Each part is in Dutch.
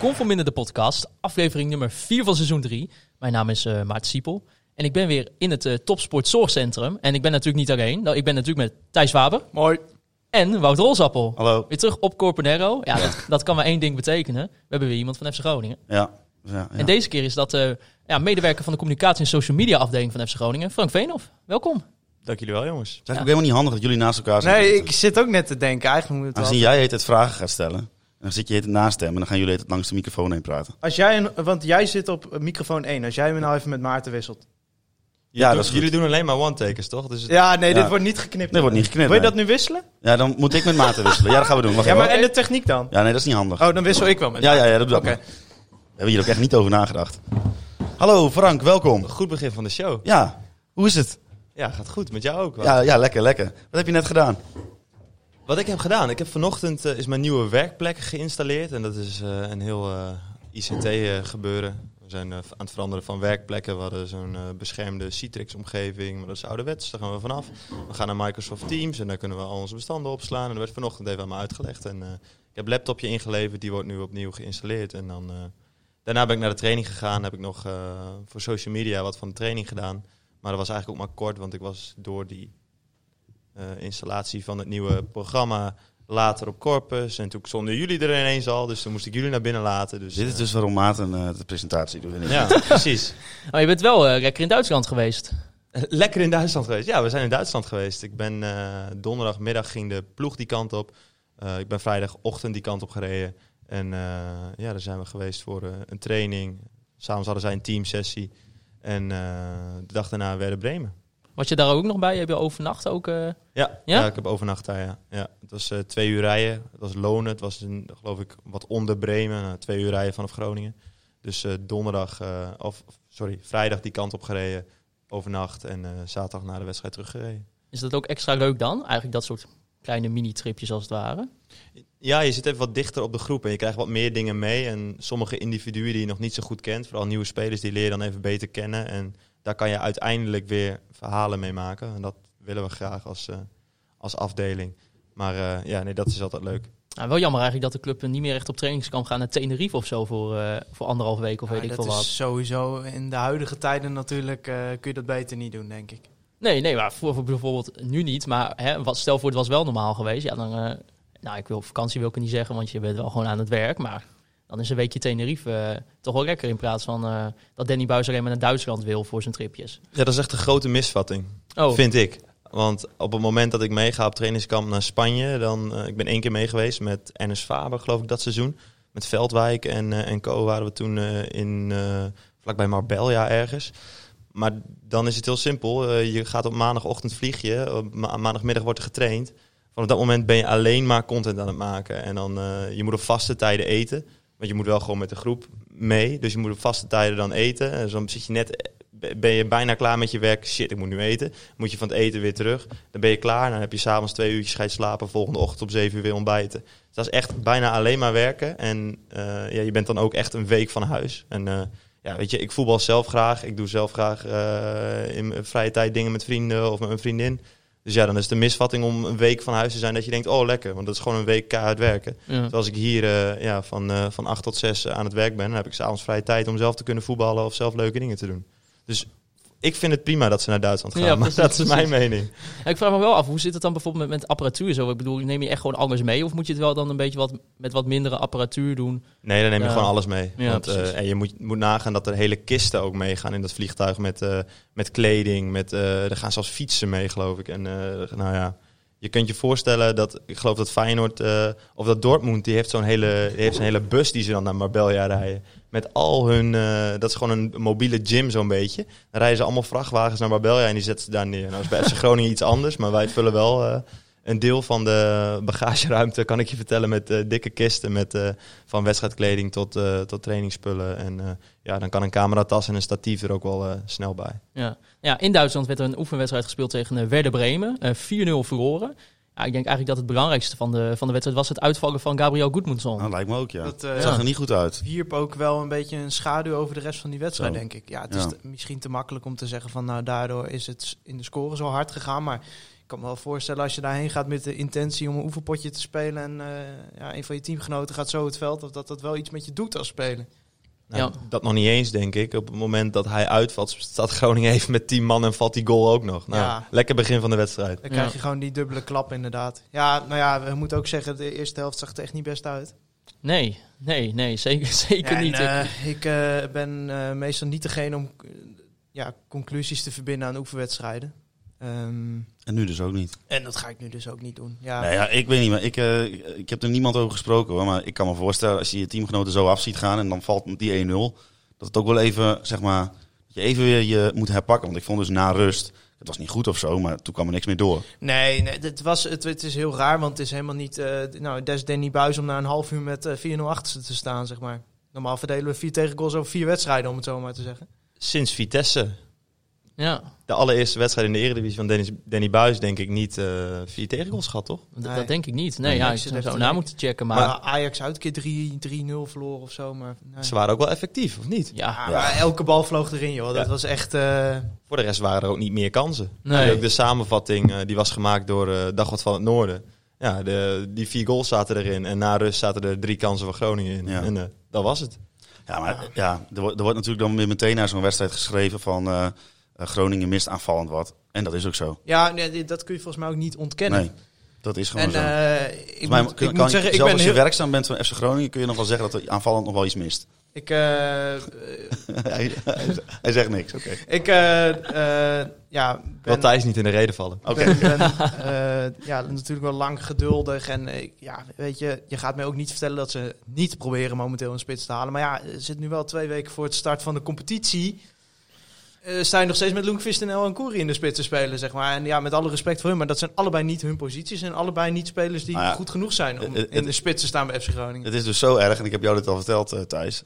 Conforminder de podcast, aflevering nummer 4 van seizoen 3. Mijn naam is eh Maarten Siepel. En ik ben weer in het eh, Topsport Zorgcentrum. En ik ben natuurlijk niet alleen. Nou, ik ben natuurlijk met Thijs Waber Mooi. en Wouter Rolsappel. Hallo. Weer terug op Corponero. Ja, dat, dat kan maar één ding betekenen. We hebben weer iemand van FC Groningen. Ja. ja, ja. En deze keer is dat eh, ja, medewerker van de communicatie en social media afdeling van FC Groningen, Frank Veenhoff. Welkom. Dank jullie wel, jongens. Het is eigenlijk ook helemaal niet handig dat jullie naast elkaar zijn. Nee, ik zit ook net te denken. Eigenlijk moet het Aangezien wel. jij het vragen gaat stellen, en dan zit je het naast hem en dan gaan jullie het langs de microfoon heen praten. Als jij een, want jij zit op microfoon 1. Als jij me nou even met Maarten wisselt. Ja, dat is goed. jullie doen alleen maar one-takers, toch? Dus het- Ja, nee, Ja. dit wordt niet geknipt. Nee, wordt niet geknipt, Wil je nee. dat nu wisselen? Ja, dan moet ik met Maarten wisselen. Ja, dat gaan we doen. Wacht Ja, maar even. en de techniek dan? Ja, nee, dat is niet handig. Oh, dan wissel ik wel met Ja, ja, ja, dat doe Oké. dat maar. We hebben hier ook echt niet over nagedacht. Hallo Frank, welkom. Goed begin van de show. Ja, hoe is het? Ja, gaat goed. Met jou ook wel. Ja, ja, lekker, lekker. Wat heb je net gedaan? Wat ik heb gedaan, ik heb vanochtend eh, is mijn nieuwe werkplek geïnstalleerd. En dat is eh, een heel eh, ICT gebeuren. We zijn aan het veranderen van werkplekken. We hadden zo'n beschermde Citrix-omgeving, maar dat is ouderwets. Daar gaan we vanaf. We gaan naar Microsoft Teams en daar kunnen we al onze bestanden opslaan. En dat werd vanochtend even aan me uitgelegd. En ik heb laptopje ingeleverd, die wordt nu opnieuw geïnstalleerd. En dan, daarna ben ik naar de training gegaan. Heb ik nog voor social media wat van de training gedaan. Maar dat was eigenlijk ook maar kort, want ik was door die installatie van het nieuwe programma later op Corpus. En toen stonden jullie er ineens al, dus toen moest ik jullie naar binnen laten. Dus, Dit is eh, dus waarom Maarten eh, de presentatie doet. Ja, precies. Maar je bent wel eh, lekker in Duitsland geweest. Lekker in Duitsland geweest. Ja, we zijn in Duitsland geweest. Ik ben eh, donderdagmiddag ging de ploeg die kant op. Eh, ik ben vrijdagochtend die kant op gereden. En eh, ja, daar zijn we geweest voor eh, een training. S'avonds hadden zij een teamsessie. En eh, de dag daarna werden Bremen. Was je daar ook nog bij? Heb je overnacht ook? eh? Ja, ja? Ja? ik heb overnacht daar, ja. ja het was eh, twee uur rijden. Het was lonen. Het was, een, geloof ik, wat onder Bremen. Nou, twee uur rijden vanaf Groningen. Dus eh, donderdag, of sorry, vrijdag die kant op gereden. Overnacht en zaterdag na de wedstrijd teruggereden. Is dat ook extra leuk dan? Eigenlijk dat soort kleine mini-tripjes als het ware. Ja, je zit even wat dichter op de groep en je krijgt wat meer dingen mee. En sommige individuen die je nog niet zo goed kent, vooral nieuwe spelers, die leer je dan even beter kennen. En daar kan je uiteindelijk weer verhalen mee maken. En dat willen we graag als, eh, als afdeling. Maar eh, ja, nee, dat is altijd leuk. Nou, wel jammer eigenlijk dat de club niet meer echt op trainingskamp gaan naar Tenerife of zo voor, eh, voor anderhalf week of Ja, weet ik dat veel is wat. sowieso in de huidige tijden natuurlijk eh, kun je dat beter niet doen, denk ik. Nee, nee, maar voor, voor bijvoorbeeld nu niet. Maar hè, wat, stel voor het was wel normaal geweest. Ja, dan, eh, nou, ik wil op vakantie wil ik niet zeggen, want je bent wel gewoon aan het werk. Maar dan is een weekje Tenerife eh, toch wel lekker in plaats van eh, dat Danny Buis alleen maar naar Duitsland wil voor zijn tripjes. Ja, dat is echt een grote misvatting, Oh, vind ik. Want op het moment dat ik meega op trainingskamp naar Spanje, dan, eh, ik ben één keer mee geweest met Ernest Faber, geloof ik, dat seizoen. Met Veldwijk en, en Co waren we toen in, vlakbij Marbella ergens. Maar dan is het heel simpel. Je gaat op maandagochtend vlieg je, op ma- maandagmiddag wordt er getraind. Vanaf dat moment ben je alleen maar content aan het maken. En dan, je moet op vaste tijden eten. Want je moet wel gewoon met de groep mee. Dus je moet op vaste tijden dan eten. En dan zit je net, ben je bijna klaar met je werk. Shit, ik moet nu eten. Moet je van het eten weer terug. Dan ben je klaar. Dan heb je s'avonds twee uurtjes ga je slapen. Volgende ochtend om zeven uur weer ontbijten. Dus dat is echt bijna alleen maar werken. En eh, ja, je bent dan ook echt een week van huis. En eh, ja, weet je, ik voetbal zelf graag. Ik doe zelf graag eh, in vrije tijd dingen met vrienden of met mijn vriendin. Dus ja, dan is het een misvatting om een week van huis te zijn dat je denkt, oh lekker, want dat is gewoon een week keihard werken. ja. Terwijl als ik hier eh, ja, van, eh, van 8 tot 6 aan het werk ben, dan heb ik s'avonds vrije tijd om zelf te kunnen voetballen of zelf leuke dingen te doen. Dus ik vind het prima dat ze naar Duitsland gaan, Ja, maar dat is mijn mening. Ja, ik vraag me wel af, hoe zit het dan bijvoorbeeld met, met apparatuur zo? Ik bedoel, neem je echt gewoon alles mee? Of moet je het wel dan een beetje wat, met wat mindere apparatuur doen? Nee, dan neem je gewoon alles mee. Ja, Want, eh, en je moet, moet nagaan dat er hele kisten ook meegaan in dat vliegtuig met, eh, met kleding. Met, eh, er gaan zelfs fietsen mee, geloof ik. En nou ja, je kunt je voorstellen dat, ik geloof dat Feyenoord, of dat Dortmund, die heeft zo'n hele, die heeft zo'n hele bus die ze dan naar Marbella rijden. Met al hun, eh, dat is gewoon een mobiele gym zo'n beetje. Dan rijden ze allemaal vrachtwagens naar Marbella en die zetten ze daar neer. Nou is bij Groningen iets anders, maar wij vullen wel eh, een deel van de bagageruimte, kan ik je vertellen, met eh, dikke kisten. Met, van wedstrijdkleding tot, tot trainingsspullen. En ja, dan kan een cameratas en een statief er ook wel snel bij. Ja. ja, in Duitsland werd er een oefenwedstrijd gespeeld tegen Werder Bremen. Eh 4-0 verloren. Ja, ik denk eigenlijk dat het belangrijkste van de, van de wedstrijd was het uitvallen van Gabriel Goedmundsson. Nou, lijkt me ook, ja. Dat, eh, Het zag er niet goed uit. wierp ook wel een beetje een schaduw over de rest van die wedstrijd, Zo. denk ik. Ja, het is Ja. te- misschien te makkelijk om te zeggen van nou daardoor is het in de score zo hard gegaan. Maar ik kan me wel voorstellen als je daarheen gaat met de intentie om een oefenpotje te spelen en eh, ja, een van je teamgenoten gaat zo het veld, of dat dat wel iets met je doet als speler. Nou, Ja. Dat nog niet eens, denk ik. Op het moment dat hij uitvalt, staat Groningen even met 10 man en valt die goal ook nog. Nou, Ja. lekker begin van de wedstrijd. Dan krijg je gewoon die dubbele klap inderdaad. Ja, nou ja, we moeten ook zeggen, de eerste helft zag er echt niet best uit. Nee, nee, nee, zeker, zeker En, niet. Ik- eh, ik eh, ben eh, meestal niet degene om ja, conclusies te verbinden aan oefenwedstrijden. Ehm, En nu dus ook niet. en dat ga ik nu dus ook niet doen. Ja, Nee, ja, ik weet niet, maar ik, eh, ik heb er niemand over gesproken hoor. Maar ik kan me voorstellen, als je je teamgenoten zo af ziet gaan en dan valt die 1-0, dat het ook wel even, zeg maar, dat je even weer je moet herpakken. Want ik vond dus na rust, het was niet goed of zo, maar toen kwam er niks meer door. Nee, nee het, was, het, het is heel raar, want het is helemaal niet... eh nou, des Danny Buis om na een half uur met eh 4-0 achter te staan, zeg maar. Normaal verdelen we vier tegengoals over vier wedstrijden, om het zo maar te zeggen. Sinds Vitesse, ja, de allereerste wedstrijd in de Eredivisie van Dennis, Danny Buis, denk ik niet eh vier tegengoals gehad, toch? dat, Nee. dat denk ik niet. Nee, Nee, ja, ik zou zo te na moeten checken. Maar, Maar Ajax uit een keer 3 3-0 verloren of zo, maar... Nee. Ze waren ook wel effectief, of niet? ja, Ja, maar elke bal vloog erin, joh. Dat Ja. was echt... eh, Voor de rest waren er ook niet meer kansen. Nee. Ook de samenvatting eh, die was gemaakt door eh Dagblad van het Noorden. Ja, de, die vier goals zaten erin. En na rust zaten er drie kansen voor Groningen in. Ja. En eh, dat was het. Ja, maar ja, er, wordt, er wordt natuurlijk dan weer meteen naar zo'n wedstrijd geschreven van Groningen mist aanvallend wat. En dat is ook zo. ja, nee, dat kun je volgens mij ook niet ontkennen. Nee, dat is gewoon En zo. eh, ik, mij moet, ik kan moet je- zeggen, ik zelfs ben als je heel... werkzaam bent van FC Groningen, kun je nog wel zeggen dat er aanvallend nog wel iets mist. Ik, eh, eh, hij, hij- hij zegt niks, oké. ik eh, eh, ja, Wel ben, Thijs niet in de reden vallen. Oké. eh, ja, natuurlijk wel lang geduldig. En eh, ja, weet je, je gaat mij ook niet vertellen dat ze niet proberen momenteel een spits te halen. Maar ja, er zit nu wel twee weken voor het start van de competitie. Eh sta je nog steeds met Loenkvist en El en Koeri in de spits te spelen, zeg maar. En ja, met alle respect voor hun, maar dat zijn allebei niet hun posities. En allebei niet spelers die Nou ja, goed genoeg zijn om het- het- in de spits te staan bij FC Groningen. Het is dus zo erg, en ik heb jou dit al verteld, eh, Thijs.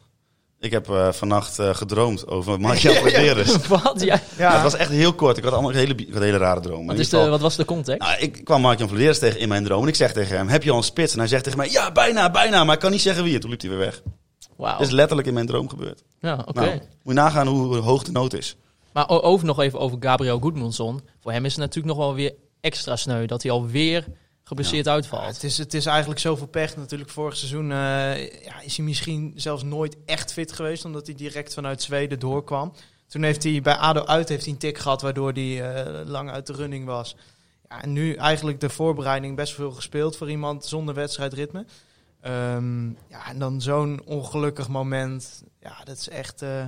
Ik heb eh, vannacht eh, gedroomd over Marcia Flederis. wat? Ja, Ja, het was echt heel kort. Ik had allemaal een hele, ik had een hele rare droom. Maar wat, is de, wat was de context? Nou, ik kwam Mark-Jan Vleres tegen in mijn droom en ik zeg tegen hem, heb je al een spits? En hij zegt tegen mij, ja, bijna, bijna, maar ik kan niet zeggen wie. En toen liep hij weer weg. Wauw. Dat is letterlijk in mijn droom gebeurd. Ja, oké. Nou, moet je nagaan hoe hoog de nood is. Maar over nog even over Gabriel Goedmundsson. Voor hem is het natuurlijk nog wel weer extra sneu dat hij alweer geblesseerd Ja, uitvalt. het, is, het is eigenlijk zoveel pech. Natuurlijk, vorig seizoen eh, ja, is hij misschien zelfs nooit echt fit geweest, omdat hij direct vanuit Zweden doorkwam. Toen heeft hij bij ADO uit heeft hij een tik gehad, waardoor hij eh, lang uit de running was. Ja, en nu eigenlijk de voorbereiding best veel gespeeld voor iemand zonder wedstrijdritme. Ehm, ja, en dan zo'n ongelukkig moment. Ja, dat is echt... eh,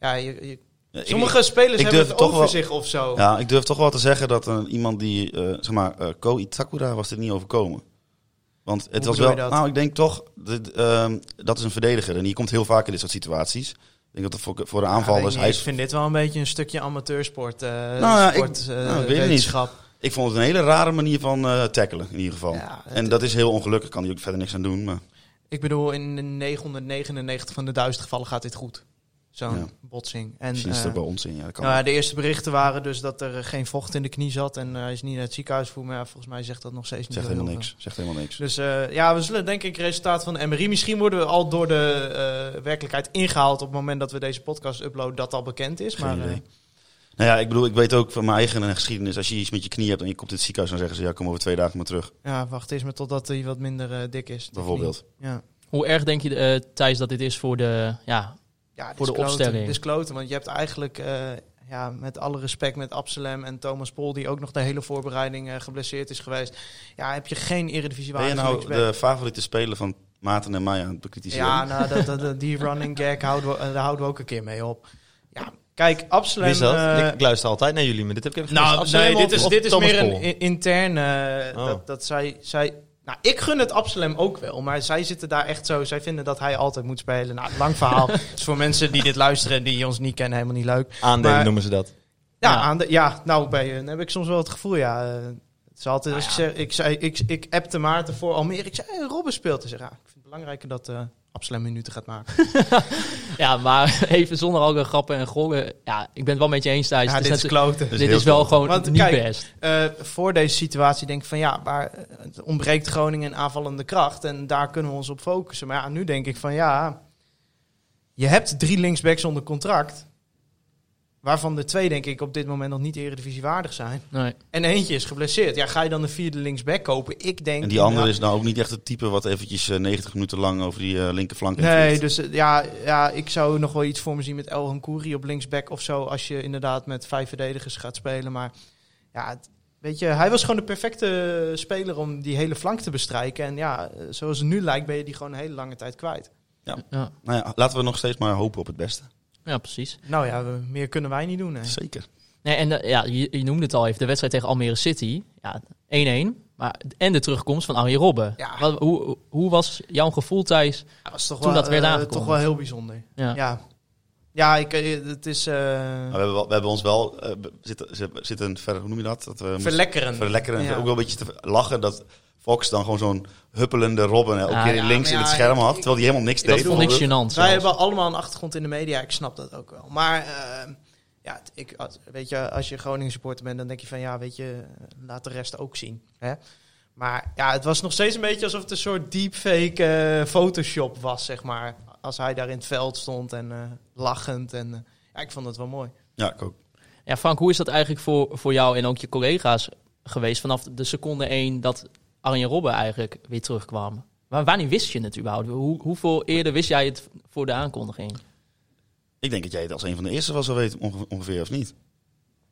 ja, je, je- Ja, ik- sommige spelers ik hebben het over wel- zich of zo. Ja, ik durf toch wel te zeggen dat eh, iemand die, eh, zeg maar, eh Ko Itakura was dit niet overkomen. Want het Hoe was wel, nou ik denk toch, dit, ehm, dat is een verdediger en die komt heel vaak in dit soort situaties. Ik denk dat het voor, voor de Ja, aanvallers, ik vind dit wel een beetje een stukje amateursport. eh ja, ik- sport, nou, ik weet het niet. ik vond het een hele rare manier van tackelen in ieder geval. Ja, en dat is heel ongelukkig, kan hij ook verder niks aan doen. Maar, Ik bedoel, in de 999 van de duizend gevallen gaat dit goed. Zo'n Ja. botsing. En, het eh, ook bij ons in. Ja, dat kan nou ja, de eerste berichten waren dus dat er eh, geen vocht in de knie zat. En eh, hij is niet naar het ziekenhuis voor. Maar ja, volgens mij zegt dat nog steeds niet Zegt helemaal niks. Zegt helemaal niks. Dus eh, ja, we zullen denk ik resultaat van de MRI. Misschien worden we al door de eh, werkelijkheid ingehaald op het moment dat we deze podcast uploaden dat al bekend is. Geen maar idee. eh, Nou ja, ik bedoel, ik weet ook van mijn eigen geschiedenis. Als je iets met je knie hebt en je komt in het ziekenhuis, dan zeggen ze ja, kom over twee dagen maar terug. ja, wacht eens maar totdat hij wat minder dik is. Bijvoorbeeld. Ja. Hoe erg denk je, eh, Thijs, dat dit is voor de... Ja, Ja, Voor is de kloten. opstelling. Dit is kloten, want je hebt eigenlijk, eh, ja, met alle respect met Absalem en Thomas Pol, die ook nog de hele voorbereiding eh, geblesseerd is geweest. Ja, heb je geen eredivisie Ben je nou de favoriete speler van Maarten en mij aan het bekritiseren? Ja, nou, dat, dat, dat- die running gag houden we, eh, daar houden we ook een keer mee op. Ja, kijk, Absalem... Wie is dat? eh, ik, ik luister altijd naar jullie, maar dit heb ik even nou, nee, dit is, dit is meer een Pol? i- intern. eh, Oh. dat, dat zij, zij. Nou, ik gun het Absalem ook wel, maar zij zitten daar echt zo. Zij vinden dat hij altijd moet spelen. Nou, lang verhaal. is voor mensen die dit luisteren en die ons niet kennen helemaal niet leuk. Aandelen Maar- noemen ze dat. Ja, Ja. Aan de, ja nou, bij hun heb ik soms wel het gevoel, ja. eh, Het is altijd, als ik, zeg, ik, zei, ik, ik appte Maarten voor Almere. Ik zei, hey, Robben speelt. Ja, ik vind het belangrijker dat eh Absalem minuten gaat maken. Ja, maar even zonder al die grappen en gollen. Ja, ik ben het wel met je eens, Thijs. ja, dit is kloten. is dit is wel gewoon Want niet kijk, best. Eh, voor deze situatie denk ik van ja, maar het ontbreekt Groningen in aanvallende kracht. En daar kunnen we ons op focussen. Maar ja, nu denk ik van ja, je hebt drie linksbacks onder contract. Waarvan de twee denk ik op dit moment nog niet eredivisiewaardig zijn. Nee. En eentje is geblesseerd. Ja, ga je dan een vierde linksback kopen? Ik denk... En die andere nou, is nou ook niet echt het type wat eventjes eh, 90 minuten lang over die eh, linkerflank Nee, dus eh, ja, ja, ik zou nog wel iets voor me zien met El Hankouri op linksback of zo. Als je inderdaad met vijf verdedigers gaat spelen. Maar ja, het- weet je, hij was gewoon de perfecte speler om die hele flank te bestrijken. En ja, eh, zoals het nu lijkt ben je die gewoon een hele lange tijd kwijt. Ja, Nou ja, laten we nog steeds maar hopen op het beste. Ja, precies. Nou ja, we- meer kunnen wij niet doen. Hè. Zeker. Nee, en de- ja, je, je noemde het al even, de wedstrijd tegen Almere City. Ja, 1-1. Maar, en de terugkomst van Arjen Robben. Ja. Wat, hoe, hoe was jouw gevoel, Thijs? Dat was toch Toen wel, dat werd eh, aangekondigd. toch wel heel bijzonder. Ja. Ja, ja ik, eh, het is eh, Maar we, hebben wel- we hebben ons wel eh, be- zitten, zit- zitten ver, hoe noem je dat? dat we verlekkeren. verlekkeren. Ook wel een beetje te lachen dat Fox dan gewoon zo'n huppelende Robben elke Ja, keer ja, links in het scherm had. Terwijl hij helemaal niks Dat deed. vond ik bijvoorbeeld. gênant Wij zelfs. hebben allemaal een achtergrond in de media, ik snap dat ook wel. Maar eh, ja, ik, als- weet je, als je Groningen supporter bent, dan denk je van ja, weet je, laat de rest ook zien. Hè? Maar ja, het was nog steeds een beetje alsof het een soort deepfake eh, Photoshop was, zeg maar. Als hij daar in het veld stond en eh, lachend. En eh, ja, ik vond het wel mooi. Ja, ik ook. Ja, Frank, hoe is dat eigenlijk voor, voor jou en ook je collega's geweest vanaf de seconde 1 dat Arjen Robben eigenlijk weer terugkwam? Maar wanneer wist je het überhaupt? Hoe, hoeveel eerder wist jij het voor de aankondiging? Ik denk dat jij het als een van de eerste wel zou weten, onge- ongeveer, of niet?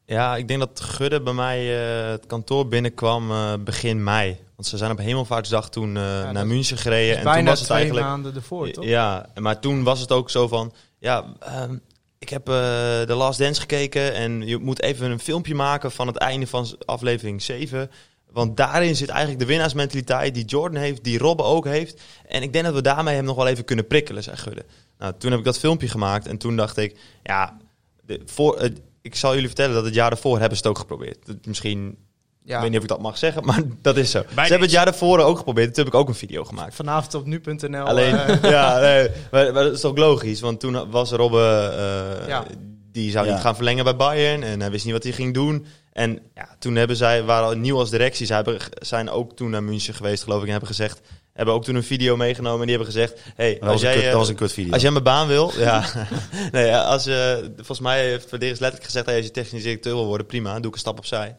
Ja, ik denk dat Gudde bij mij eh, het kantoor binnenkwam eh, begin mei. Want ze zijn op Hemelvaartsdag toen eh, naar München gereden. En Bijna toen was het twee eigenlijk... maanden ervoor, toch? Ja, maar toen was het ook zo van... Ja, ehm, ik heb eh The Last Dance gekeken en je moet even een filmpje maken van het einde van aflevering 7. Want daarin zit eigenlijk de winnaarsmentaliteit die Jordan heeft, die Robben ook heeft. En ik denk dat we daarmee hem nog wel even kunnen prikkelen, zei Gudde. Nou, toen heb ik dat filmpje gemaakt en toen dacht ik... Ja, de, voor, eh, ik zal jullie vertellen dat het jaar daarvoor hebben ze het ook geprobeerd. Dat- Misschien, Ja. ik weet niet of ik dat mag zeggen, maar dat is zo. ze hebben het jaar daarvoor ook geprobeerd. Toen heb ik ook een video gemaakt. Vanavond op nu.nl. Alleen, eh, ja, nee, maar, maar dat is toch logisch, want toen was Robben, eh, Ja. die zou Ja. niet gaan verlengen bij Bayern en hij wist niet wat hij ging doen. En ja, toen hebben zij, waren al nieuw als directie, zij hebben, zijn ook toen naar München geweest, geloof ik, en hebben gezegd, hebben ook toen een video meegenomen en die hebben gezegd, hey, Dat was, als een jij, kut, eh, dat was een kut video. als jij mijn baan wil, ja. nee, als, eh, volgens mij heeft Verdeers letterlijk gezegd, hey, als je technisch directeur wil worden, prima, doe ik een stap opzij.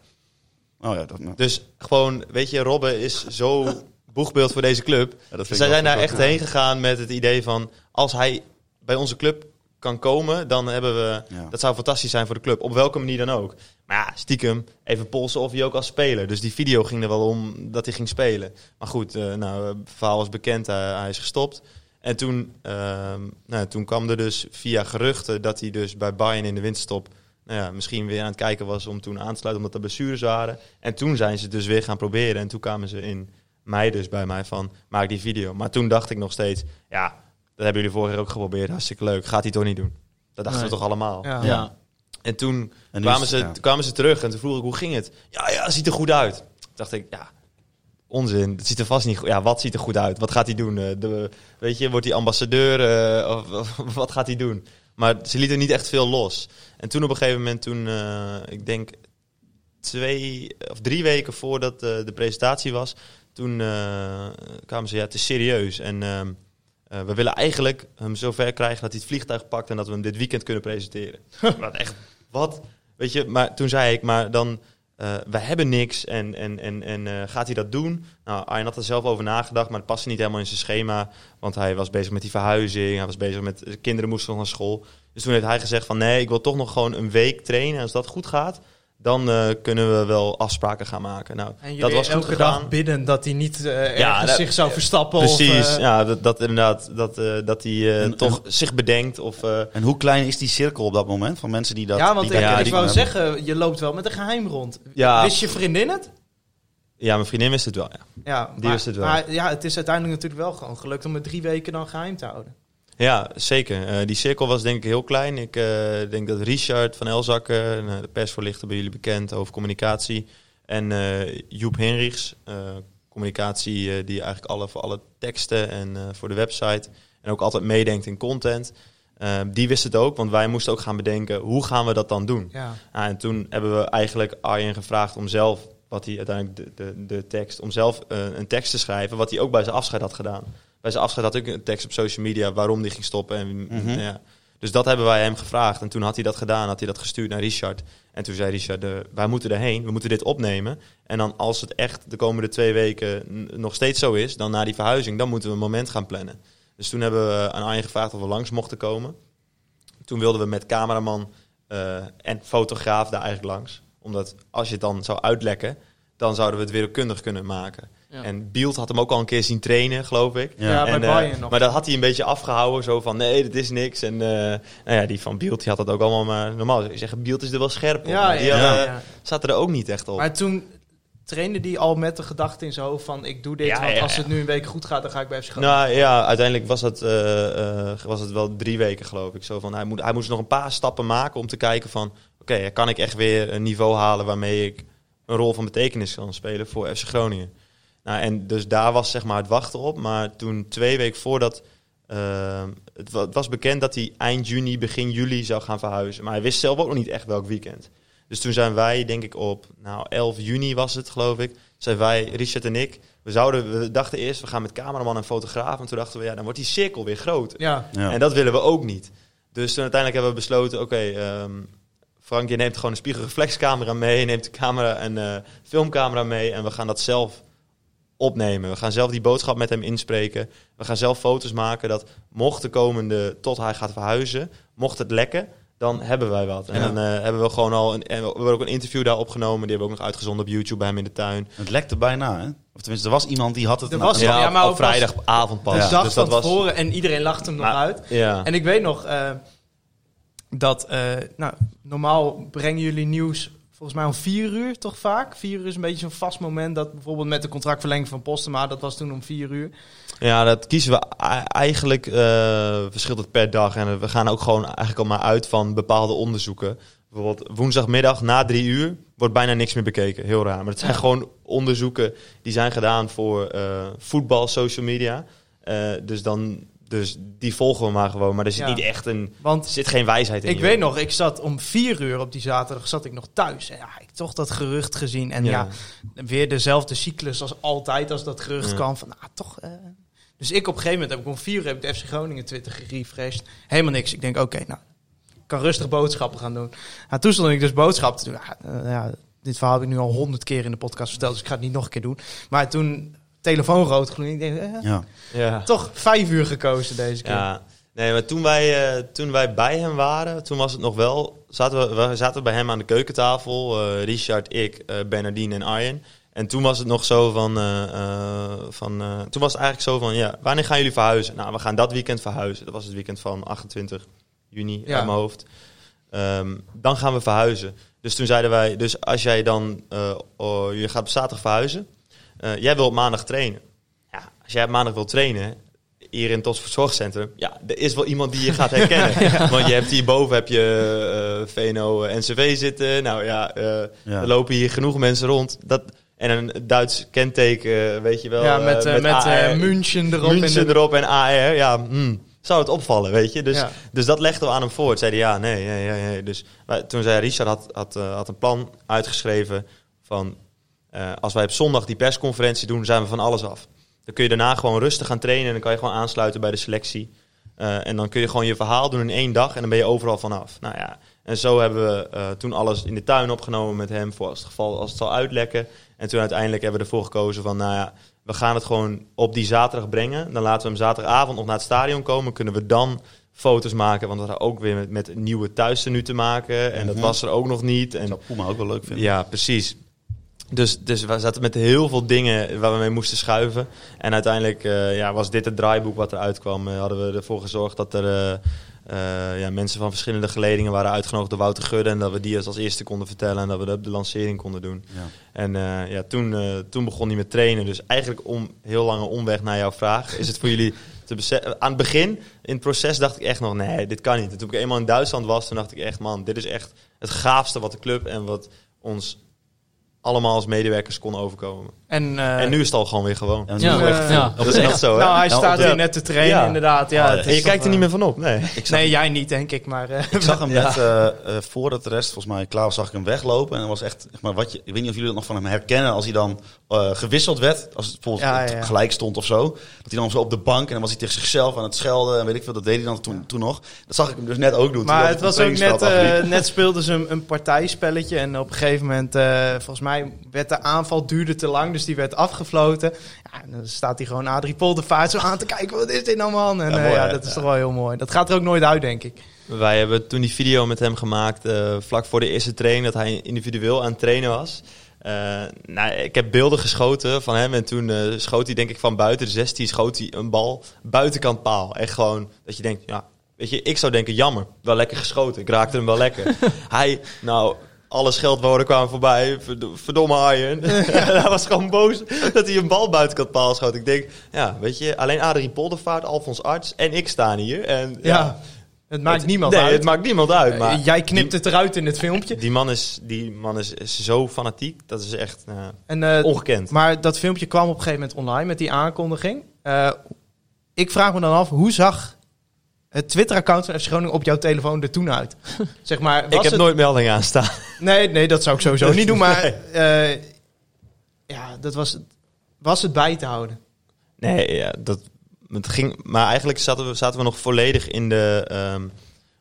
Oh ja, dat, nou, Dus gewoon, weet je, Robben is zo boegbeeld voor deze club. ja, Zij zijn daar echt heen gegaan met het idee van... als hij bij onze club kan komen, dan hebben we... Ja. Dat zou fantastisch zijn voor de club, op welke manier dan ook. Maar ja, stiekem, even polsen of hij ook als speler. Dus die video ging er wel om dat hij ging spelen. Maar goed, eh, nou, het verhaal was bekend, hij, hij is gestopt. En toen, ehm, nou, toen kwam er dus via geruchten dat hij dus bij Bayern in de winterstop... Nou ja, misschien weer aan het kijken was om toen aan te sluiten omdat er blessures waren. En toen zijn ze het dus weer gaan proberen. En toen kwamen ze in mei dus bij mij van, maak die video. Maar toen dacht ik nog steeds, ja, hebben jullie vorig jaar ook geprobeerd. Hartstikke leuk. Gaat hij toch niet doen? Dat dachten Nee. we toch allemaal. ja. Ja. En toen En kwamen is- ze, ja. kwamen ze terug en toen vroeg ik, hoe ging het? Ja, ja, ziet er goed uit. Toen dacht ik, ja, onzin. Het ziet er vast niet goed Ja, wat ziet er goed uit? Wat gaat hij doen? Eh, De, weet je, wordt hij ambassadeur? eh, of, of wat gaat hij doen? Maar ze lieten niet echt veel los. En toen op een gegeven moment, toen, eh, ik denk twee of drie weken voordat eh, de presentatie was, toen eh, kwamen ze, ja, het is serieus. En eh, we willen eigenlijk hem zover krijgen dat hij het vliegtuig pakt en dat we hem dit weekend kunnen presenteren. wat echt, wat? Weet je, maar toen zei ik, maar dan, eh we hebben niks en, en, en, en eh, gaat hij dat doen? Nou, Arjen had er zelf over nagedacht, maar het paste niet helemaal in zijn schema. Want hij was bezig met die verhuizing, hij was bezig met, de kinderen moesten nog naar school. Dus toen heeft hij gezegd van nee, ik wil toch nog gewoon een week trainen. En als dat goed gaat, dan eh, kunnen we wel afspraken gaan maken. Nou, En jullie dat was goed elke gegaan. dag bidden dat hij niet eh, Ja, dat- zich zou verstappen. Precies, Of, eh, ja, dat, dat inderdaad, dat, eh, dat hij eh, En- toch zich bedenkt of... eh, En hoe klein is die cirkel op dat moment van mensen die dat ja, want die ik, ja, ik wou zeggen, je loopt wel met een geheim rond. Ja. Wist je vriendin het? ja, mijn vriendin wist het wel, ja. Ja, Die maar, wist het wel. Maar ja, het is uiteindelijk natuurlijk wel gewoon gelukt om het drie weken dan geheim te houden. Ja, zeker. Eh, die cirkel was denk ik heel klein. Ik eh, denk dat Richard van Elzakken, eh, de persvoorlichter bij jullie bekend, over communicatie. En Joep Henrichs, communicatie die eigenlijk alle voor alle teksten en voor de website en ook altijd meedenkt in content. Die wist het ook, want wij moesten ook gaan bedenken hoe gaan we dat dan doen. Ja. Ah, en toen hebben we eigenlijk Arjen gevraagd om zelf, wat hij uiteindelijk de, de, de tekst, om zelf een tekst te schrijven, wat hij ook bij zijn afscheid had gedaan. Bij zijn afscheid had ik een tekst op social media waarom die ging stoppen. En, Mhm. ja. Dus dat hebben wij hem gevraagd. En toen had hij dat gedaan, had hij dat gestuurd naar Richard. En toen zei Richard, eh, wij moeten erheen, we moeten dit opnemen. En dan als het echt de komende twee weken nog steeds zo is, dan na die verhuizing, dan moeten we een moment gaan plannen. Dus toen hebben we aan Arjen gevraagd of we langs mochten komen. Toen wilden we met cameraman eh, en fotograaf daar eigenlijk langs. Omdat als je het dan zou uitlekken, dan zouden we het wereldkundig kunnen maken. Ja. En Beeld had hem ook al een keer zien trainen, geloof ik. Ja. Ja, bij En, eh, Bayern nog. maar dat had hij een beetje afgehouden, zo van nee, dit is niks. En eh, nou ja, die van Beeld die had dat ook allemaal maar normaal. zou je zeggen, Beeld is er wel scherp op. Ja, die ja, hadden- ja, ja. zaten er ook niet echt op. Maar toen trainde die al met de gedachte in zijn hoofd van ik doe dit, Ja, want ja, als ja. het nu een week goed gaat, dan ga ik bij FC Groningen. Nou ja, uiteindelijk was het, eh, eh, was het wel drie weken, geloof ik. Zo van, hij, moet, hij moest nog een paar stappen maken om te kijken van... Oké, kan ik echt weer een niveau halen waarmee ik een rol van betekenis kan spelen voor FC Groningen? Nou, en dus daar was zeg maar het wachten op. Maar toen twee weken voordat... eh, het, wa- het was bekend dat hij eind juni, begin juli zou gaan verhuizen. Maar hij wist zelf ook nog niet echt welk weekend. Dus toen zijn wij, denk ik op nou, 11 juni was het, geloof ik... zijn wij, Richard en ik... We, zouden, we dachten eerst, we gaan met cameraman en fotograaf. En toen dachten we, ja, dan wordt die cirkel weer groter. Ja, Ja. En dat willen we ook niet. Dus toen uiteindelijk hebben we besloten, oké, ehm, Frank, je neemt gewoon een spiegelreflexcamera mee. Je neemt de camera een eh, filmcamera mee. En we gaan dat zelf opnemen. We gaan zelf die boodschap met hem inspreken. We gaan zelf foto's maken dat mocht de komende, tot hij gaat verhuizen, mocht het lekken, dan hebben wij wat. En dan eh, hebben we gewoon al, een, en we hebben ook een interview daar opgenomen. Die hebben we ook nog uitgezonden op YouTube bij hem in de tuin. Het lekte bijna, hè? Of tenminste, er was iemand die had het... Er was- ja. ja, Ja, maar op, vrijdagavond pas. de Ja. dus van dat was, tevoren en iedereen lacht hem nog Maar- uit. Ja. En ik weet nog eh, dat, eh, nou, normaal brengen jullie nieuws volgens mij om vier uur toch vaak. Vier uur is een beetje zo'n vast moment dat bijvoorbeeld met de contractverlenging van Postema, dat was toen om vier uur. Ja, dat kiezen we eigenlijk, eh, verschilt het per dag. En we gaan ook gewoon eigenlijk al maar uit van bepaalde onderzoeken. Bijvoorbeeld woensdagmiddag na drie uur wordt bijna niks meer bekeken. Heel raar. Maar het zijn gewoon onderzoeken die zijn gedaan voor eh, voetbal, social media. Eh, dus, dan, dus die volgen we maar gewoon. Maar er zit Ja. niet echt een, er Want zit geen wijsheid in. ik joh. weet nog, ik zat om vier uur op die zaterdag zat ik nog thuis. En ja, ik toch dat gerucht gezien. En ja, weer dezelfde cyclus als altijd als dat gerucht Ja. kwam. Van, nou, toch... eh. Dus ik op een gegeven moment heb ik om vier uur heb ik de FC Groningen Twitter gerefreshed. Helemaal niks. Ik denk, oké, nou, ik kan rustig boodschappen gaan doen. Nou, toen stond ik dus boodschappen te doen. Ja, eh, ja, dit verhaal heb ik nu al honderd keer in de podcast verteld, dus ik ga het niet nog een keer doen. Maar toen telefoon rood gloeien. Ik denk, eh, Ja. Ja. toch vijf uur gekozen deze keer. Ja, nee, maar toen wij, eh, toen wij bij hem waren, toen was het nog wel. Zaten we, we zaten bij hem aan de keukentafel. eh, Richard, ik, eh Bernardine en Arjen. En toen was het nog zo van. eh, eh, van eh, toen was het eigenlijk zo van: ja, wanneer gaan jullie verhuizen? Nou, we gaan dat weekend verhuizen. Dat was het weekend van 28 juni Ja. uit mijn hoofd. Ehm, dan gaan we verhuizen. Dus toen zeiden wij: dus als jij dan. eh, oh, je gaat op zaterdag verhuizen. Eh, jij wil op maandag trainen. Ja, als jij maandag wil trainen, hier in het Zorgcentrum, ja, er is wel iemand die je gaat herkennen. Want je hebt hierboven heb je eh VNO NCV zitten. Nou ja, eh, Ja. er lopen hier genoeg mensen rond. Dat, en een Duits kenteken, weet je wel. ja, met, eh, met, AR, eh, München erop. München in de- erop en AR. Ja, hmm, zou het opvallen, weet je. Dus, Ja. dus dat legden we aan hem voor. Het zeiden ja, nee, nee, nee. nee. Dus wij- toen zei Richard had, had, had een plan uitgeschreven van... eh, als wij op zondag die persconferentie doen, zijn we van alles af. Dan kun je daarna gewoon rustig gaan trainen en dan kan je gewoon aansluiten bij de selectie. Eh, en dan kun je gewoon je verhaal doen in één dag en dan ben je overal vanaf. Nou ja, en zo hebben we eh, toen alles in de tuin opgenomen met hem voor als het geval als het zal uitlekken. En toen uiteindelijk hebben we ervoor gekozen van, nou ja, we gaan het gewoon op die zaterdag brengen. Dan laten we hem zaterdagavond nog naar het stadion komen. Kunnen we dan foto's maken, want we hadden ook weer met, nieuwe thuistenu te maken. En dat Mhm. was er ook nog niet. En Dat zou Puma ook wel leuk vinden. ja, precies. Dus, dus we zaten met heel veel dingen waar we mee moesten schuiven. En uiteindelijk eh, ja, was dit het draaiboek wat eruit kwam. Eh, hadden we ervoor gezorgd dat er eh, ja, mensen van verschillende geledingen waren uitgenodigd door Wouter Gudde. En dat we die als, als eerste konden vertellen en dat we de, de lancering konden doen. Ja. En ja, toen, toen begon hij met trainen. Dus eigenlijk om heel lange omweg naar jouw vraag. Is het voor jullie te beseffen? Aan het begin, in het proces, dacht ik echt nog, nee, dit kan niet. En toen ik eenmaal in Duitsland was, toen dacht ik echt, man, dit is echt het gaafste wat de club en wat ons allemaal als medewerkers kon overkomen. En, eh, en nu is het al gewoon weer gewoon. Ja. nu echt, Ja. Dat is echt zo, hè? nou, hij staat ja. hier net te trainen, Ja. inderdaad. Ja, Oh, en je kijkt er niet eh, meer van op, nee. Nee, jij niet, denk ik. Maar, eh, Ik zag hem net, eh, eh, voordat de rest volgens mij klaar was, zag ik hem weglopen. En dat was echt, zeg maar, wat je, ik weet niet of jullie dat nog van hem herkennen, als hij dan eh, gewisseld werd, als het bijvoorbeeld gelijk stond of zo. Dat hij dan zo op de bank en dan was hij tegen zichzelf aan het schelden en weet ik veel, dat deed hij dan toen, toen nog. Dat zag ik hem dus net ook doen. maar het was ook net, eh, net speelden ze een, een partijspelletje. En op een gegeven moment, eh, volgens mij, werd de aanval duurde te lang. Dus die werd afgefloten. Ja, en dan staat hij gewoon Adrie Poldervaart zo aan te kijken. Wat is dit nou, man? En Ja, eh, mooi, ja, hè? dat is toch wel heel mooi. Dat gaat er ook nooit uit, denk ik. Wij hebben toen die video met hem gemaakt, eh, vlak voor de eerste training, dat hij individueel aan het trainen was. Eh, nou, ik heb beelden geschoten van hem en toen eh, schoot hij denk ik van buiten de 16, schoot hij een bal buitenkant paal. Echt gewoon dat je denkt, ja, weet je, ik zou denken, jammer, wel lekker geschoten, ik raakte hem wel lekker. hij, nou, alle scheldwoorden kwamen voorbij, verd- verdomme Arjen. hij was gewoon boos dat hij een bal buitenkant paal schoot. Ik denk, ja, weet je, alleen Adrie Poldervaart, Alfons Arts en ik staan hier. En, Ja, het maakt niemand nee, uit. het maakt niemand uit. Maar Eh, Jij knipt het eruit in het filmpje. die man is, die man is, is zo fanatiek. Dat is echt eh, En, eh, ongekend. Maar dat filmpje kwam op een gegeven moment online met die aankondiging. Ik vraag me dan af, hoe zag het Twitter-account van FC Groningen op jouw telefoon er toen uit? zeg maar, was ik heb het... nooit meldingen aanstaan. Nee, nee, dat zou ik sowieso niet doen. Maar eh, ja, dat was, was het bij te houden. Nee, ja, dat, het ging, maar eigenlijk zaten we, zaten we nog volledig in de... ehm,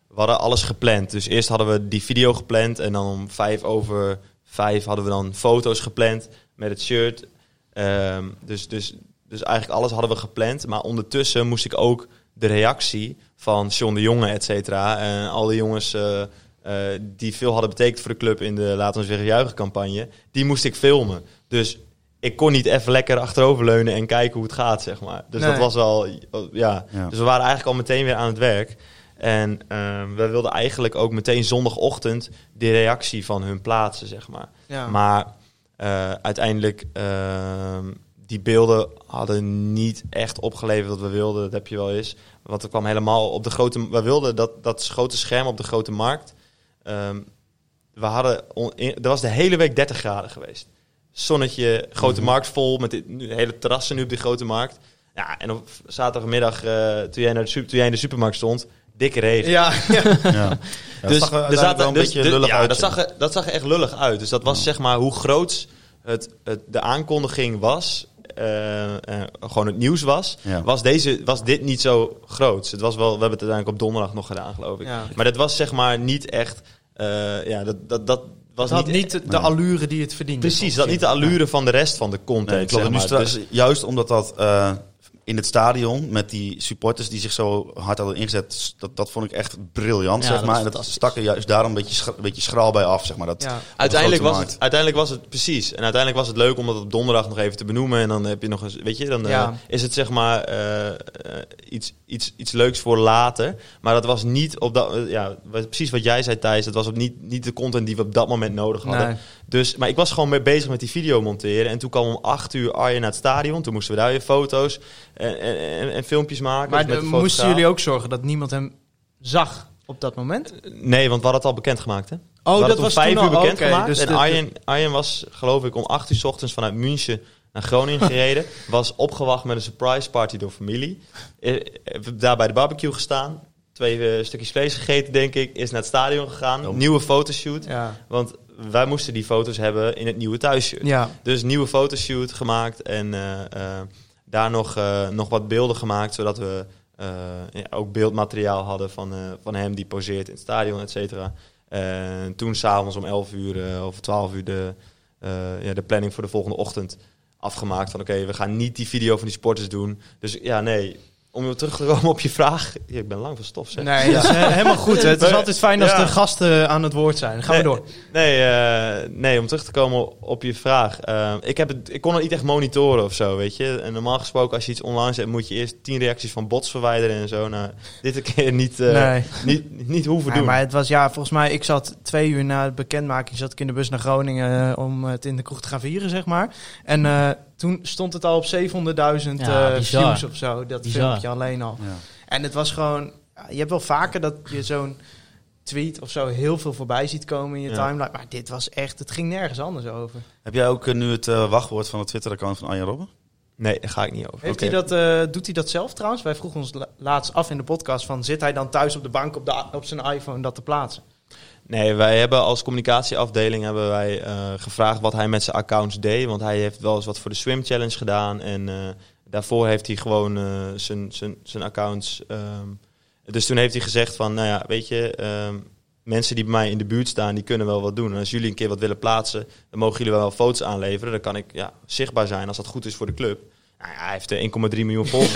we hadden alles gepland. Dus eerst hadden we die video gepland. En dan om vijf over vijf hadden we dan foto's gepland met het shirt. Ehm, dus, dus, dus eigenlijk alles hadden we gepland. Maar ondertussen moest ik ook de reactie van John de Jonge, et cetera. En al die jongens eh, eh, die veel hadden betekend voor de club in de Laten we zeggen juichen campagne. Die moest ik filmen. Dus ik kon niet even lekker achteroverleunen en kijken hoe het gaat, zeg maar. Dus Nee. dat was wel, ja. Ja. Dus we waren eigenlijk al meteen weer aan het werk. En ehm, we wilden eigenlijk ook meteen zondagochtend die reactie van hun plaatsen, zeg maar. Ja. Maar eh, uiteindelijk, ehm, die beelden hadden niet echt opgeleverd wat we wilden. Dat heb je wel eens. Want er kwam helemaal op de grote... We wilden dat, dat grote scherm op de grote markt. ehm, we hadden... on- in- er was de hele week 30 graden geweest. Zonnetje, grote markt vol, met de, nu- de hele terrassen nu op die grote markt. Ja, en op zaterdagmiddag, eh, toen, jij naar de, toen jij in de supermarkt stond, dikke regen. Ja, ja. Ja. Ja, dat zag er zaten- wel een dus- beetje dus- lullig ja, uit. Dat zag, er, dat zag er echt lullig uit. Dus dat was Ja. zeg maar hoe groot het, het, de aankondiging was. Eh, eh, gewoon het nieuws was, Ja. was, deze, was dit niet zo groot. Het was wel, we hebben het uiteindelijk op donderdag nog gedaan, geloof ik. Ja. Maar dat was zeg maar niet echt. eh, ja, dat, dat, dat was Het had niet, niet de, allure die het verdiende. Precies, dat niet de allure van de rest van de content. Nee, zeg maar. Dus- juist omdat dat eh, in het stadion met die supporters die zich zo hard hadden ingezet, dat, dat vond ik echt briljant, Ja, zeg maar. En dat stak er juist daarom een beetje, schra- een beetje schraal bij af, zeg maar. Dat, Ja. Uiteindelijk was, markt. het, uiteindelijk was het precies. En uiteindelijk was het leuk om dat op donderdag nog even te benoemen. En dan heb je nog eens, weet je, dan eh, is het zeg maar eh, eh, iets, iets, iets leuks voor later. Maar dat was niet op dat, ja, precies wat jij zei Thijs. Dat was op niet, niet de content die we op dat moment nodig hadden. Nee. Dus, maar ik was gewoon mee bezig met die video monteren. En toen kwam om acht uur Arjen naar het stadion. Toen moesten we daar weer foto's en, en, en, en filmpjes maken. Maar Dus met de- de moesten jullie ook zorgen dat niemand hem zag op dat moment? Nee, want we hadden het al bekendgemaakt, hè? Oh, dat het was om vijf toen uur al- bekendgemaakt. oké, dus en Arjen, Arjen was, geloof ik, om acht uur 's ochtends vanuit München naar Groningen gereden. was opgewacht met een surprise party door familie. Eh, eh, daar bij de barbecue gestaan. Twee eh, stukjes vlees gegeten, denk ik. Is naar het stadion gegaan. Oh. Nieuwe fotoshoot. Ja. Want wij moesten die foto's hebben in het nieuwe thuisshirt. Ja. Dus nieuwe fotoshoot gemaakt en eh, eh, daar nog, eh, nog wat beelden gemaakt, zodat we ja, ook beeldmateriaal hadden van, van hem die poseert in het stadion, et cetera. En toen s'avonds om 11 uur of 12 uur de, ja, de planning voor de volgende ochtend afgemaakt. Van oké, we gaan niet die video van die sporters doen. Dus ja, nee. Om weer terug te komen op je vraag. Ja, ik ben lang van stof, zeg. Nee, dat is eh, helemaal goed. hè. Het is altijd fijn als Ja. de gasten aan het woord zijn. Gaan we door. Nee, eh, nee, om terug te komen op je vraag. Eh, ik, heb het, ik kon het niet echt monitoren of zo, weet je. En normaal gesproken, als je iets online zet, moet je eerst tien reacties van bots verwijderen en zo. Nou, dit keer niet, eh, Nee. niet, niet hoeven doen. maar het was ja, volgens mij, ik zat twee uur na de bekendmaking, zat ik in de bus naar Groningen eh, om het in de kroeg te gaan vieren, zeg maar. En eh, toen stond het al op 700.000 Ja, eh, views of zo, dat Bizar. filmpje alleen al. Ja. En het was gewoon, je hebt wel vaker dat je zo'n tweet of zo heel veel voorbij ziet komen in je Ja. timeline. Maar dit was echt, het ging nergens anders over. Heb jij ook eh, nu het eh, wachtwoord van het Twitter-account van Arjen Robben? Nee, daar ga ik niet over. Heeft hij dat, eh, doet hij dat zelf trouwens? Wij vroegen ons la- laatst af in de podcast van... zit hij dan thuis op de bank op, de, op zijn iPhone dat te plaatsen? Nee, wij hebben als communicatieafdeling hebben wij eh, gevraagd wat hij met zijn accounts deed. Want hij heeft wel eens wat voor de Swim Challenge gedaan. En eh, daarvoor heeft hij gewoon eh, zijn, zijn, accounts. ehm, dus toen heeft hij gezegd van, nou ja, weet je, ehm, mensen die bij mij in de buurt staan, die kunnen wel wat doen. En als jullie een keer wat willen plaatsen, dan mogen jullie wel foto's aanleveren. Dan kan ik ja, zichtbaar zijn als dat goed is voor de club. Nou ja, hij heeft eh, 1,3 miljoen volgers.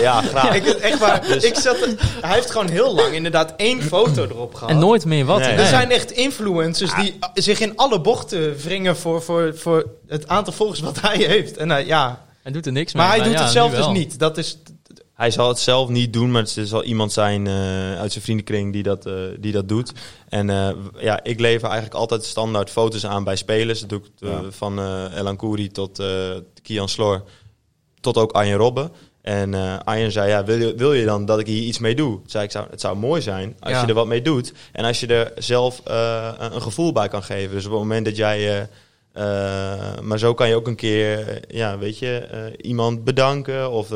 Ja, graag. Ik, echt waar, Dus- ik zat er- hij heeft gewoon heel lang inderdaad één foto erop gehad. En nooit meer wat. Nee. Er Nee. zijn echt influencers die zich in alle bochten wringen voor, voor, voor het aantal volgers wat hij heeft. En, uh, ja. Hij doet er niks Maar mee. hij doet ja, het zelf dus niet. Dat is, Hij zal het zelf niet doen, maar er zal iemand zijn eh, uit zijn vriendenkring die dat, eh, die dat doet. En eh, ja, ik lever eigenlijk altijd standaard foto's aan bij spelers. Dat doe ik eh, Ja. van eh Elan Kouri tot eh Kian Sloor, tot ook Arjen Robben. En eh Arjen zei, ja, wil, je, wil je dan dat ik hier iets mee doe? Toen zei ik, zou, het zou mooi zijn als Ja. je er wat mee doet. En als je er zelf eh, een, een gevoel bij kan geven. Dus op het moment dat jij... eh, maar zo kan je ook een keer, ja, weet je, iemand bedanken. Of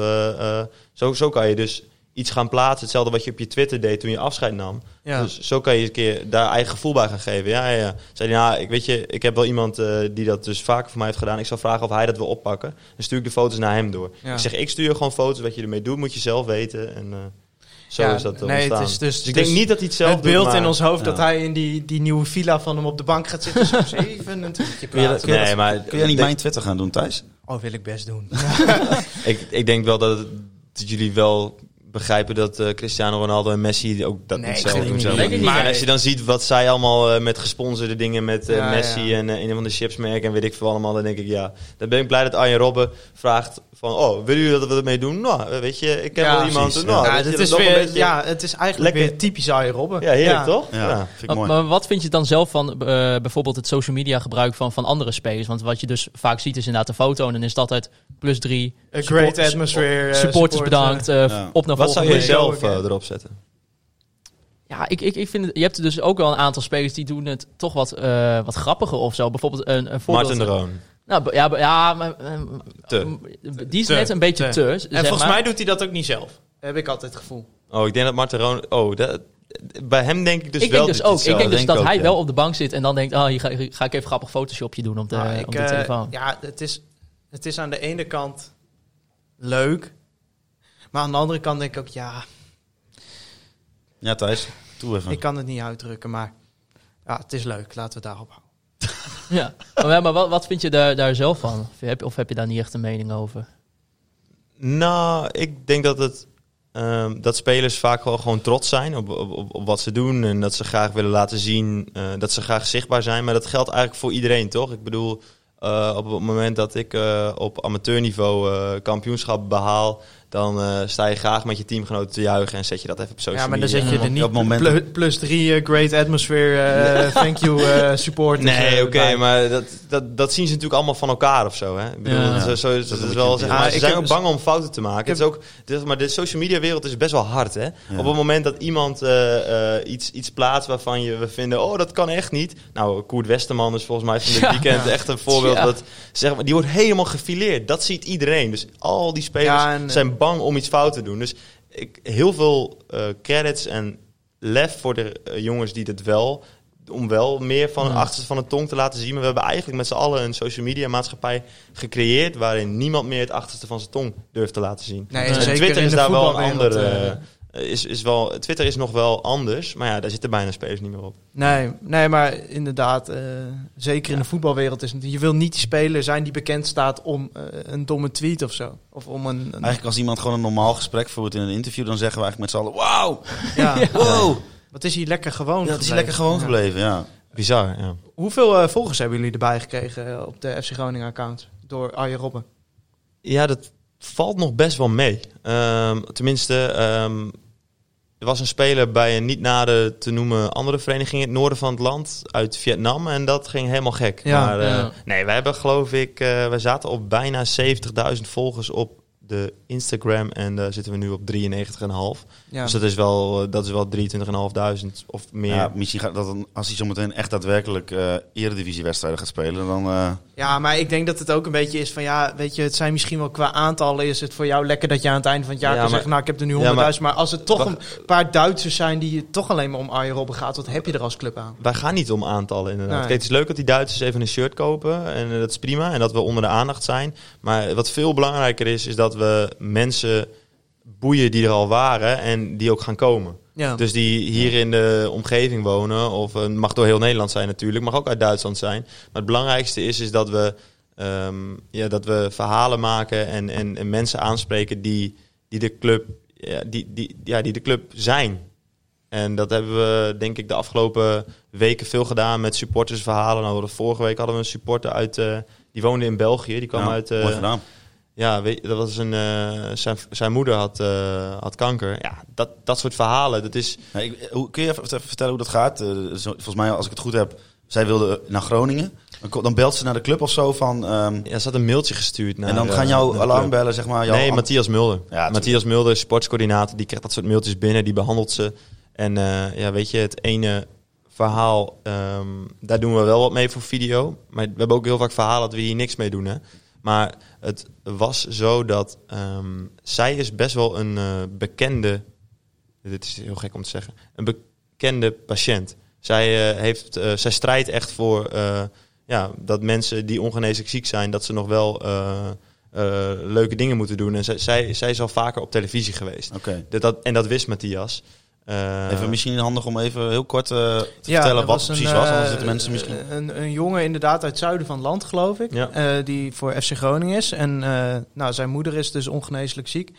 zo, zo kan je dus iets gaan plaatsen. Hetzelfde wat je op je Twitter deed toen je afscheid nam. ja. Dus zo kan je een keer daar eigen gevoel bij gaan geven. Ja, ja, ja. Zei hij, nou, ik weet je, ik heb wel iemand eh, die dat dus vaker voor mij heeft gedaan. Ik zal vragen of hij dat wil oppakken. Dan stuur ik de foto's naar hem door. Ja. Ik zeg, ik stuur gewoon foto's. Wat je ermee doet, moet je zelf weten. En eh, zo Ja, is dat eh, nee, het is dus- dus ik dus denk niet dat hij het zelf het beeld doet, maar- in ons hoofd dat hij in die, die nieuwe villa van hem op de bank gaat zitten. Even een tweetje Kun je dat- plaatsen. kun je Nee, maar Kun jij niet mijn Twitter gaan doen, Thijs? Oh, wil ik best doen. ik, ik denk wel dat, het- dat jullie wel begrijpen dat eh, Cristiano Ronaldo en Messi ook dat Nee, niet zelf doen. niet. Maar als je dan ziet wat zij allemaal eh, met gesponsorde dingen met eh, Ja, Messi ja. en een van de chipsmerken en weet ik veel allemaal, dan denk ik ja. Dan ben ik blij dat Arjen Robben vraagt van, oh, willen jullie dat we ermee doen? Nou, weet je, ik heb Ja, wel iemand. precies, nou, het dat is weer, beetje- ja, het is eigenlijk Lekker. weer typisch Arjen Robben. ja, heerlijk toch? Ja, vind ik Maar, mooi. maar wat vind je dan zelf van eh, bijvoorbeeld het social media gebruik van, van andere spelers? Want wat je dus vaak ziet is inderdaad een foto en dan is het altijd plus drie. A great atmosphere. supporters support, bedankt, Ja. op naar Wat zou je zelf eh, erop zetten? Ja, ik, ik, ik vind het, je hebt dus ook wel een aantal spelers die doen het toch wat, eh, wat grappiger of zo. Bijvoorbeeld een, een voorbeeld. Martin de Roon. Nou, ja, ja maar, eh, Te. die is Te, net een beetje te. te. En zeg volgens maar. mij doet hij dat ook niet zelf. Heb ik altijd het gevoel. Oh, ik denk dat Martin de Roon... Oh, dat, bij hem denk ik dus ik wel denk dus ook. Ik denk dus dat hij ook, wel op de bank zit en dan denkt, oh, hier ga, hier ga ik even grappig photoshopje doen op de, Nou, ik, op de telefoon. ja, het is, het is aan de ene kant leuk. Maar aan de andere kant denk ik ook, ja, Ja, Thijs, doe even. ik kan het niet uitdrukken. Maar ja, het is leuk. Laten we het daarop houden. Ja, maar, maar wat, wat vind je daar, daar zelf van? Of heb, of heb je daar niet echt een mening over? Nou, ik denk dat het ehm, dat spelers vaak wel gewoon trots zijn op, op, op, op wat ze doen en dat ze graag willen laten zien eh, dat ze graag zichtbaar zijn. Maar dat geldt eigenlijk voor iedereen, toch? Ik bedoel, eh, op het moment dat ik eh, op amateurniveau eh, kampioenschap behaal, dan eh, sta je graag met je teamgenoten te juichen en zet je dat even op social Ja, maar dan media. zet je er niet Op moment- plu- plus drie eh, great atmosphere, eh, thank you eh support. Nee, oké, maar dat, dat, dat zien ze natuurlijk allemaal van elkaar of zo. Hè? Ik bedoel, Ja. dat is, zo, dat Dat is wel, zeg Ja, maar, ik ze zijn ook bang om fouten te maken. heb- Het is ook, is- maar de social media wereld is best wel hard. Hè? Op het moment dat iemand eh, eh, iets, iets plaatst waarvan je, we vinden, oh dat kan echt niet. Nou, Koert Westerman is volgens mij van dit Ja. weekend echt een voorbeeld. Ja. Dat, zeg maar, die wordt helemaal gefileerd. Dat ziet iedereen. Dus al die spelers Ja, en, zijn bang om iets fout te doen. Dus ik, heel veel eh, credits en lef voor de eh, jongens die dit wel om wel meer van Ja. achterste van de tong te laten zien. Maar we hebben eigenlijk met z'n allen een social media maatschappij gecreëerd waarin niemand meer het achterste van zijn tong durft te laten zien. Nee, En Twitter is daar wel een voetbalwereld, ander. Is, is wel, Twitter is nog wel anders, maar ja, daar zitten bijna spelers niet meer op. Nee, nee, maar inderdaad, eh, zeker in de voetbalwereld is het. Je wil niet die speler zijn die bekend staat om eh, een domme tweet of zo. Of om een. een- Eigenlijk als iemand gewoon een normaal gesprek voert in een interview, dan zeggen we eigenlijk met z'n allen, wauw, ja. wow. Wat is hier lekker gewoon? Ja, het is gebleven. lekker gewoon gebleven, ja. Bizar, ja. Hoeveel eh, volgers hebben jullie erbij gekregen op de FC Groningen account door Arjen Robben? Ja, dat valt nog best wel mee. Ehm, tenminste, ehm, er was een speler bij een niet nader te noemen andere vereniging in het noorden van het land uit Vietnam. En dat ging helemaal gek. Ja, maar, eh, ja. Nee, wij hebben geloof ik, eh wij zaten op bijna 70.000 volgers op de Instagram en daar zitten we nu op 93,5. Ja. Dus dat is wel, eh, dat is wel 23.500 of meer. Ja, misschien gaat dat dan, als hij zometeen echt daadwerkelijk eh eredivisiewedstrijden gaat spelen, dan... Ja, maar ik denk dat het ook een beetje is van ja, weet je, het zijn misschien wel qua aantallen is het voor jou lekker dat je aan het einde van het jaar Ja, kan maar- zeggen, nou ik heb er nu Ja, 100.000, maar- maar, als het toch een paar Duitsers zijn die je toch alleen maar om Arjen Robben gaat, wat heb je er als club aan? Wij gaan niet om aantallen inderdaad. Nee. Kijk, het is leuk dat die Duitsers even een shirt kopen. En eh, dat is prima. En dat we onder de aandacht zijn. Maar wat veel belangrijker is, is dat we mensen boeien die er al waren. En die ook gaan komen. Ja. Dus die hier in de omgeving wonen. Of het mag door heel Nederland zijn natuurlijk. Mag ook uit Duitsland zijn. Maar het belangrijkste is, is dat we, ehm, ja, dat we verhalen maken. En, en, en mensen aanspreken die, die de club ja, die, die, ja, die de club zijn. En dat hebben we denk ik de afgelopen weken veel gedaan met supportersverhalen. Nou, de vorige week hadden we een supporter uit, eh, die woonde in België. Die kwam ja, uit, eh, mooi gedaan. Ja, weet, je, dat was een, eh, zijn, zijn moeder had, eh, had kanker. Ja, dat, dat soort verhalen, dat is, ik- hoe, kun je even, vertellen hoe dat gaat? Eh, zo- volgens mij, als ik het goed heb, zij wilde naar Groningen. Dan, dan belt ze naar de club of zo van... ehm, ja, ze had een mailtje gestuurd naar en dan eh, gaan jouw alarmbellen, zeg maar... Jouw Nee, Matthias Mulder. Ja, Matthias Mulder, sportscoördinator, die krijgt dat soort mailtjes binnen, die behandelt ze. En eh, ja, weet je, het ene verhaal, ehm, daar doen we wel wat mee voor video. Maar we hebben ook heel vaak verhalen dat we hier niks mee doen. Hè? Maar het was zo dat ehm, zij is best wel een eh, bekende, dit is heel gek om te zeggen, een bekende patiënt. Zij, eh, heeft, eh, zij strijdt echt voor ja, dat mensen die ongeneeslijk ziek zijn, dat ze nog wel leuke dingen moeten doen. En zij, zij, zij is al vaker op televisie geweest. Oké. Dat, dat, en dat wist Matthias. Eh, Even misschien handig om even heel kort eh, te Ja, vertellen er wat het precies een, was. eh, Anders zitten mensen misschien... Een, een jongen inderdaad uit het zuiden van het land, geloof ik. Ja. eh, die voor FC Groningen is. En eh, nou, zijn moeder is dus ongeneeslijk ziek.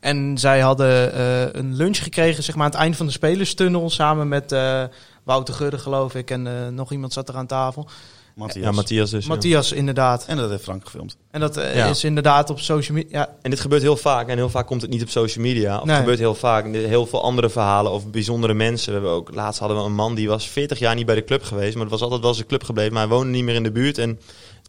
En zij hadden eh, een lunch gekregen, zeg maar, aan het eind van de spelerstunnel. Samen met eh, Wouter Gudde, geloof ik. En eh, nog iemand zat er aan tafel. Matthias. Ja, Matthias dus. ja. Matthias, inderdaad. En dat heeft Frank gefilmd. En dat eh, Ja. is inderdaad op social media. Ja, En dit gebeurt heel vaak. En heel vaak komt het niet op social media. Of Nee. het gebeurt heel vaak. in Heel veel andere verhalen of bijzondere mensen. We hebben ook, laatst hadden we een man die was 40 jaar niet bij de club geweest. Maar het was altijd wel zijn club gebleven. Maar hij woonde niet meer in de buurt. En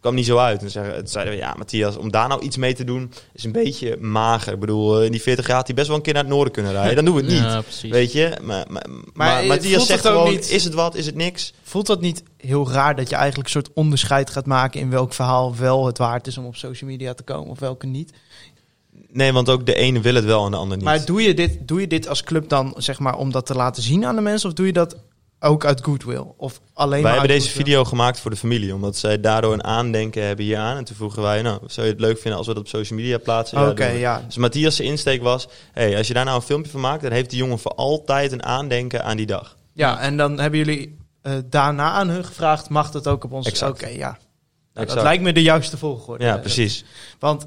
kwam niet zo uit. En zeggen, toen zeiden we, ja Matthias, om daar nou iets mee te doen is een beetje mager. Ik bedoel, eh, in die 40 jaar had hij best wel een keer naar het noorden kunnen rijden. Dan doen we het niet. Ja, precies. Weet je? Maar, maar, maar, het Matthias voelt zegt het ook gewoon, niet- is het wat, is het niks? voelt dat niet heel raar dat je eigenlijk een soort onderscheid gaat maken in welk verhaal wel het waard is om op social media te komen of welke niet? Nee, want ook de ene wil het wel en de ander niet. Maar doe je, dit, doe je dit als club dan, zeg maar, om dat te laten zien aan de mensen? Of doe je dat ook uit goodwill? Of alleen Wij maar hebben deze goodwill? video gemaakt voor de familie, omdat zij daardoor een aandenken hebben hieraan. En toen vroegen wij, nou, zou je het leuk vinden als we dat op social media plaatsen? Oké, ja. Dus Matthias' insteek was, hey, als je daar nou een filmpje van maakt, dan heeft die jongen voor altijd een aandenken aan die dag. Ja, en dan hebben jullie eh, daarna aan hun gevraagd, mag dat ook op ons? Oké, ja. Nou, dat lijkt me de juiste volgorde. Ja, precies. Want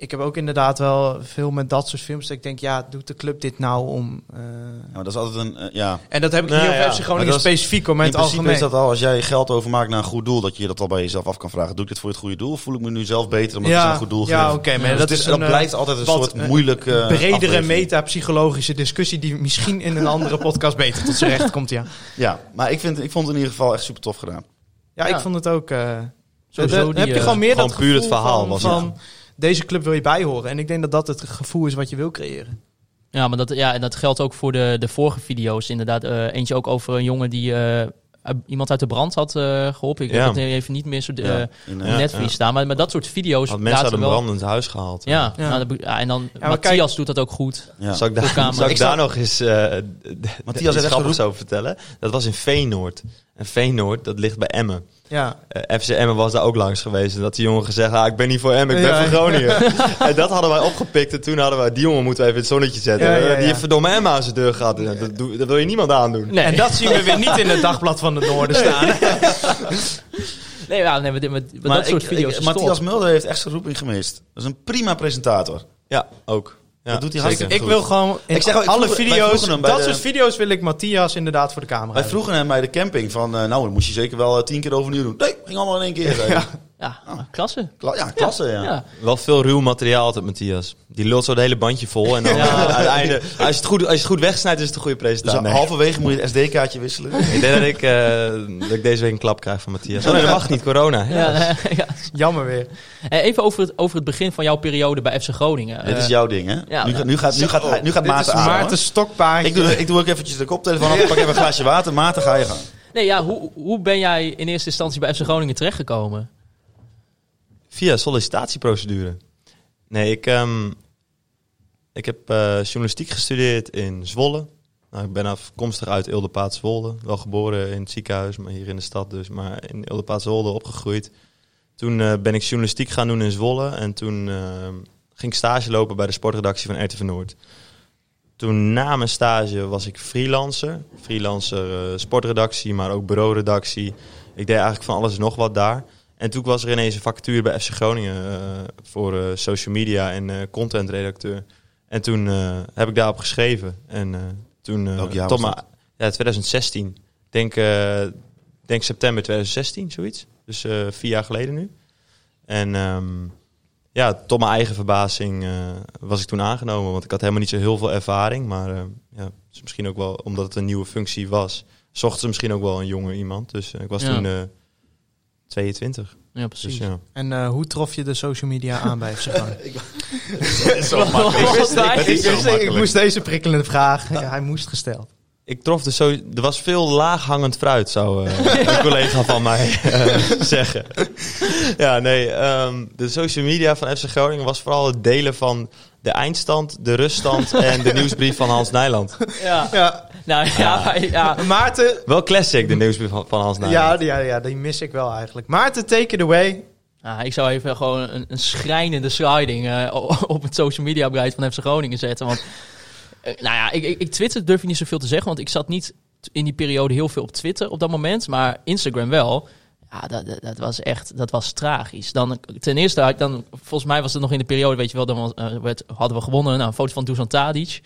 ik heb ook inderdaad wel veel met dat soort films. Dat ik denk, ja, doet de club dit nou om... eh, Ja, maar dat is altijd een... eh, ja. En dat heb ik Nou, niet over ja. FC Groningen Maar dat is- specifiek, hoor, maar In in het algemeen. is dat al, als jij geld overmaakt naar een goed doel, dat je dat al bij jezelf af kan vragen. Doe ik dit voor het goede doel? Of voel ik me nu zelf beter omdat ik ja, een goed doel ja, geef? oké, maar Dus dat is dat een, eh, blijft altijd een soort moeilijke uh, bredere metapsychologische discussie die misschien in een andere podcast beter tot zijn recht komt, ja. Ja, maar ik, vind, ik vond het in ieder geval echt super tof gedaan. Ja, Ja. ik vond het ook... eh Sowieso dan die, heb je gewoon meer gewoon dat puur het verhaal van, was van deze club wil je bijhoren. En ik denk dat dat het gevoel is wat je wil creëren. Ja, maar dat, ja, en dat geldt ook voor de, de vorige video's. Inderdaad, eh, eentje ook over een jongen die eh, iemand uit de brand had eh, geholpen. Ik Ja. heb het even niet meer zo de, Ja, ja. staan. Maar met dat soort video's Had mensen uit laten een wel... brandend huis gehaald. Ja, Ja. Nou, dat be- ja, en dan maar Matthias kijk- doet dat ook goed. ja. Zal ik daar, zal ik daar nog eens uh, Matthias heeft echt grappigs over vertellen? Dat was in Veenoord. En Veenoord, dat ligt bij Emmen. Ja, Eh, FC Emmen was daar ook langs geweest. En dat die jongen gezegd, ah, ik ben niet voor Emmen, ik ben Ja. voor Groningen. en dat hadden wij opgepikt. En toen hadden wij, die jongen moeten we even in het zonnetje zetten. Ja, ja, ja. Die heeft verdomme Emmen aan zijn deur gehad. Dat, doe- dat wil je niemand aandoen. Nee, en dat zien we weer niet in het dagblad van het Noorden staan. nee, ja, nee met, met, met Maar dat soort video's ik- Matthias. Mulder heeft echt zijn roeping gemist. Dat is een prima presentator. Ja, ook. Ja, Dat doet hij zeker. hartstikke ik goed. wil gewoon in Ik zeg ik alle vroeg- video's, vroegen hem bij dat de- soort video's wil ik Matthias inderdaad voor de camera Wij hebben. vroegen hem bij de camping van, eh, nou, dan moest je zeker wel eh, tien keer overnieuw doen. Nee, ging allemaal in één keer. zei hij. Ja, klasse. Kla- ja, klasse, ja. Ja. Wel veel ruw materiaal altijd, Matthias. Die lult zo het hele bandje vol. En dan Ja. eh, uiteinde, als je, het goed, als je het goed wegsnijdt, is het een goede Dus presentatie. Nee. halverwege moet je het SD-kaartje wisselen. Ik denk dat ik, eh, dat ik deze week een klap krijg van Matthias. Oh nee, dat mag niet, corona. Ja, ja. Jammer weer. Eh, Even over het, over het begin van jouw periode bij FC Groningen. Dit is Eh, jouw ding, hè? ja, nu, nu gaat, nu gaat, nu gaat Maarten aan. Maarten Stokpaardje. Ik doe, ik doe ook eventjes de koptelefoon af, pak even een glaasje water. Maarten, ga je gaan. Nee, ja, hoe, hoe ben jij in eerste instantie bij FC Groningen terechtgekomen? Via sollicitatieprocedure. Nee, ik, ehm, ik heb eh, journalistiek gestudeerd in Zwolle. Nou, ik ben afkomstig uit Ildepaat-Zwolle. Wel geboren in het ziekenhuis, maar hier in de stad dus. Maar in Ildepaat-Zwolle opgegroeid. Toen eh, ben ik journalistiek gaan doen in Zwolle. En toen ehm, ging ik stage lopen bij de sportredactie van RTV Noord. Toen na mijn stage was ik freelancer. Freelancer eh, sportredactie, maar ook bureauredactie. Ik deed eigenlijk van alles en nog wat daar. En toen was er ineens een vacature bij FC Groningen eh, voor eh, social media en eh contentredacteur. En toen eh, heb ik daarop geschreven. En eh, toen... eh, Welk jaar tot maar- Ja, 2016. Denk, eh, denk september 2016, zoiets. Dus eh, vier jaar geleden nu. En ehm, ja, tot mijn eigen verbazing eh, was ik toen aangenomen. Want ik had helemaal niet zo heel veel ervaring. Maar eh, ja, misschien ook wel omdat het een nieuwe functie was. Zochten ze misschien ook wel een jonger iemand. Dus ik was Ja. toen eh 22. Ja, precies. Dus ja. En eh, hoe trof je de social media aan bij FC. Ik moest deze prikkelende vraag. Ja, hij moest gesteld. Ik trof de so er was veel laaghangend fruit, zou eh, een collega van mij eh, zeggen. ja, nee, ehm, de social media van FC Groningen was vooral het delen van de eindstand, de ruststand en de nieuwsbrief van Hans Nijland. Ja. Ja, Nou ja, maar- ja. Maarten. Wel classic, de nieuwsbrief van, Hans Nijland. Ja, ja, ja, die mis ik wel eigenlijk. Maarten, take it away. Ik zou even gewoon een, een schrijnende sliding eh, op het social media beleid van FC Groningen zetten. Want, eh, nou ja, ik, ik, ik Twitter durf ik niet zoveel te zeggen, want ik zat niet in die periode heel veel op Twitter op dat moment, maar Instagram wel. Ja, dat, dat, dat was echt, dat was tragisch. Dan, ten eerste, had ik dan, volgens mij was het nog in de periode, weet je wel, dan was, eh, werd, hadden we gewonnen, nou, een foto van Dusan Tadic.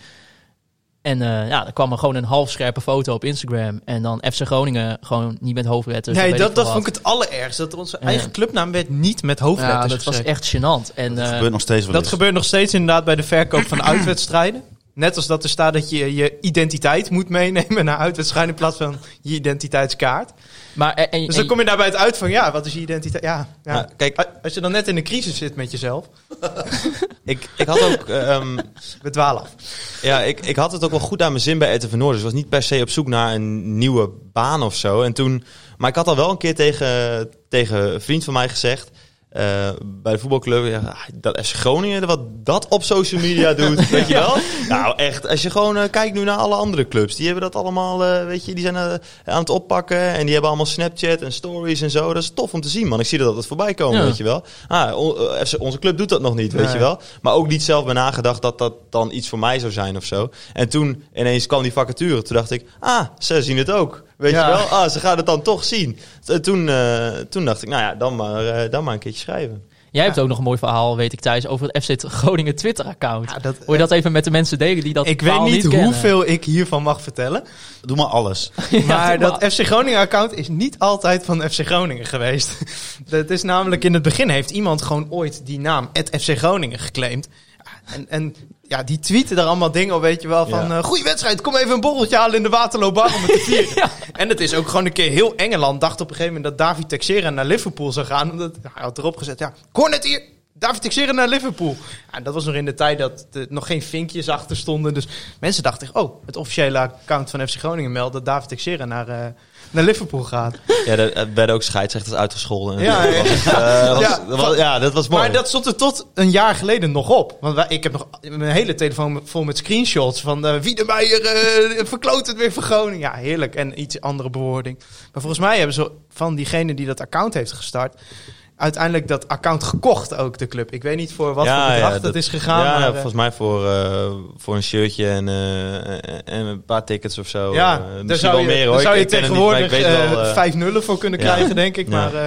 En eh, ja, dan kwam er gewoon een halfscherpe foto op Instagram. En dan FC Groningen gewoon niet met hoofdletters. nee, dat, dat vond ik het allerergste. Dat onze Ja. eigen clubnaam werd niet met hoofdletters Ja, dat was echt gênant. En, Dat eh, gebeurt nog steeds wel Dat gebeurt nog steeds inderdaad bij de verkoop van uitwedstrijden. Net als dat er staat dat je je identiteit moet meenemen naar uitwedstrijden in plaats van je identiteitskaart. Maar, en, en, Dus dan kom je daarbij het uit van, ja, wat is je identiteit? Ja, ja. Ja, kijk, Als je dan net in een crisis zit met jezelf, ik, ik had ook... ehm, we dwalen af. Ja, ik, ik had het ook wel goed aan mijn zin bij RTV Noord. Dus ik was niet per se op zoek naar een nieuwe baan of zo. En toen, maar ik had al wel een keer tegen, tegen een vriend van mij gezegd... eh, bij de voetbalclub, ja, dat FC Groningen, wat dat op social media doet, weet je wel? Nou echt, als je gewoon eh, kijkt nu naar alle andere clubs, die hebben dat allemaal, eh, weet je, die zijn aan het oppakken en die hebben allemaal Snapchat en stories en zo. Dat is tof om te zien, man. Ik zie dat het voorbij komen, Ja. weet je wel. Ah, on- onze club doet dat nog niet, weet Nee. je wel. Maar ook niet zelf bij nagedacht dat dat dan iets voor mij zou zijn of zo. En toen ineens kwam die vacature. Toen dacht ik, ah, ze zien het ook. Weet Ja. je wel? Ah, ze gaan het dan toch zien. En toen, eh, toen dacht ik, nou ja, dan maar, eh, dan maar een keertje schrijven. Jij hebt ook nog een mooi verhaal, weet ik, Thijs, over het FC Groningen Twitter-account. Ja, Wil je dat even met de mensen delen die dat ik weet niet hoeveel ik hiervan mag vertellen. Doe maar alles. Maar dat FC Groningen-account is niet altijd van FC Groningen geweest. Dat is namelijk in het begin heeft iemand gewoon ooit die naam FC Groningen geclaimd. En, en ja, die tweeten er allemaal dingen op, weet je wel, van... Ja. eh goeie wedstrijd, kom even een borreltje halen in de Waterloobar om het te vieren. En het is ook gewoon een keer heel Engeland dacht op een gegeven moment dat David Texera naar Liverpool zou gaan. Omdat hij had erop gezet, ja, net hier, David Texera naar Liverpool. Ja, dat was nog in de tijd dat er nog geen vinkjes achter stonden. Dus mensen dachten, oh, het officiële account van FC Groningen meldt dat David Texera naar, eh, naar Liverpool gaat. Ja, er werden ook scheidsrechters uitgescholden. Ja, ja. Dat was, eh, was- Ja, dat was- ja, dat was mooi. Maar dat stond er tot een jaar geleden nog op. Want wij, ik heb nog mijn hele telefoon vol met screenshots van uh, Wiedemeyer uh, verkloot het weer voor Groningen. Ja, heerlijk. En iets andere bewoording. Maar volgens mij hebben ze van diegene die dat account heeft gestart... uiteindelijk dat account gekocht ook, de club. Ik weet niet voor wat Ja, voor bedrag ja, dat, dat- is gegaan. ja, maar, ja, eh, volgens mij voor, eh, voor een shirtje en, eh, en een paar tickets of zo. ja, Eh, daar zou je, meer hoor. zou je tegenwoordig 5 nullen voor kunnen ja. krijgen, denk ik. Ja. Maar eh,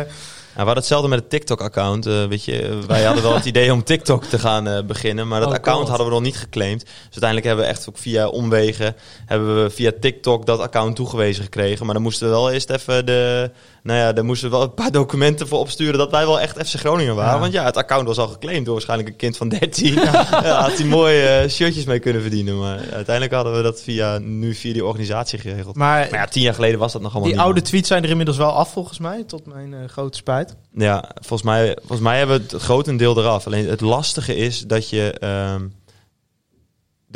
we hadden hetzelfde met het TikTok-account. weet je, wij hadden wel het idee om TikTok te gaan beginnen, maar dat Oh, account God. hadden we nog niet geclaimd. Dus uiteindelijk hebben we echt ook via omwegen, hebben we via TikTok dat account toegewezen gekregen. Maar dan moesten we wel eerst even de, nou ja, daar moesten we wel een paar documenten voor opsturen dat wij wel echt FC Groningen waren. Ja. Want ja, het account was al geclaimd door waarschijnlijk een kind van 13. Ja, had hij mooie eh, shirtjes mee kunnen verdienen. Maar uiteindelijk hadden we dat via, nu via die organisatie geregeld. Maar, Maar ja, tien jaar geleden was dat nog allemaal die oude tweets zijn er inmiddels wel af volgens mij, tot mijn eh, grote spijt. Ja, volgens mij, volgens mij hebben we het grotendeel eraf. Alleen het lastige is dat je, ehm,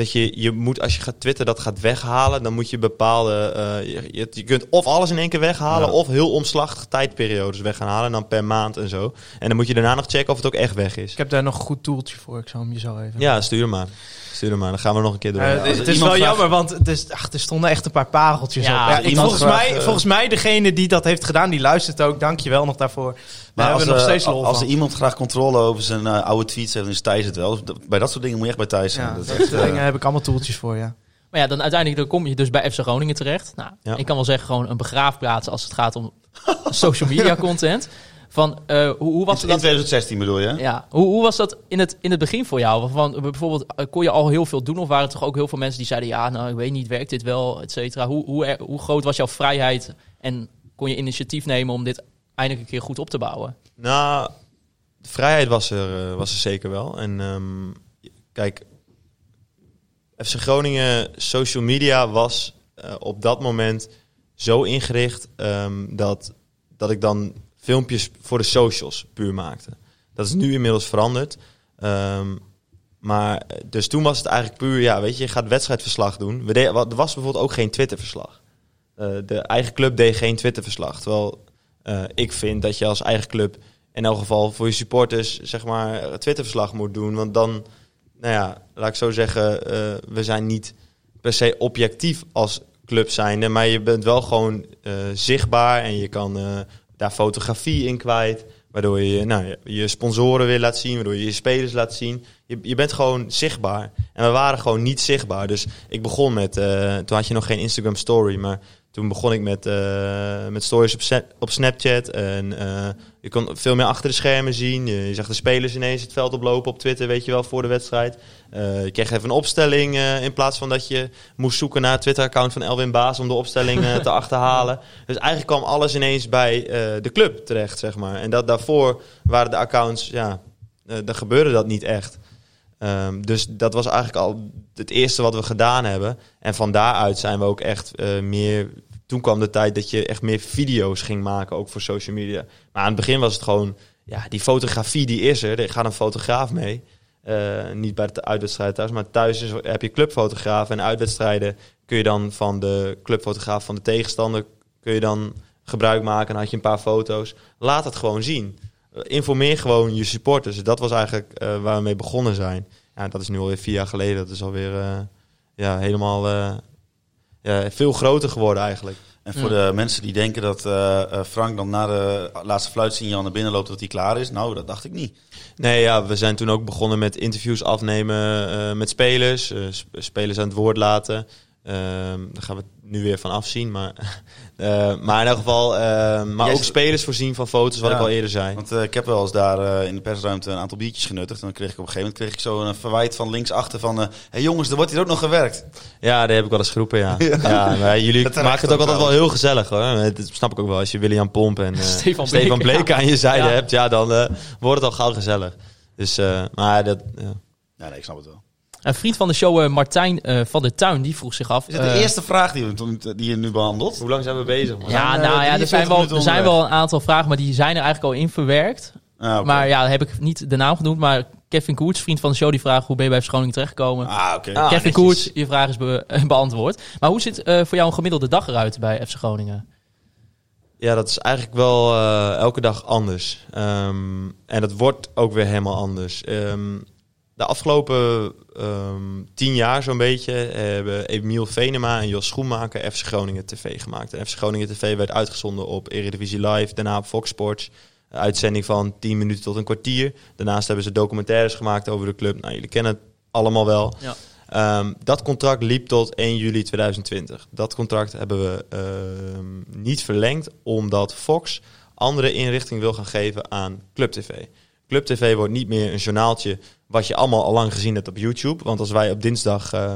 dat je, je moet, als je gaat Twitter dat gaat weghalen, dan moet je bepaalde, eh, je, je, je kunt of alles in één keer weghalen, Ja. of heel omslachtige tijdperiodes weg gaan halen, en dan per maand en zo. En dan moet je daarna nog checken of het ook echt weg is. Ik heb daar nog een goed toeltje voor, ik zal hem je zo even... Ja, stuur maar. Stuur hem maar, dan gaan we nog een keer door. Eh, het- is wel vraagt- jammer, want het is, ach, er stonden echt een paar pareltjes Ja, op. Ja, ik, volgens, vraagt, mij, eh, volgens mij, degene die dat heeft gedaan, die luistert ook. Dank je wel nog daarvoor. Daar Maar als, hebben we nog eh, steeds lol als van. er iemand graag controle over zijn eh, oude tweets heeft, dan is Thijs het wel. Bij dat soort dingen moet je echt bij Thijs zijn. Ja, Dat soort dingen heb ik allemaal toeltjes voor, ja. Maar ja, dan uiteindelijk dan kom je dus bij FC Groningen terecht. Nou, Ja. ik kan wel zeggen gewoon een begraafplaats als het gaat om social media content. Van, eh, hoe, hoe was in dat? 2016 bedoel je? Ja, hoe, hoe was dat in het, in het begin voor jou? Van, bijvoorbeeld, eh, kon je al heel veel doen? Of waren er toch ook heel veel mensen die zeiden... ja, nou, ik weet niet, werkt dit wel, et cetera? Hoe, hoe, er- hoe groot was jouw vrijheid? En kon je initiatief nemen om dit eindelijk een keer goed op te bouwen? Nou, de vrijheid was er, eh, was er zeker wel. En ehm, kijk, FC Groningen social media was eh, op dat moment zo ingericht ehm, dat, dat ik dan filmpjes voor de socials puur maakte. Dat is nu inmiddels veranderd. Ehm, maar dus toen was het eigenlijk puur, ja, weet je, je gaat wedstrijdverslag doen. We er was bijvoorbeeld ook geen Twitterverslag. Eh de eigen club deed geen Twitterverslag. Terwijl eh, ik vind dat je als eigen club in elk geval voor je supporters zeg maar Twitterverslag moet doen. Want dan, nou ja, laat ik zo zeggen, eh, we zijn niet per se objectief als club zijnde, maar je bent wel gewoon zichtbaar en je kan daar fotografie in kwijt. Waardoor je nou, je- sponsoren weer laat zien, waardoor je je spelers laat zien. Je, je bent gewoon zichtbaar. En we waren gewoon niet zichtbaar. Dus ik begon met, eh, toen had je nog geen Instagram story, maar toen begon ik met, eh, met stories op, op Snapchat. En eh, je kon veel meer achter de schermen zien. Je, je zag de spelers ineens het veld oplopen op Twitter, weet je wel, voor de wedstrijd. Eh, je kreeg even een opstelling in plaats van dat je moest zoeken naar het Twitter-account van Elwin Baas om de opstelling te achterhalen. Dus eigenlijk kwam alles ineens bij de club terecht, zeg maar. En dat daarvoor waren de accounts, ja, daar gebeurde dat niet echt. Ehm, dus dat was eigenlijk al het eerste wat we gedaan hebben. En van daaruit zijn we ook echt eh, meer. Toen kwam de tijd dat je echt meer video's ging maken, ook voor social media. Maar aan het begin was het gewoon, ja, die fotografie die is er. Er gaat een fotograaf mee. Eh, niet bij de uitwedstrijd thuis, maar thuis is, heb je clubfotograaf. En uitwedstrijden kun je dan van de clubfotograaf van de tegenstander kun je dan gebruik maken. Dan had je een paar foto's. Laat het gewoon zien. Eh, Informeer gewoon je supporters. Dat was eigenlijk eh, waar we mee begonnen zijn. Ja, dat is nu alweer vier jaar geleden. Dat is alweer eh, ja, helemaal eh, ja, veel groter geworden eigenlijk. En voor de mensen die denken dat Frank dan na de laatste fluitsignaal naar binnen loopt dat hij klaar is. Nou, dat dacht ik niet. Nee, ja, we zijn toen ook begonnen met interviews afnemen eh, met spelers. eh, sp- spelers aan het woord laten. Ehm, daar gaan we nu weer van afzien. Maar, eh, maar in elk geval, eh, maar ook spelers voorzien van foto's, wat Ja. ik al eerder zei. Want eh, ik heb wel eens daar eh, in de persruimte een aantal biertjes genuttigd. En dan kreeg ik op een gegeven moment kreeg ik zo een verwijt van linksachter van... Hé hey jongens, er wordt hier ook nog gewerkt. Ja, daar heb ik wel eens geroepen, ja. ja. maar jullie maken het ook altijd wel wel. heel gezellig, hoor. Dat snap ik ook wel. Als je William Pomp en eh, Stefan Stefan Bleek, Bleek ja. aan je zijde Ja. hebt, ja, dan eh, wordt het al gauw gezellig. Dus, eh, maar dat... Ja. Ja, nee, ik snap het wel. Een vriend van de show, eh, Martijn eh, van der Tuin, die vroeg zich af... Is het de eh, eerste vraag die, we, die je nu behandelt? Hoe lang zijn we bezig, man? Ja, nou ja, er 43 zijn, wel, er zijn wel een aantal vragen, maar die zijn er eigenlijk al in verwerkt. Ah, oké. Maar ja, heb ik niet de naam genoemd. Maar Kevin Koerts, vriend van de show, die vraagt hoe ben je bij Groningen terechtgekomen. Ah, oké. Ah, Kevin netjes. Koerts, je vraag is be- beantwoord. Maar hoe ziet eh, voor jou een gemiddelde dag eruit bij FC Groningen? Ja, dat is eigenlijk wel eh, elke dag anders. Ehm, en dat wordt ook weer helemaal anders. Ehm, de afgelopen ehm, tien jaar zo'n beetje hebben Emiel Venema en Jos Schoenmaker FC Groningen TV gemaakt. En FC Groningen TV werd uitgezonden op Eredivisie Live, daarna op Fox Sports. Een uitzending van 10 minuten tot een kwartier. Daarnaast hebben ze documentaires gemaakt over de club. Nou, jullie kennen het allemaal wel. Ja. Ehm, dat contract liep tot 1 juli 2020. Dat contract hebben we ehm, niet verlengd, omdat Fox andere inrichting wil gaan geven aan Club TV. Club TV wordt niet meer een journaaltje wat je allemaal al lang gezien hebt op YouTube. Want als wij op dinsdag uh,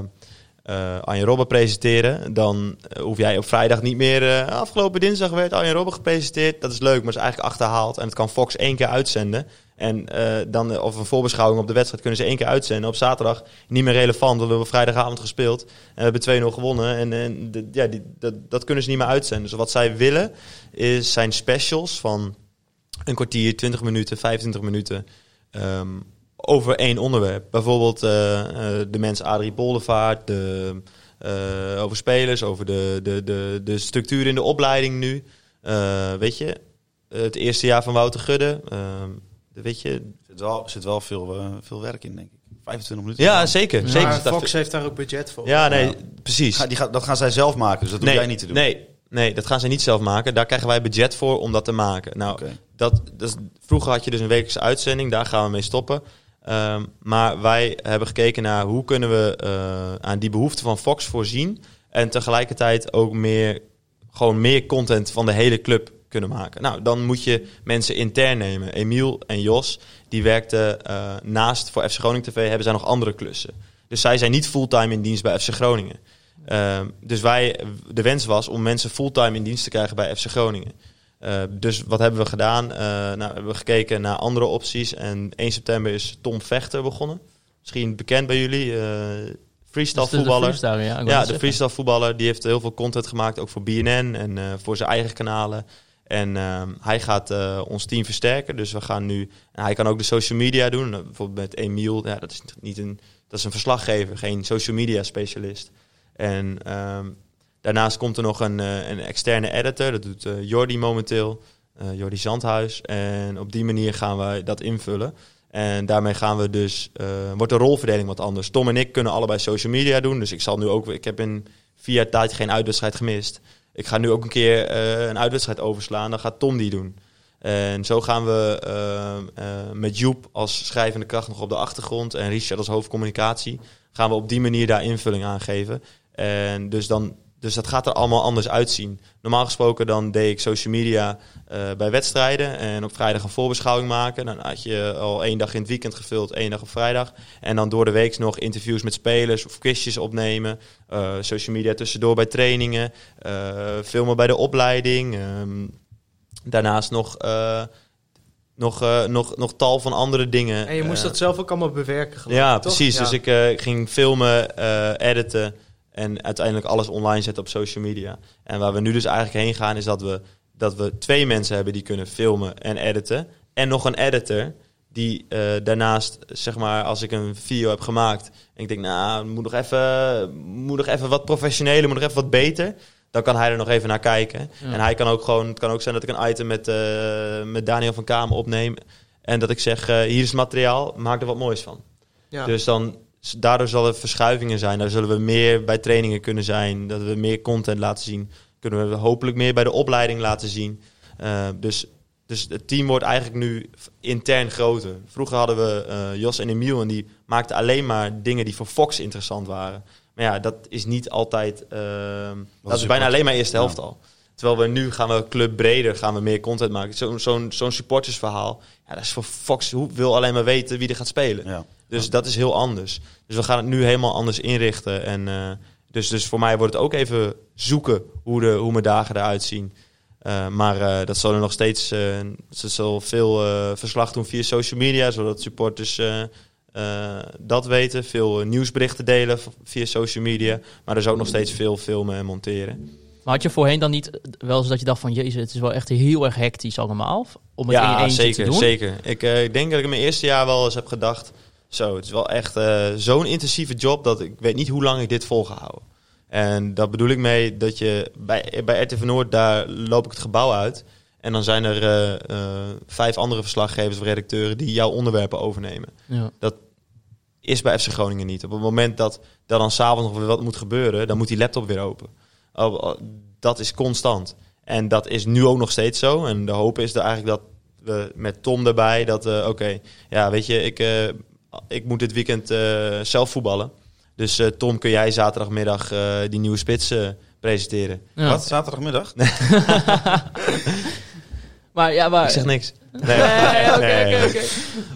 uh, Robben presenteren, dan uh, hoef jij op vrijdag niet meer... afgelopen dinsdag werd Arjen Robben gepresenteerd. Dat is leuk, maar is eigenlijk achterhaald. En het kan Fox één keer uitzenden. En dan, of een voorbeschouwing op de wedstrijd kunnen ze één keer uitzenden. Op zaterdag niet meer relevant, want we hebben vrijdagavond gespeeld. En we hebben 2-0 gewonnen. En, en ja, die, dat, dat kunnen ze niet meer uitzenden. Dus wat zij willen, is zijn specials van een kwartier, 20 minuten, 25 minuten... Um, over één onderwerp. Bijvoorbeeld uh, de mens Adrie Bollevaart, de, uh, over spelers, over de, de, de, de structuur in de opleiding nu. weet je, het eerste jaar van Wouter Gudde. weet je, er zit wel, zit wel veel, veel werk in, denk ik. 25 minuten. Ja, zeker. Maar zeker. Fox heeft daar ook budget voor. Ja, nee, ja. precies. Ja, die gaat, dat gaan zij zelf maken, dus dat doe nee, jij niet te doen. Nee, nee, dat gaan ze niet zelf maken. Daar krijgen wij budget voor om dat te maken. Nou, okay. dat, dat, vroeger had je dus een wekelijkse uitzending, daar gaan we mee stoppen. Um, maar wij hebben gekeken naar hoe kunnen we uh, aan die behoeften van Fox voorzien. En tegelijkertijd ook meer, gewoon meer content van de hele club kunnen maken. Nou, dan moet je mensen intern nemen. Emiel en Jos, die werkten uh, naast voor FC Groningen TV, hebben zij nog andere klussen. Dus zij zijn niet fulltime in dienst bij FC Groningen. Um, dus wij, de wens was om mensen fulltime in dienst te krijgen bij FC Groningen. Uh, dus wat hebben we gedaan? Uh, nou, hebben we gekeken naar andere opties. En 1 september is Tom Vechter begonnen. Misschien bekend bij jullie. Uh, freestyle voetballer. De freestyle, ja, ja de freestyle voetballer. Die heeft heel veel content gemaakt, ook voor BNN en voor zijn eigen kanalen. En hij gaat ons team versterken. Dus we gaan nu. En hij kan ook de social media doen. bijvoorbeeld met Emiel. Ja, dat is niet een. Dat is een verslaggever, geen social media specialist. En um, Daarnaast komt er nog een, uh, een externe editor, dat doet uh, Jordi momenteel, uh, Jordi Zandhuis. En op die manier gaan we dat invullen. En daarmee gaan we dus, wordt de rolverdeling wat anders. Tom en ik kunnen allebei social media doen, dus ik zal nu ook, ik heb in vier jaar tijd geen uitwedstrijd gemist. Ik ga nu ook een keer een uitwedstrijd overslaan, dan gaat Tom die doen. En zo gaan we met Joep als schrijvende kracht nog op de achtergrond en Richard als hoofdcommunicatie, gaan we op die manier daar invulling aan geven. En dus dan dus dat gaat er allemaal anders uitzien. Normaal gesproken dan deed ik social media uh, bij wedstrijden en op vrijdag een voorbeschouwing maken. Dan had je al één dag in het weekend gevuld, één dag op vrijdag. En dan door de week nog interviews met spelers of quizjes opnemen. Uh, social media tussendoor bij trainingen, uh, filmen bij de opleiding. Um, daarnaast nog nog, uh, nog, nog tal van andere dingen. En je moest uh, dat zelf ook allemaal bewerken, geloof Ja, ik, toch? precies. Ja. Dus ik, uh, ik ging filmen, editen en uiteindelijk alles online zetten op social media. En waar we nu dus eigenlijk heen gaan is dat we, dat we twee mensen hebben die kunnen filmen en editen. En nog een editor die daarnaast, zeg maar, als ik een video heb gemaakt... en ik denk, nou, moet nog even, moet nog even wat professioneler, moet nog even wat beter dan kan hij er nog even naar kijken. Ja. En hij kan ook gewoon, het kan ook zijn dat ik een item met, uh, met Daniel van Kamer opneem. En dat ik zeg, uh, hier is het materiaal, maak er wat moois van. Ja. Dus dan, daardoor zal er verschuivingen zijn. Daar zullen we meer bij trainingen kunnen zijn. Dat we meer content laten zien. Kunnen we hopelijk meer bij de opleiding laten zien. Uh, dus, dus het team wordt eigenlijk nu intern groter. Vroeger hadden we Jos en Emiel en die maakten alleen maar dingen die voor Fox interessant waren. Maar ja, dat is niet altijd. Uh, dat is bijna alleen maar eerste helft ja. al. Terwijl we nu gaan we club breder, gaan we meer content maken. Zo'n zo zo'n supportersverhaal. Ja, dat is voor Fox. Hoe wil alleen maar weten wie er gaat spelen. Ja. Dus ja. dat is heel anders. Dus we gaan het nu helemaal anders inrichten. En uh, dus, dus voor mij wordt het ook even zoeken hoe, de, hoe mijn dagen eruit zien. Uh, maar uh, dat zal er nog steeds. ze zal veel verslag doen via social media, zodat supporters dat weten. Veel nieuwsberichten delen via social media. Maar er is ook nog steeds veel filmen en monteren. Maar had je voorheen dan niet wel eens dat je dacht van... Jezus, het is wel echt heel erg hectisch allemaal om het ja, in zeker, te doen? zeker. Ik, uh, ik denk dat ik in mijn eerste jaar wel eens heb gedacht... Zo, het is wel echt uh, zo'n intensieve job dat ik weet niet hoe lang ik dit vol ga houden. En dat bedoel ik mee dat je bij, bij RTV Noord, daar loop ik het gebouw uit... En dan zijn er uh, uh, vijf andere verslaggevers of redacteuren die jouw onderwerpen overnemen. Ja. Dat is bij FC Groningen niet. Op het moment dat, dat dan s'avonds nog weer wat moet gebeuren, dan moet die laptop weer open. Oh, dat is constant. En dat is nu ook nog steeds zo. En de hoop is er eigenlijk dat we met Tom erbij, dat uh, oké, okay, ja, weet je, ik, ik moet dit weekend uh, zelf voetballen. Dus Tom, kun jij zaterdagmiddag die nieuwe spits presenteren? Ja. Wat, zaterdagmiddag? Maar ja, maar... Ik zeg niks. Nee, Nee, oké, nee. oké, oké.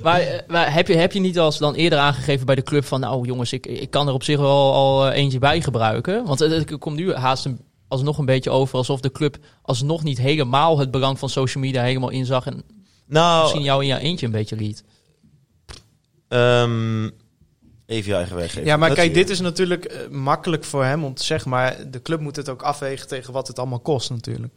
Maar, eh, maar heb, je, heb je niet als dan eerder aangegeven bij de club van... nou jongens, ik, ik kan er op zich wel al eh, eentje bij gebruiken? Want het, het komt nu haast een, alsnog een beetje over alsof de club alsnog niet helemaal het belang van social media helemaal inzag... en Nou, misschien jou in je eentje een beetje liet. Ehm, Even je eigen weg geven. Ja, maar Dat kijk, dit is natuurlijk eh, makkelijk voor hem om te zeggen. Maar de club moet het ook afwegen tegen wat het allemaal kost natuurlijk.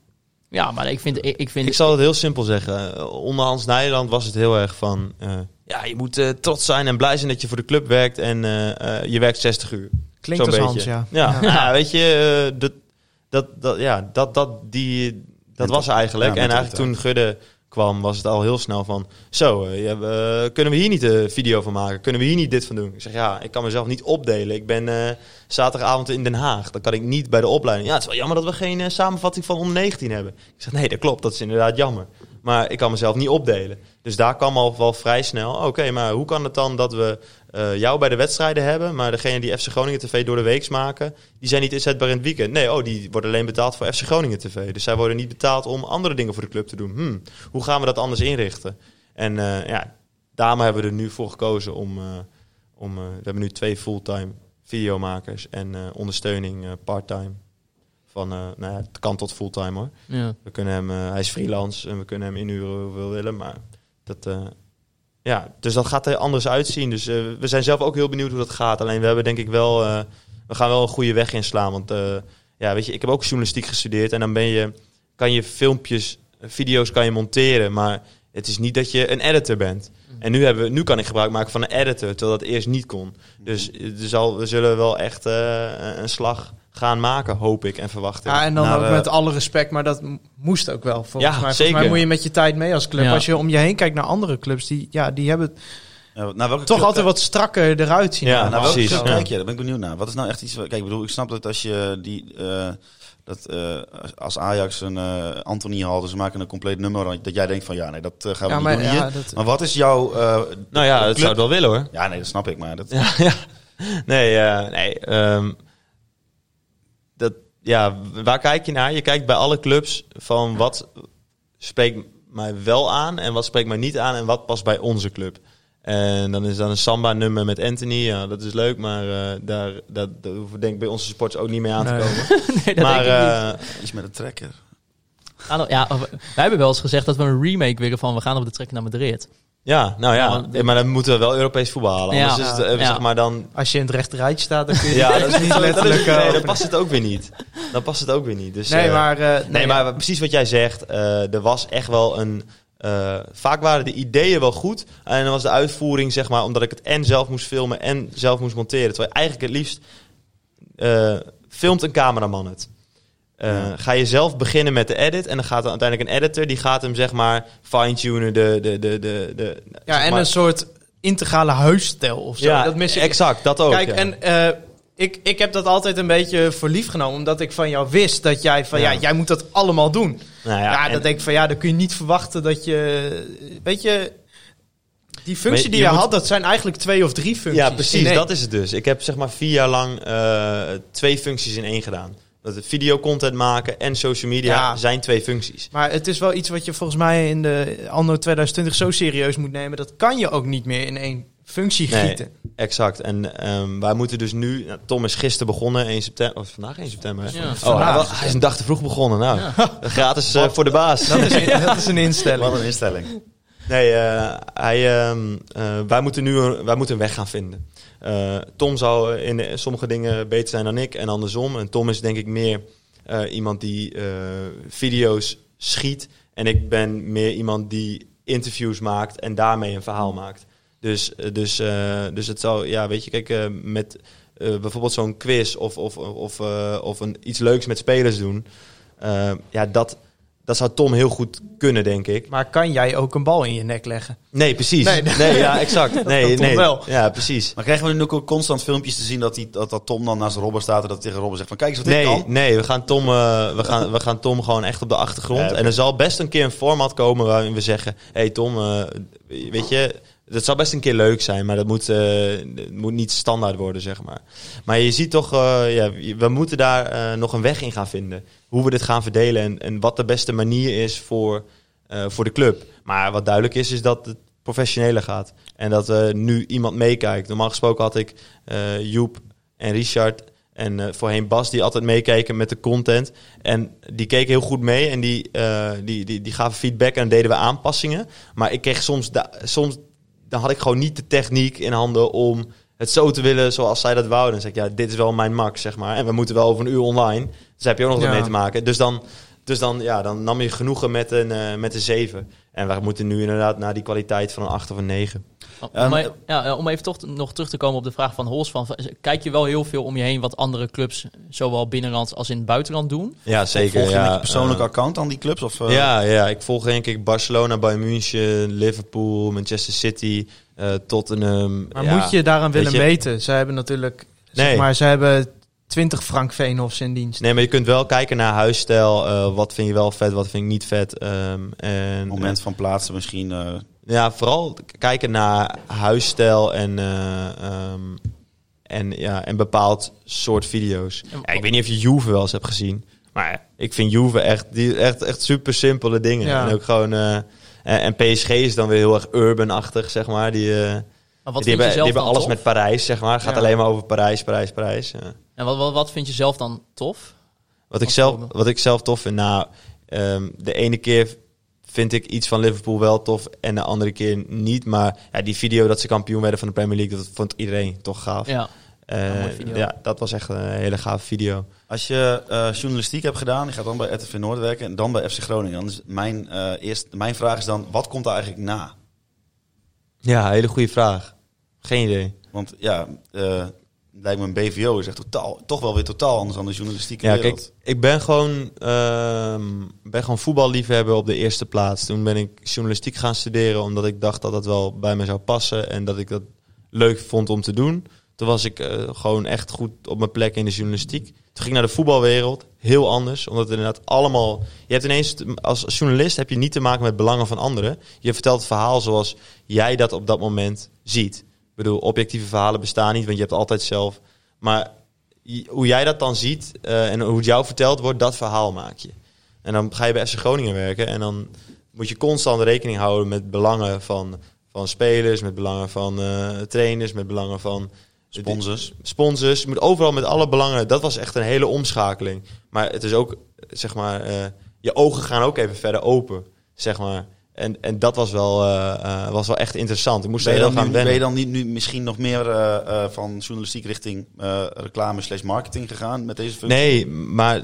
Ja, maar ik vind... Ik, ik vind ik zal het heel simpel zeggen. Onder Hans Nijland was het heel erg van... eh, ja, je moet eh, trots zijn en blij zijn dat je voor de club werkt en eh, eh, je werkt 60 uur. Klinkt als beetje. Hans, ja. Ja, ja. weet je, dat, dat, dat, ja, dat, dat, die, dat was eigenlijk. Ja, en eigenlijk toen Gudde kwam, was het al heel snel van... Zo, eh, we- kunnen we hier niet een video van maken? Kunnen we hier niet dit van doen? Ik zeg, ja, ik kan mezelf niet opdelen. Ik ben eh, zaterdagavond in Den Haag. Dan kan ik niet bij de opleiding. Ja, het is wel jammer dat we geen eh, samenvatting van onder 19 hebben. Ik zeg, nee, dat klopt. Dat is inderdaad jammer. Maar ik kan mezelf niet opdelen. Dus daar kwam al wel vrij snel. Oké, maar hoe kan het dan dat we eh, jou bij de wedstrijden hebben, maar degene die FC Groningen TV door de weeks maken, die zijn niet inzetbaar in het weekend. Nee, oh, die worden alleen betaald voor FC Groningen TV. Dus zij worden niet betaald om andere dingen voor de club te doen. Hm, hoe gaan we dat anders inrichten? En eh, ja, daarom hebben we er nu voor gekozen om, eh, om we hebben nu twee fulltime videomakers en ondersteuning parttime. Van, nou ja, het kan tot fulltime hoor. Ja. We kunnen hem, hij is freelance en we kunnen hem inhuren hoeveel we willen. Maar dat, ja, dus dat gaat er anders uitzien. Dus eh, we zijn zelf ook heel benieuwd hoe dat gaat. Alleen we hebben denk ik wel, eh, we gaan wel een goede weg inslaan. Want eh, ja, weet je, ik heb ook journalistiek gestudeerd en dan ben je, kan je filmpjes, video's kan je monteren, maar het is niet dat je een editor bent. En nu, hebben nu kan ik gebruik maken van een editor, terwijl dat eerst niet kon. Dus we zullen wel echt een slag gaan maken, hoop ik en verwacht ik. Ja, en dan ook eh, met alle respect, maar dat moest ook wel. Volgens Ja, mij. Volgens mij moet je met je tijd mee als club. Ja. Als je om je heen kijkt naar andere clubs, die, ja, die hebben het Ja, naar welke toch club- altijd wat strakker eruit zien. Ja, welke precies, club ja. kijk je? Daar ben ik benieuwd naar. Wat is nou echt iets... Kijk, ik bedoel, ik snap dat als je die... eh, dat eh, als Ajax een eh Anthony haalt, ze maken een compleet nummer, dat jij denkt van ja, nee, dat eh, gaan we Ja, niet maar, doen hier. ja, dat, Maar wat is jouw... eh, nou ja, dat club? zou het wel willen hoor. Ja, nee, dat snap ik, maar dat... Ja, ja. Nee, eh, nee. ehm, dat, ja, waar kijk je naar? Je kijkt bij alle clubs van wat spreekt mij wel aan en wat spreekt mij niet aan en wat past bij onze club. En dan is dan een samba-nummer met Anthony. Ja, dat is leuk, maar eh, daar, dat, daar hoeven denk ik bij onze supporters ook niet mee aan te komen. nee, dat maar denk ik niet. eh, Iets met een trekker. Ah, nou, ja, wij hebben wel eens gezegd dat we een remake willen van... we gaan op de trek naar Madrid. Ja, nou ja, maar dan moeten we wel Europees voetbal halen. Ja. Anders is het, eh, Ja. zeg maar dan als je in het rechte rijtje staat, dan kun je Ja, dat is niet letterlijk. nee, eh, dan past het ook weer niet. Dan past het ook weer niet. Dus, nee, eh, maar... eh, Nee, maar precies wat jij zegt. eh, er was echt wel een. eh, vaak waren de ideeën wel goed. En dan was de uitvoering, zeg maar, omdat ik het en zelf moest filmen en zelf moest monteren. Terwijl je eigenlijk het liefst. eh, filmt een cameraman het. Eh. Ga je zelf beginnen met de edit. En dan gaat er uiteindelijk een editor. Die gaat hem, zeg maar, fine-tunen. De, de, de, de, de, Ja, en maar- een soort integrale huisstijl of zo. Ja, dat mis ik. exact. Dat ook. Kijk, ja. en eh, ik, ik heb dat altijd een beetje voor lief genomen. Omdat ik van jou wist dat jij van ja, Ja. jij moet dat allemaal doen. nou Ja, ja, en- dan denk ik van ja, dan kun je niet verwachten dat je. Weet je, die functie die je moet- had, dat zijn eigenlijk twee of drie functies. Ja, precies, dat is het dus. Ik heb zeg maar vier jaar lang eh, twee functies in één gedaan. Dat het videocontent maken en social media Ja. zijn twee functies. Maar het is wel iets wat je volgens mij in de anno 2020 zo serieus moet nemen. Dat kan je ook niet meer in één functie Nee. gieten. Exact. En ehm, wij moeten dus nu... nou, Tom is gisteren begonnen, 1 september. Is vandaag 1 september, hè? Ja. Oh, hij, Vandaag. wa- hij is een dag te vroeg begonnen. Nou, gratis eh, voor de baas. Dat is, een- dat is een instelling. Wat een instelling. Nee, eh, hij, ehm, eh, wij, moeten nu een, wij moeten een weg gaan vinden. Eh, Tom zou in sommige dingen beter zijn dan ik en andersom. En Tom is denk ik meer eh, iemand die eh, video's schiet. En ik ben meer iemand die interviews maakt en daarmee een verhaal maakt. Dus, dus, dus het zou, ja, weet je, kijk, met bijvoorbeeld zo'n quiz of, of, of, of een, iets leuks met spelers doen. ja, dat, dat zou Tom heel goed kunnen, denk ik. Maar kan jij ook een bal in je nek leggen? Nee, precies. Nee, Nee, nee. ja, exact. Nee, kan toch nee. wel? Ja, precies. Maar krijgen we nu ook constant filmpjes te zien dat, die, dat, dat Tom dan naast Robben staat en dat hij tegen Robben zegt van kijk eens wat ik Nee, kan? nee we, gaan Tom, eh, we, gaan, we gaan Tom gewoon echt op de achtergrond. Ja. En er zal best een keer een format komen waarin we zeggen... hey Tom, eh, weet je, dat zou best een keer leuk zijn... maar dat moet, eh, moet niet standaard worden, zeg maar. Maar je ziet toch, eh, ja, we moeten daar eh, nog een weg in gaan vinden. Hoe we dit gaan verdelen en, en wat de beste manier is voor... voor de club. Maar wat duidelijk is, is dat het professioneler gaat. En dat nu iemand meekijkt. Normaal gesproken had ik Joep en Richard en voorheen Bas die altijd meekeken met de content. En die keken heel goed mee en die, die, die, die gaven feedback en deden we aanpassingen. Maar ik kreeg soms, da- soms dan had ik gewoon niet de techniek in handen om het zo te willen zoals zij dat wouden. Dan zeg ik, ja, dit is wel mijn max, zeg maar. En we moeten wel over een uur online. Dus daar heb je ook nog wat Ja. mee te maken. Dus dan, dus dan, ja, dan nam je genoegen met een, eh, met een 7. En we moeten nu inderdaad naar die kwaliteit van een 8 of een 9. Om, e- ja, om even toch nog terug te komen op de vraag van Hols. Van, kijk je wel heel veel om je heen wat andere clubs, zowel binnenland als in het buitenland doen? Ja, zeker. Volg je ja, met je persoonlijke account aan die clubs? Of, eh, ja, ja, ik volg denk ik Barcelona, Bayern München, Liverpool, Manchester City, eh, Tottenham. Maar ja. moet je daaraan willen je- meten? Zij hebben natuurlijk, zeg Nee. maar, ze hebben 20 Frank Veenhofs in dienst. Nee, maar je kunt wel kijken naar huisstijl. eh, wat vind je wel vet, wat vind ik niet vet. ehm, en, moment van plaatsen misschien. eh, Ja, vooral kijken naar huisstijl en, eh, ehm, en, ja, en bepaald soort video's. Ja, ik weet niet of je Juve wel eens hebt gezien. Maar ik vind Juve echt, die, echt, echt super simpele dingen. Ja. En ook gewoon... eh, en, PSG is dan weer heel erg urban-achtig, zeg maar. Die, eh, Maar wat die, vind hebben, je die hebben alles tof? met Parijs, zeg maar. Het gaat Ja. alleen maar over Parijs, Parijs, Parijs. Ja. En wat, wat, wat vind je zelf dan tof? Wat ik, zelf, wat ik zelf tof vind, nou, ehm, de ene keer vind ik iets van Liverpool wel tof en de andere keer niet. Maar ja, die video dat ze kampioen werden van de Premier League, dat vond iedereen toch gaaf. Ja. Eh, Ja, dat was echt een hele gave video. Als je eh, journalistiek hebt gedaan, je gaat dan bij RTV Noord werken en dan bij FC Groningen. Dan is mijn, eh, eerst, mijn vraag is dan, wat komt er eigenlijk na? Ja, hele goede vraag. Geen idee. Want ja, eh, lijkt me een BVO is echt totaal, toch wel weer totaal anders dan de journalistieke Ja, wereld. kijk, ik ben gewoon, ehm, ben gewoon voetballiefhebber op de eerste plaats. Toen ben ik journalistiek gaan studeren, omdat ik dacht dat dat wel bij me zou passen en dat ik dat leuk vond om te doen. Toen was ik eh, gewoon echt goed op mijn plek in de journalistiek. Toen ging ik naar de voetbalwereld, heel anders, omdat het inderdaad allemaal... Je hebt ineens, als journalist heb je niet te maken met belangen van anderen. Je vertelt het verhaal zoals jij dat op dat moment ziet. Ik bedoel, objectieve verhalen bestaan niet, want je hebt altijd zelf... Maar hoe jij dat dan ziet eh, en hoe het jou verteld wordt, dat verhaal maak je. En dan ga je bij FC Groningen werken en dan moet je constant rekening houden met belangen van, van spelers, met belangen van eh, trainers, met belangen van Sponsors. sponsors. Je moet overal met alle belangen. Dat was echt een hele omschakeling. Maar het is ook, zeg maar, eh, je ogen gaan ook even verder open, zeg maar. En, en dat was wel, eh, eh, was wel echt interessant. Ik moest Ben er je, dan gaan nu, ben je dan niet nu misschien nog meer eh, eh, van journalistiek richting eh, reclame slash marketing gegaan met deze functie? Nee, maar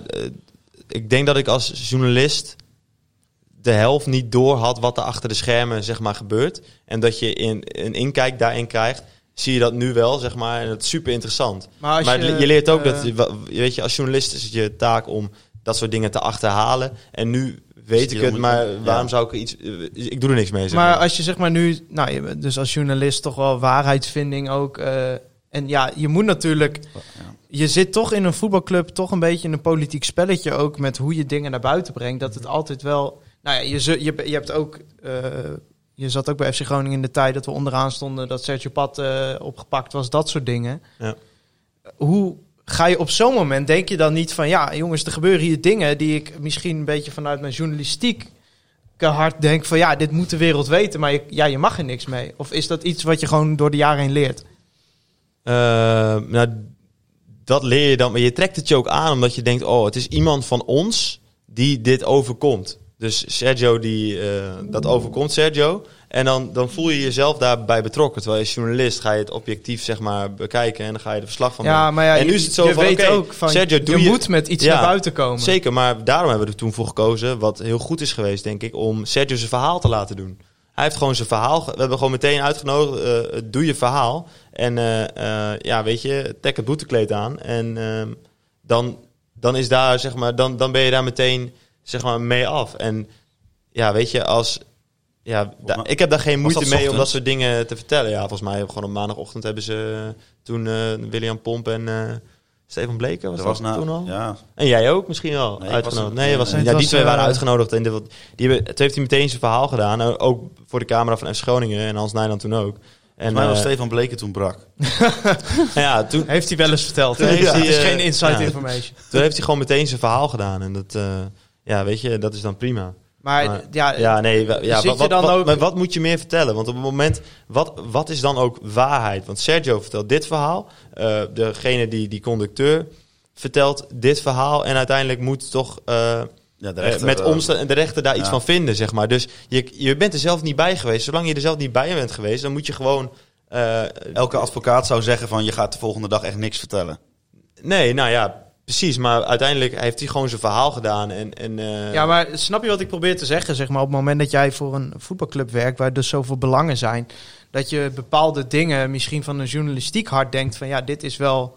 ik denk dat ik als journalist de helft niet door had wat er achter de schermen zeg maar gebeurt. En dat je in, een inkijk daarin krijgt, zie je dat nu wel, zeg maar. En dat is super interessant. Maar, je, leert ook dat, je- weet je, als journalist is het je taak om dat soort dingen te achterhalen. En nu weet ik Stil het, maar ja. waarom zou ik er iets... eh, Ik doe er niks mee, zeg Maar maar. als je zeg maar nu, nou, je dus als journalist toch wel waarheidsvinding ook. eh, en ja, je moet natuurlijk, je zit toch in een voetbalclub, toch een beetje in een politiek spelletje ook met hoe je dingen naar buiten brengt. Dat het altijd wel, nou ja, je, je, je hebt ook, eh, je zat ook bij FC Groningen in de tijd dat we onderaan stonden, dat Sergio Pat eh, opgepakt was, dat soort dingen. Ja. Hoe ga je op zo'n moment, denk je dan niet van, ja jongens, er gebeuren hier dingen die ik misschien een beetje vanuit mijn journalistiek hard denk van ja, dit moet de wereld weten, maar je, ja, je mag er niks mee. Of is dat iets wat je gewoon door de jaren heen leert? Eh, nou, dat leer je dan. Maar je trekt het je ook aan omdat je denkt: oh, het is iemand van ons die dit overkomt. Dus Sergio, die eh, dat overkomt, Sergio. En dan, dan voel je jezelf daarbij betrokken. Terwijl je journalist ga je het objectief zeg maar bekijken en dan ga je er verslag van Ja, maar ja, En nu je, is het zo je van, weet ook van Sergio, doe je, je- moet met iets Ja, naar buiten komen. Zeker, maar daarom hebben we er toen voor gekozen, wat heel goed is geweest, denk ik, om Sergio zijn verhaal te laten doen. Hij heeft gewoon zijn verhaal. We hebben gewoon meteen uitgenodigd. eh, doe je verhaal. En eh, ja, weet je, trek het boetekleed aan. En ehm, dan, dan is daar, zeg maar, dan, dan ben je daar meteen zeg maar, mee af. En ja, weet je, als. Ja, da- ik heb daar geen moeite mee om dat soort dingen te vertellen. Ja, volgens mij hebben we gewoon op maandagochtend hebben ze eh, toen eh, William Pomp en eh Stefan Bleken was Dat dat, was na, toen al? Ja, En jij ook misschien wel Nee, uitgenodigd? was nee, was, Nee, ja, die twee waren uitgenodigd. En de, die hebben, toen heeft hij meteen zijn verhaal gedaan. Ook voor de camera van FC Groningen en Hans Nijland toen ook. En mij was Stefan Bleken toen brak. ja, toen, Heeft hij wel eens verteld. Toen hè? heeft Ja, hij, het is geen inside ja. information. toen heeft hij gewoon meteen zijn verhaal gedaan. En dat, eh, ja, weet je, dat is dan prima. Maar, Maar- ja, Ja, nee. Ja, Zit wat, je wat, dan wat- ook- maar wat moet je meer vertellen? Want op het moment, wat, wat is dan ook waarheid? Want Sergio vertelt dit verhaal. eh, degene die, die conducteur vertelt dit verhaal. En uiteindelijk moet toch eh, Ja, de eh, rechter, met eh, omsta- de rechter daar iets van vinden, zeg maar. Dus je, je bent er zelf niet bij geweest. Zolang je er zelf niet bij bent geweest, dan moet je gewoon... eh, Elke advocaat zou zeggen van je gaat de volgende dag echt niks vertellen. Nee, nou ja, precies. Maar uiteindelijk heeft hij gewoon zijn verhaal gedaan. En, en, eh, Ja, maar snap je wat ik probeer te zeggen? Zeg maar, op het moment dat jij voor een voetbalclub werkt, waar dus zoveel belangen zijn, dat je bepaalde dingen misschien van een journalistiek hart denkt van ja, dit is wel.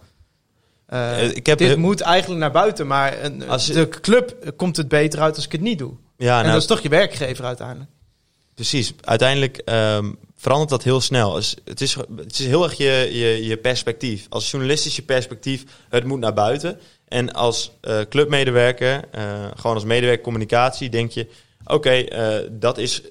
eh, Eh, ik heb dit heel- moet eigenlijk naar buiten, maar een, Als je- de club komt het beter uit als ik het niet doe. ja, en nou, dat is toch je werkgever uiteindelijk. Precies. Uiteindelijk ehm, verandert dat heel snel. Het, is, het is heel erg je, je, je perspectief. Als journalistisch je perspectief, het moet naar buiten. En als eh, clubmedewerker, eh, gewoon als medewerker communicatie, denk je... Oké, eh, dat, is,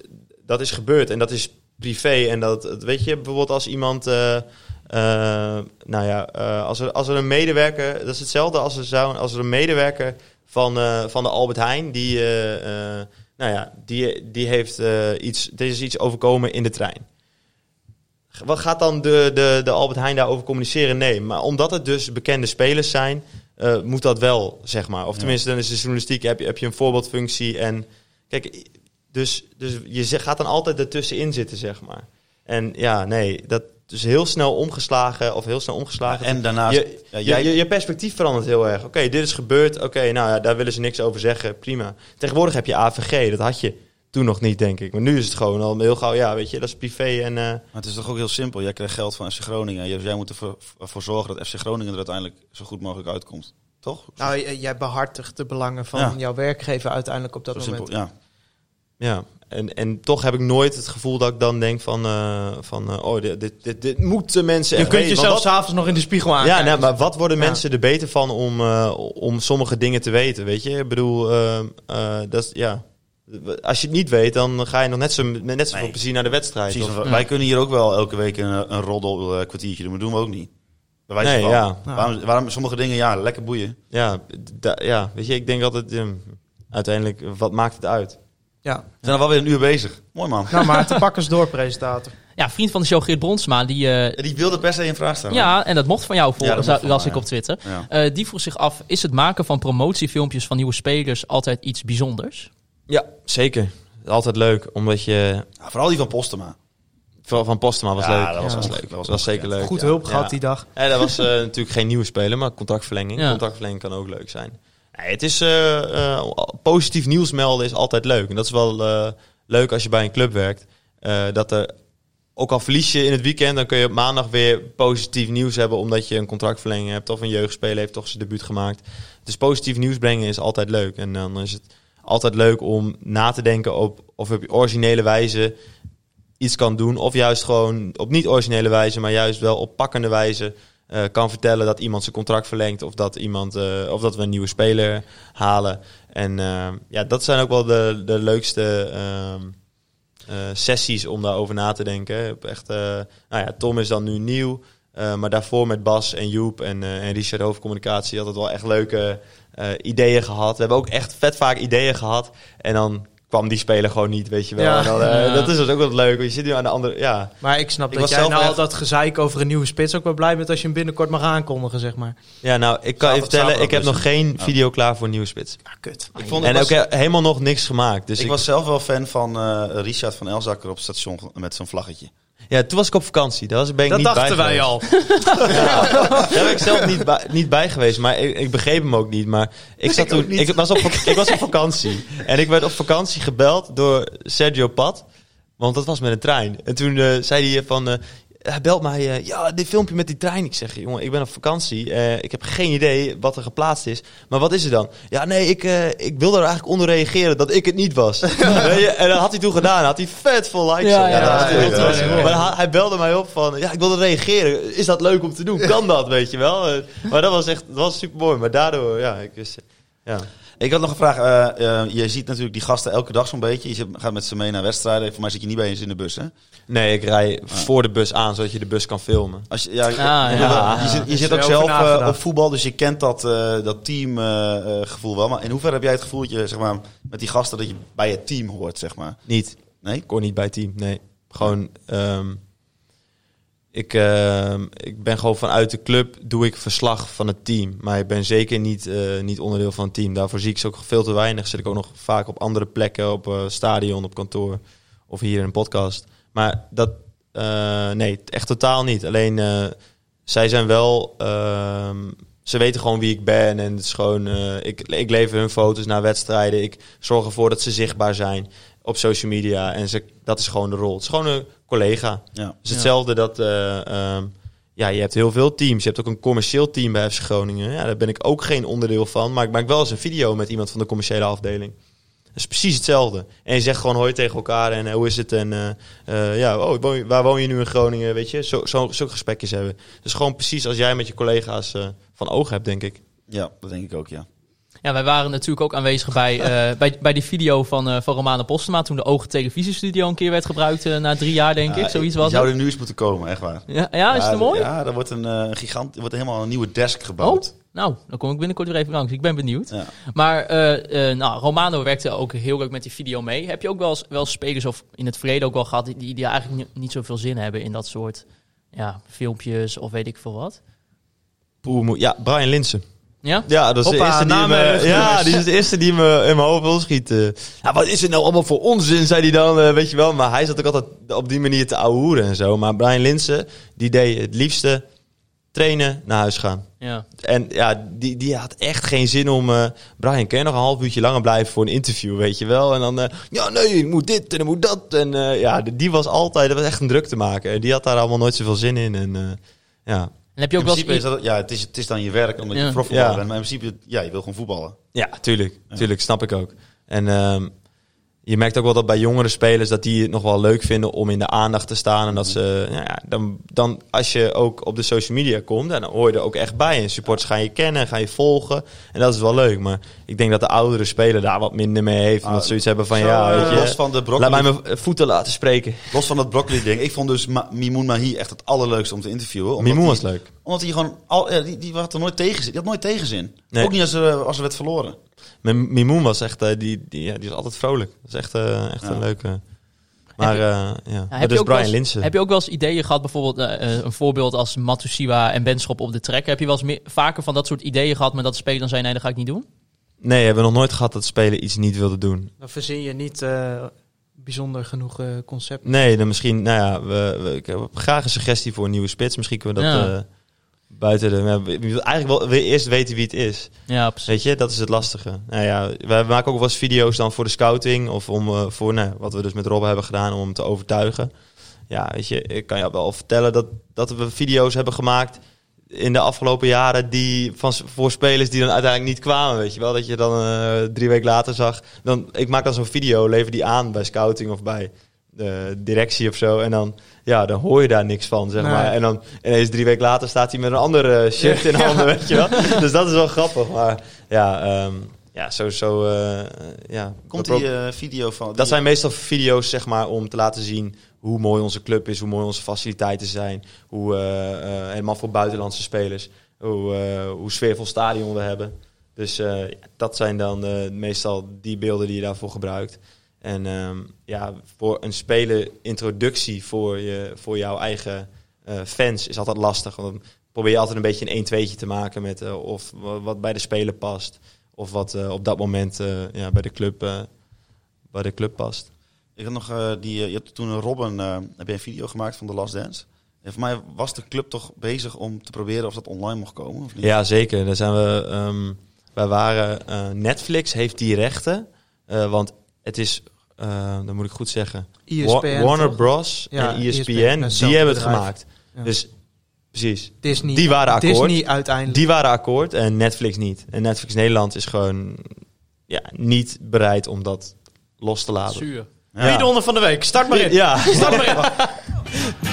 dat is gebeurd en dat is privé. En dat, weet je, bijvoorbeeld als iemand... nou ja, als, er, als er een medewerker... Dat is hetzelfde als er, zou, als er een medewerker van, van de Albert Heijn... die nou ja, die, die heeft iets, er is iets overkomen in de trein. Wat gaat dan de, de, de Albert Heijn daarover communiceren? Nee, maar omdat het dus bekende spelers zijn, eh, moet dat wel, zeg maar. Of tenminste, dan is de journalistiek, heb je, heb je een voorbeeldfunctie. En kijk, dus, dus je gaat dan altijd ertussenin zitten, zeg maar. En ja, nee, dat is heel snel omgeslagen, of heel snel omgeslagen. En daarnaast, je, ja, je- jij, je, je perspectief verandert heel erg. Oké, dit is gebeurd. Oké, nou ja, daar willen ze niks over zeggen. Prima. Tegenwoordig heb je AVG. Dat had je toen nog niet, denk ik. Maar nu is het gewoon al heel gauw. Ja, weet je, dat is privé. En eh, maar het is toch ook heel simpel. Jij krijgt geld van FC Groningen. Jij, jij moet ervoor voor zorgen dat FC Groningen er uiteindelijk zo goed mogelijk uitkomt. Toch? Nou, jij behartigt de belangen van Ja. jouw werkgever uiteindelijk op dat zo moment. simpel. Ja. ja. En, en toch heb ik nooit het gevoel dat ik dan denk van... eh, van eh, oh, dit, dit, dit, dit moeten mensen Je kunt jezelf wat- s'avonds nog in de spiegel aankijken. Ja, nou, maar wat worden Ja. mensen er beter van om, eh, om sommige dingen te weten, weet je? Ik bedoel, eh, eh, dat is, ja... Als je het niet weet, dan ga je nog net zo net zoveel Nee. plezier naar de wedstrijd. Precies, Of- want Wij kunnen hier ook wel elke week een, een roddel eh, kwartiertje doen, maar doen we ook niet. Bij wijze Nee, van. ja. Waarom, waarom sommige dingen, ja, lekker boeien. Ja, ja, weet je, ik denk altijd, ehm, uiteindelijk, wat maakt het uit? Ja. We zijn al wel weer een uur bezig. Mooi man. Nou, maar te pakken door, presentator. Ja, vriend van de show Geert Bronsma, die... eh, Die wilde per se een vraag stellen. ja, en dat mocht van jou, voor, Ja, las ik ja. op Twitter. Ja. Eh, die vroeg zich af, is het maken van promotiefilmpjes van nieuwe spelers altijd iets bijzonders? Ja, zeker. Altijd leuk, omdat je... Ja, vooral die van Postema. Vooral van Postema was Ja, leuk. dat was Ja, leuk. dat Dat was zeker leuk. Goed ja. hulp Ja. gehad die dag. Ja, dat was eh, natuurlijk geen nieuwe speler, maar contractverlenging. Ja. Contractverlenging kan ook leuk zijn. Nee, het is eh, eh, positief nieuws melden is altijd leuk. En dat is wel eh, leuk als je bij een club werkt. Eh, dat er, ook al verlies je in het weekend, dan kun je op maandag weer positief nieuws hebben. Omdat je een contractverlenging hebt of een jeugdspeler heeft toch zijn debuut gemaakt. Dus positief nieuws brengen is altijd leuk. En dan is het altijd leuk om na te denken op of je op originele wijze iets kan doen. Of juist gewoon op niet originele wijze, maar juist wel op pakkende wijze eh, kan vertellen dat iemand zijn contract verlengt. Of dat, iemand, eh, of dat we een nieuwe speler halen. En eh, ja, dat zijn ook wel de, de leukste ehm, eh, sessies om daarover na te denken. Echt, nou ja, Tom is dan nu nieuw. maar daarvoor met Bas en Joep en, en Richard Hoofdcommunicatie had het wel echt leuke ideeën gehad. We hebben ook echt vet vaak ideeën gehad. En dan kwam die speler gewoon niet, weet je wel. Ja. En dan, eh, Ja. Dat is dus ook wel leuk. want Je zit nu aan de andere... Ja, Maar ik snap Ik dat was jij zelf nou echt- al dat gezeik over een nieuwe spits ook wel blij bent als je hem binnenkort mag aankondigen, zeg maar. ja nou, ik kan je vertellen, ik heb nog dus. geen video klaar voor een nieuwe spits. Ja, kut. Ik, vond, En ik, ook was, helemaal nog niks gemaakt. Dus ik ik, was zelf wel fan van eh, Richard van Elzakker op het station met zo'n vlaggetje. Ja, toen was ik op vakantie. Daar was, ben ik Dat niet bij dachten wij geweest. al. Daar ben ik zelf niet bij, niet bij geweest, maar ik, ik begreep hem ook niet. Maar ik, zat toen, ik, was op, ik was op vakantie. En ik werd op vakantie gebeld door Sergio Pat. Want dat was met een trein. En toen eh, zei hij van... eh, hij belt mij, eh, ja, dit filmpje met die trein. Ik zeg, jongen, ik ben op vakantie. Eh, ik heb geen idee wat er geplaatst is. Maar wat is er dan? Ja, nee, ik, eh, ik wilde er eigenlijk onder reageren dat ik het niet was. Je? En dat had hij toen gedaan. Had hij vet veel likes. Ja. Maar hij, belde mij op van, ja, ik wilde reageren. Is dat leuk om te doen? Kan dat, weet je wel? Maar dat was echt, dat was super mooi. Maar daardoor, ja, ik wist, ja. Ik had nog een vraag. eh, eh, je ziet natuurlijk die gasten elke dag zo'n beetje. Je zit- gaat met ze mee naar wedstrijden. Voor mij zit je niet bij eens in de bus, hè? Nee, ik rij voor de bus aan, zodat je de bus kan filmen. Als je, ja, Ah, ja. ja. Je zit, je zit ook zelf eh, op voetbal, dus je kent dat, eh, dat teamgevoel wel. Maar in hoeverre heb jij het gevoel dat je zeg maar, met die gasten dat je bij het team hoort, zeg maar? Niet. Nee? Ik hoor niet bij het team. Nee. Gewoon. ehm, ik, ehm, ik ben gewoon vanuit de club doe ik verslag van het team. Maar ik ben zeker niet, eh, niet onderdeel van het team. Daarvoor zie ik ze ook veel te weinig. Zit ik ook nog vaak op andere plekken, op eh, stadion, op kantoor of hier in een podcast. Maar dat, eh, nee, echt totaal niet. Alleen zij zijn wel, ehm, ze weten gewoon wie ik ben en het is gewoon, ik, ik lever hun foto's naar wedstrijden. Ik zorg ervoor dat ze zichtbaar zijn op social media en ze, dat is gewoon de rol. Het is gewoon een collega. Ja. Het is hetzelfde dat, eh, ehm, ja, je hebt heel veel teams. Je hebt ook een commercieel team bij FC Groningen. Ja, daar ben ik ook geen onderdeel van, maar ik maak wel eens een video met iemand van de commerciële afdeling. Dat is precies hetzelfde. En je zegt gewoon hoi tegen elkaar en eh, hoe is het? En eh, ja, oh, woon je- waar woon je nu in Groningen? Weet je, zo, zo, zulke gesprekjes hebben. Dus gewoon precies als jij met je collega's van oog hebt, denk ik. ja, dat denk ik ook, ja. Ja, wij waren natuurlijk ook aanwezig bij, eh, bij, bij die video van, eh van Romana Postema. Toen de Ogen Televisiestudio een keer werd gebruikt eh, na drie jaar, denk Ja, ik. Zoiets was zou er nu eens moeten komen, echt waar. Ja, ja, is het mooi? Ja, er wordt een gigant, er wordt helemaal een nieuwe desk gebouwd. Oh, nou, dan kom ik binnenkort weer even langs. Ik ben benieuwd. Ja. Maar eh, eh, nou, Romano werkte ook heel leuk met die video mee. Heb je ook wel eens, wel spelers of in het verleden ook wel gehad die, die, eigenlijk niet, zoveel zin hebben in dat soort ja, filmpjes of weet ik veel wat? Poeh, ja, Brian Linsen. Ja? Ja, dat is, de eerste die me, ja, die is de eerste die me in mijn hoofd wil schieten. Ja, wat is het nou allemaal voor onzin, zei hij dan, eh, weet je wel. Maar hij zat ook altijd op die manier te ouwehoeren en zo. Maar Brian Linsen, die deed het liefste trainen, naar huis gaan. Ja. En ja, die, die had echt geen zin om... eh, Brian, kan je nog een half uurtje langer blijven voor een interview, weet je wel? En dan, eh, ja, nee, ik moet dit en ik moet dat. En ja, die was altijd, dat was echt een druk te maken. En die had daar allemaal nooit zoveel zin in. En ja, heb je In ook wel eens... principe is dat, ja, het is, het is dan je werk omdat Ja. je profvoetballer Ja. bent. Maar in principe, ja, je wil gewoon voetballen. Ja, tuurlijk. Tuurlijk, snap ik ook. En ehm, je merkt ook wel dat bij jongere spelers dat die het nog wel leuk vinden om in de aandacht te staan. En dat ze, nou ja, dan, dan als je ook op de social media komt, dan hoor je er ook echt bij. En supporters gaan je kennen, gaan je volgen. En dat is wel leuk. Maar ik denk dat de oudere speler daar wat minder mee heeft. Omdat Ah, ze zoiets hebben van, zo, ja, eh, weet los je, van de laat broccoli, mij mijn voeten laten spreken. los van dat broccoli ding. Ik vond dus Ma Mimoun Mahi echt het allerleukste om te interviewen. Hij- was leuk. Omdat hij gewoon, al, ja, die, die had er nooit tegenzin. Die had nooit tegenzin. Nee. Ook niet als er, als er werd verloren. Mimoen was echt, eh, die, die, ja, die was altijd vrolijk. Dat is echt, eh, echt Ja. een leuke... Maar eh, ja, Ja, Maar heb, je dus ook wel Brian eens, Linsen. heb je ook wel eens ideeën gehad, bijvoorbeeld een voorbeeld als Matusiwa en Benschop op de trek? Heb je wel eens meer, vaker van dat soort ideeën gehad, maar dat de speler dan zei, nee, dat ga ik niet doen? Nee, hebben we nog nooit gehad dat spelen iets niet wilde doen. Dan verzin je niet eh, bijzonder genoeg eh, concept. Nee, dan misschien, nou ja, we, we, ik heb graag een suggestie voor een nieuwe spits. Misschien kunnen we dat Ja. Buiten de. willen eigenlijk wel weer eerst weten wie het is. Ja, precies. Weet je, dat is het lastige. Nou ja, we maken ook wel eens video's dan voor de scouting. Of om eh, voor, nou, wat we dus met Rob hebben gedaan, om hem te overtuigen. Ja, weet je, ik kan je wel vertellen dat, dat we video's hebben gemaakt in de afgelopen jaren die van voor spelers die dan uiteindelijk niet kwamen, weet je wel, dat je dan eh, drie weken later zag. Dan ik maak dan zo'n video, lever die aan bij scouting of bij de directie of zo, en dan ja, dan hoor je daar niks van, zeg Nee. maar. En dan ineens drie weken later staat hij met een andere shirt in handen, weet je wel. Dus dat is wel grappig, maar ja, ehm, ja, zo zo eh, ja. Komt die eh, video van... dat zijn meestal video's, zeg maar, om te laten zien hoe mooi onze club is, hoe mooi onze faciliteiten zijn, hoe eh, eh, helemaal voor buitenlandse spelers, hoe, eh, hoe sfeervol stadion we hebben. Dus eh, dat zijn dan eh, meestal die beelden die je daarvoor gebruikt. En ehm, ja, voor een speler introductie voor, je, voor jouw eigen eh, fans is altijd lastig. Want dan probeer je altijd een beetje een 1 2 te maken met eh, of wa- wat bij de speler past. Of wat eh, op dat moment ja, bij, de club, bij de club past. Ik had nog die, je hebt toen een Robin, heb je een video gemaakt van The Last Dance. En voor mij was de club toch bezig om te proberen of dat online mocht komen, of niet? Ja, zeker. Daar zijn we. ehm, wij waren. Netflix heeft die rechten. want het is. eh dan moet ik goed zeggen. ESPN, Wa- Warner toch? Bros. Ja, en ESPN, ESPN, hetzelfde die hebben het bedrijf. gemaakt. Ja. Dus precies. Disney, Die waren akkoord. Disney uiteindelijk. Die waren akkoord en Netflix niet. En Netflix Nederland is gewoon ja, niet bereid om dat los te laten. Zuur. Ja. Wie de ronde van de week? Start maar in. Ja. Start maar in.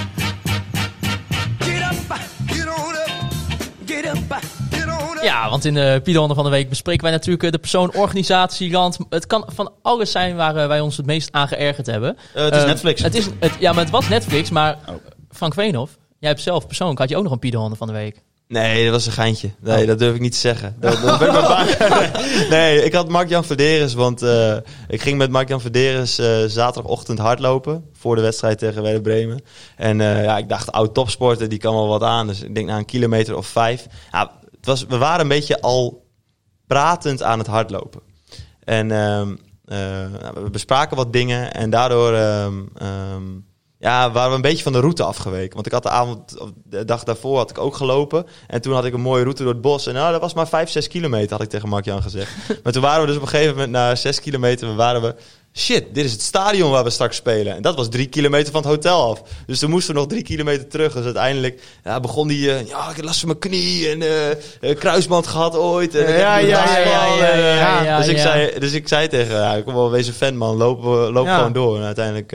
Ja, want in de Piedelhanden van de Week bespreken wij natuurlijk eh, de persoon, organisatie, land. Het kan van alles zijn waar eh, wij ons het meest aan geërgerd hebben. Eh, het is Netflix. Het is, het, ja, maar het was Netflix. Maar Oh. Frank Veenhoff, jij hebt zelf persoonlijk, had je ook nog een Piedelhanden van de Week. Nee, dat was een geintje. Nee, Oh. dat durf ik niet te zeggen. Dat, dat ben ik maar bang. nee, ik had Mark-Jan Verderes, want ik ging met Mark-Jan Verderes zaterdagochtend hardlopen voor de wedstrijd tegen Werder Bremen. En ja, ik dacht, oud topsporter, die kan wel wat aan. Dus ik denk na een kilometer of vijf. Ja, was, we waren een beetje al pratend aan het hardlopen. En ehm, eh, nou, we bespraken wat dingen en daardoor ehm, ehm, ja, waren we een beetje van de route afgeweken. Want ik had de avond, of de dag daarvoor had ik ook gelopen. En toen had ik een mooie route door het bos. En nou, dat was maar 5, 6 kilometer, had ik tegen Mark-Jan gezegd. maar toen waren we dus op een gegeven moment na 6 kilometer, waren we... Shit, dit is het stadion waar we straks spelen. En dat was drie kilometer van het hotel af. Dus toen moesten we nog drie kilometer terug. Dus uiteindelijk ja, begon die... eh, ja, ik heb last van mijn knie en eh, eh, kruisband gehad ooit. En Ja, ja, dus, ik ja. zei, dus ik zei tegen ja, kom wel, wees een fan man, loop, loop gewoon door. En uiteindelijk...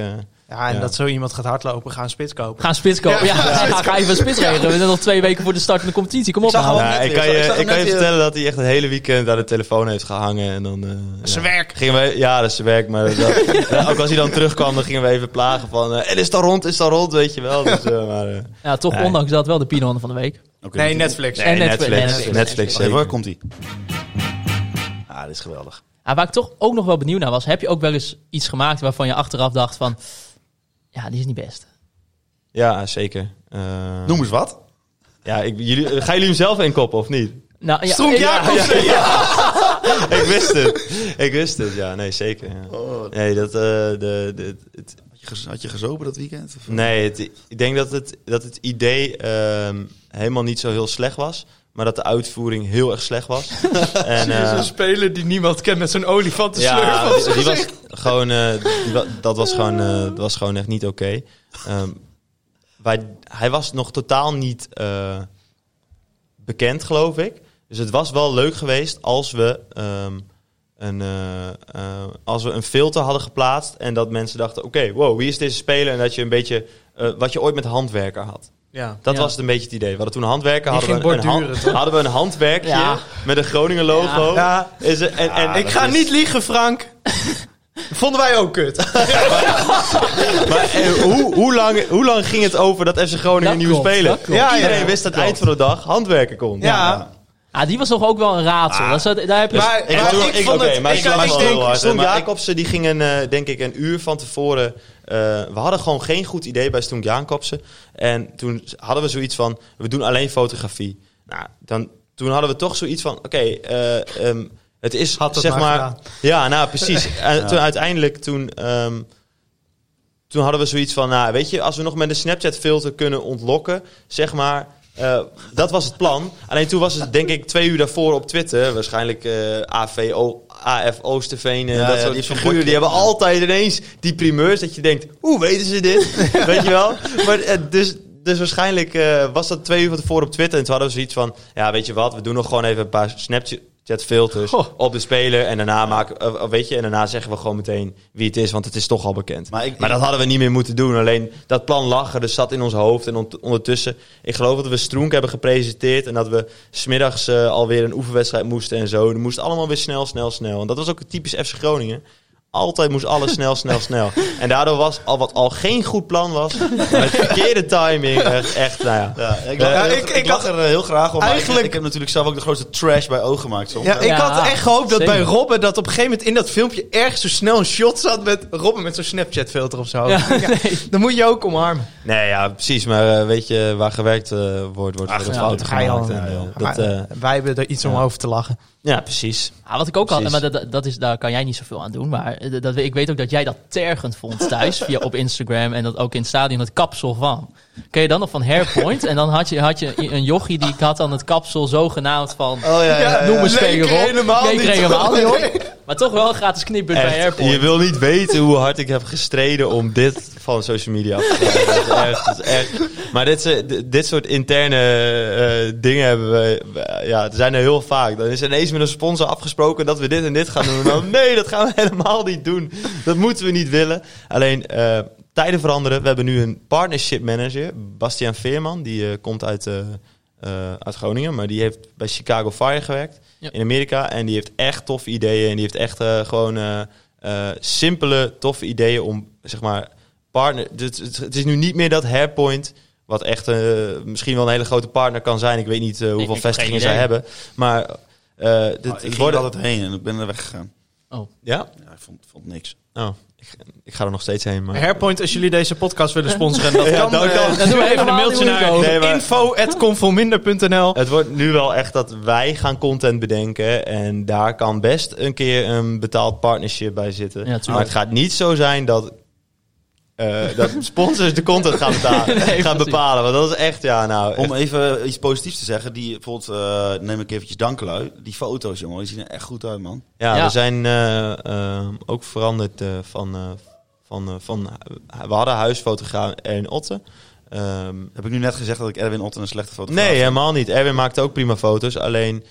Ja, en Ja. dat zo iemand gaat hardlopen, gaan spits kopen. Ga een spits kopen. Ja, ja, ga even een spits regelen. We zijn nog twee weken voor de start van de competitie. Kom op Ik nou. ik kan je, ik kan je vertellen dat hij echt het hele weekend aan de telefoon heeft gehangen. En dan, eh, is zijn ja. werk. Gingen we, ja, dat is zijn werk. Maar dat, ja, ook als hij dan terugkwam, dan gingen we even plagen van... eh, en is al rond, is al rond, weet je wel. Dus, eh, maar, Ja, toch Nee. ondanks dat wel de Piedelhanden van de Week. Oké, Nee, Netflix. nee, En Netflix. Netflix. Netflix, Netflix. Komt ie. Ah, dit is geweldig. Ah, waar ik toch ook nog wel benieuwd naar was, heb je ook wel eens iets gemaakt waarvan je achteraf dacht van, ja, die is niet best. Ja, zeker. Eh, Noem eens wat. Ja, ik, jullie, gaan jullie hem zelf inkoppen of niet? Nou, ja, ik wist het. Ik wist het, ja. Nee, zeker. Ja. Oh, Nee, dat... eh, de, de, het, had, je gez- had je gezopen dat weekend? Of? Nee, het, ik denk dat het, dat het idee ehm, helemaal niet zo heel slecht was. Maar dat de uitvoering heel erg slecht was. en, eh, Zo'n speler die niemand kent met zo'n olifant ja, die, die was gewoon, eh, die wa- dat, was gewoon, eh, dat was gewoon echt niet oké. Ehm, wij, hij was nog totaal niet bekend, geloof ik. Dus het was wel leuk geweest als we, ehm, een, als we een filter hadden geplaatst. En dat mensen dachten, oké, wow, wie is deze speler? En dat je een beetje, wat je ooit met handwerker had. Ja. Dat Ja. was het een beetje het idee. We hadden toen Die hadden we, een, hand- hadden we een handwerkje Ja. met een Groningen logo. Ja. Is er, en, en, Ik ga niet liegen, Frank. Vonden wij ook kut. Maar eh, hoe, hoe, lang, hoe lang ging het over dat FC Groningen Dat een nieuwe klopt, speler? dat klopt. Ja, Iedereen ja, wist dat klopt. eind van de dag handwerken kon. Ja. Ah, die was nog ook wel een raadsel. Dat zat, daar heb je... Maar- Ik, Maar ik ik, vond oké, het- maar ik- denk- hard. Stoen Jacobsen die ging een, eh, denk ik een uur van tevoren. eh, we hadden gewoon geen goed idee bij Stoen Jacobsen. En toen hadden we zoiets van: we doen alleen fotografie. Nou, dan, toen hadden we toch zoiets van: oké, eh, ehm, het is Had het zeg maar ja, nou precies. En toen uiteindelijk toen. ehm, toen hadden we zoiets van, nou weet je, als we nog met een Snapchat filter kunnen ontlokken, zeg maar, eh, dat was het plan. Alleen toen was het denk ik twee uur daarvoor op Twitter, waarschijnlijk eh AVO, AF Oosterveen, en Ja, dat ja, soort die figuren, die hebben altijd ineens die primeurs dat je denkt, hoe weten ze dit? weet je wel? Maar eh, dus, dus waarschijnlijk was dat twee uur van tevoren op Twitter en toen hadden we zoiets van, ja weet je wat, we doen nog gewoon even een paar Snapchat filters Goh. op de speler en daarna maken, eh, weet je, en daarna zeggen we gewoon meteen wie het is, want het is toch al bekend. Maar ik- Maar dat hadden we niet meer moeten doen. Alleen dat plan lag er, dus zat in ons hoofd. En ont- ondertussen, ik geloof dat we Stroenk hebben gepresenteerd. En dat we smiddags eh alweer een oefenwedstrijd moesten en zo. Het moest allemaal weer snel, snel, snel. En dat was ook typisch FC Groningen. Altijd moest alles snel, snel, snel. En daardoor was al wat al geen goed plan was. Met verkeerde timing. Echt, echt nou ja. Ja, ik, Ja, lach, ik- ik, er eh, heel graag om. maar Eigenlijk- ik, ik heb natuurlijk zelf ook de grootste trash bij ogen gemaakt. Soms. Ja, ik Ja, had echt gehoopt dat zeker. bij Robben dat op een gegeven moment in dat filmpje ergens zo snel een shot zat met Robben met zo'n Snapchat filter of zo. Ja, Ja, Dan moet je ook omarmen. Nee, ja, precies. Maar eh, weet je, waar gewerkt eh, wordt, wordt Ach, er fouten al. gemaakt. En, Maar, dat, wij hebben er iets om over te lachen. Ja, precies. Ah, wat ik ook had, Precies. maar dat- dat, is, daar kan jij niet zoveel aan doen. Maar eh, dat, ik weet ook dat jij dat tergend vond thuis via op Instagram en dat ook in het stadion het kapsel van. Ken je dan nog van Hairpoint? En dan had je, had je een jochie die had dan het kapsel zogenaamd van. Oh ja, ja. Noem een speler op. helemaal niet helemaal niet op. Maar toch wel een gratis knippunt bij Hairpoint. je wil niet weten hoe hard ik heb gestreden om dit van social media af te krijgen. Maar dit, d- dit soort interne eh, dingen hebben we, ja, er zijn er heel vaak. Dan is ineens met een sponsor afgesproken dat we dit en dit gaan doen. Nee, dat gaan we helemaal niet doen. Dat moeten we niet willen. Alleen, eh, tijden veranderen. We hebben nu een partnership manager, Bastiaan Veerman. Die eh, komt uit... eh, uit Groningen, maar die heeft bij Chicago Fire gewerkt Ja. in Amerika. En die heeft echt toffe ideeën. En die heeft echt gewoon simpele, toffe ideeën om, zeg maar, partner... Het, het, het is nu niet meer dat Hairpoint, wat echt misschien wel een hele grote partner kan zijn. Ik weet niet hoeveel vestigingen zij hebben. Maar eh, dit, Ah, ik ging er altijd heen en ik ben er weggegaan. Oh. Ja? Ja, ik vond, vond niks. Oh, ik, ik ga er nog steeds heen. Maar... Hairpoint, als jullie deze podcast willen sponsoren, dat Ja, kan. dat eh, kan. Dan doen we even een mailtje naar. Nee, maar- info.conforminder.nl. Het wordt nu wel echt dat wij gaan content bedenken. En daar kan best een keer een betaald partnership bij zitten. Ja, maar het gaat niet zo zijn dat, eh, dat sponsors de content gaan, betalen, Nee, gaan bepalen. Want dat is echt, ja, nou. Om even iets positiefs te zeggen, die bijvoorbeeld, eh, neem ik eventjes Dankelui. Die foto's, jongen, die zien er echt goed uit, man. ja, Ja. we zijn eh, ook veranderd eh, van, eh, van, eh, van. We hadden huisfotograaf in Otten. Ehm, Heb ik nu net gezegd dat ik Erwin Otten een slechte foto Nee, helemaal niet. Erwin maakte ook prima foto's. Alleen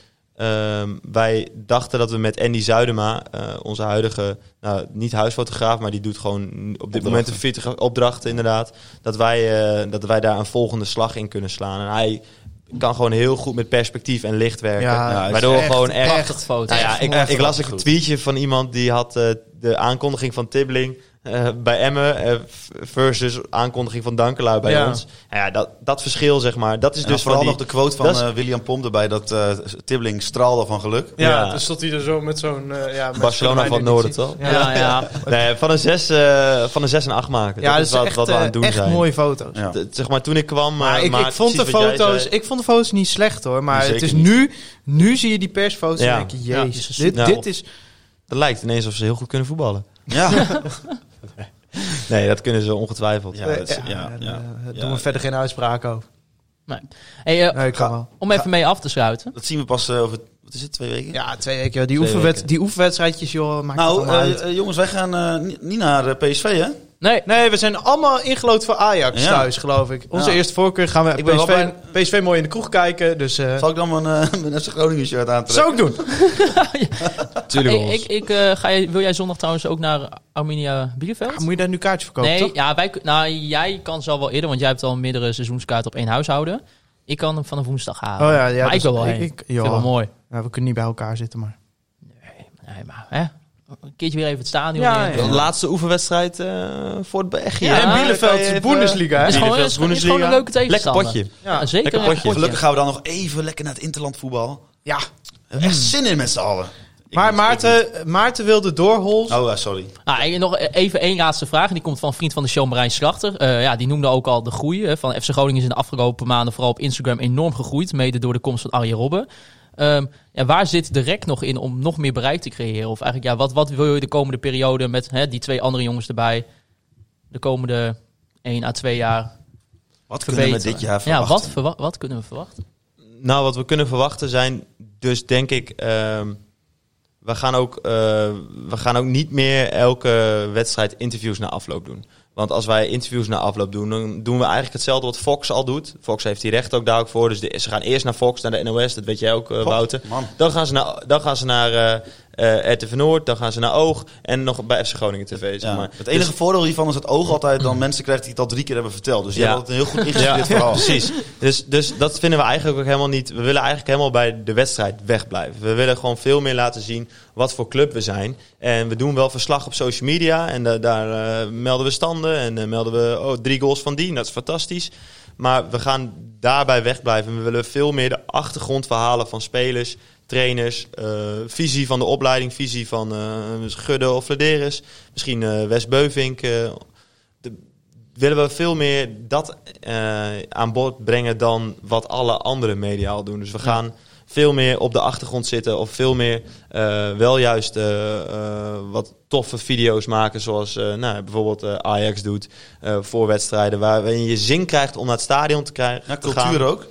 ehm, wij dachten dat we met Andy Zuidema, eh, onze huidige, nou, niet huisfotograaf, maar die doet gewoon op dit moment een 40 opdrachten inderdaad, dat wij, eh, dat wij daar een volgende slag in kunnen slaan. En hij kan gewoon heel goed met perspectief en licht werken. Ja, waardoor echt, gewoon echt... Prachtig foto. Nou ja, ik, ik las een tweetje van iemand die had eh, de aankondiging van Tibbling eh, bij Emmen v- versus aankondiging van Dankelui bij Ja. ons. Nou ja, dat, dat verschil zeg maar, dat is En dus vooral die, nog de quote van dat is- eh, William Pomp erbij, dat eh Tibbling straalde van geluk. Ja, Ja. dan stond hij er zo met zo'n... eh, ja, met Barcelona van noorden, toch? Ja, ja. Nee, van een 6 eh, van een zes en 8 maken. Ja, dat dat is wat, echt, wat we aan het doen echt zijn. mooie foto's. Zeg maar, toen ik kwam... Maar ik, ik, vond de foto's, ik vond de foto's niet slecht hoor. Maar het is nu, nu zie je die persfoto's Ja. en denk je, Ja, jezus, dus dit, dit is... Het lijkt ineens of ze heel goed kunnen voetballen. Ja, Nee, dat kunnen ze ongetwijfeld. Ja, dat is- eh, ja, eh, ja. Doen we verder geen uitspraak over. Hey, eh, Nee, kan wel. om even mee af te sluiten. dat zien we pas eh, over, wat is het, twee weken? Ja, twee weken. Die, Twee oefenwed weken. die oefenwedstrijdjes, joh, maakt het Nou, allemaal uit. eh, eh, jongens, wij gaan eh, ni- niet naar eh, PSV, hè? Nee, Nee, we zijn allemaal ingelood voor Ajax Ja. thuis, geloof ik. Onze Ja. eerste voorkeur gaan we Ik PSV, bij- PSV mooi in de kroeg kijken. Dus eh Zal ik dan mijn, eh, mijn FC Groningen shirt aantrekken? zou ik doen. Tuurlijk, Hey, ik, ik, eh, ga je, wil jij zondag trouwens ook naar Arminia Bielefeld? Ah, moet je daar nu kaartje verkopen, nee, toch? ja, wij, nou, jij kan zo wel eerder, want jij hebt al meerdere seizoenskaart op één huishouden. Ik kan hem van een woensdag halen. Oh ja, ja. maar dus ik wil wel ik, heen. ik, Ik vind het wel mooi. ja, we kunnen niet bij elkaar zitten, maar... Nee, maar hè? Een keertje weer even het stadion Ja, in. ja. De laatste oefenwedstrijd eh, voor het Bergje. Ja, en Bielefeld, even- Bundesliga? Het is gewoon, is, gewoon een leuke Lekker tegenstander. potje. Ja, zeker Lekker een potje. potje. Gelukkig gaan we dan nog even lekker naar het interland voetbal. Ja. We hebben echt zin in met z'n allen. Ik Maar Maarten, Maarten wilde doorhols. niet. Oh, ja, sorry. Nou, en nog even één laatste vraag. En die komt van een vriend van de show, Marijn Slachter. Eh, ja, die noemde ook al de groei. Hè, van FC Groningen is in de afgelopen maanden vooral op Instagram enorm gegroeid. Mede door de komst van Arjen Robben. Ehm, ja, waar zit de rek nog in om nog meer bereik te creëren? Of eigenlijk, ja, wat, wat wil je de komende periode met hè, die twee andere jongens erbij? De komende 1 à 2 jaar Wat kunnen we dit jaar Ja, verwachten? wat, verwa- wat kunnen we verwachten? Nou, wat we kunnen verwachten zijn dus denk ik... ehm, we, gaan ook, eh, we gaan ook niet meer elke wedstrijd interviews na afloop doen. Want als wij interviews na afloop doen, dan doen we eigenlijk hetzelfde wat Fox al doet. Fox heeft die recht ook daar ook voor. Dus de- ze gaan eerst naar Fox, naar de NOS. Dat weet jij ook, eh, Wouter. Man. Dan gaan ze naar, dan gaan ze naar eh, eh, RTV Noord, dan gaan ze naar Oog en nog bij FC Groningen TV. Zeg Ja. Het enige Dus- voordeel hiervan is dat oog altijd dan mensen krijgt die het al drie keer hebben verteld. Dus je Ja. hebt altijd een heel goed ingestudeerd verhaal. precies. Dus, dus dat vinden we eigenlijk ook helemaal niet. We willen eigenlijk helemaal bij de wedstrijd wegblijven. We willen gewoon veel meer laten zien wat voor club we zijn. En we doen wel verslag op social media. En da- daar eh, melden we standen. En eh, melden we oh, drie goals van die. Dat is fantastisch. Maar we gaan daarbij wegblijven. We willen veel meer de achtergrondverhalen van spelers, trainers, eh, visie van de opleiding, visie van Gudde of Flederis. Misschien Wes Beuvink. de, willen we veel meer dat aan bod brengen dan wat alle andere media al doen. Dus we gaan veel meer op de achtergrond zitten of veel meer eh, wel juist eh, eh, wat toffe video's maken zoals nou, bijvoorbeeld Ajax doet voor wedstrijden waarin je zin krijgt om naar het stadion te, krijgen, Ja, gaan. cultuur ook.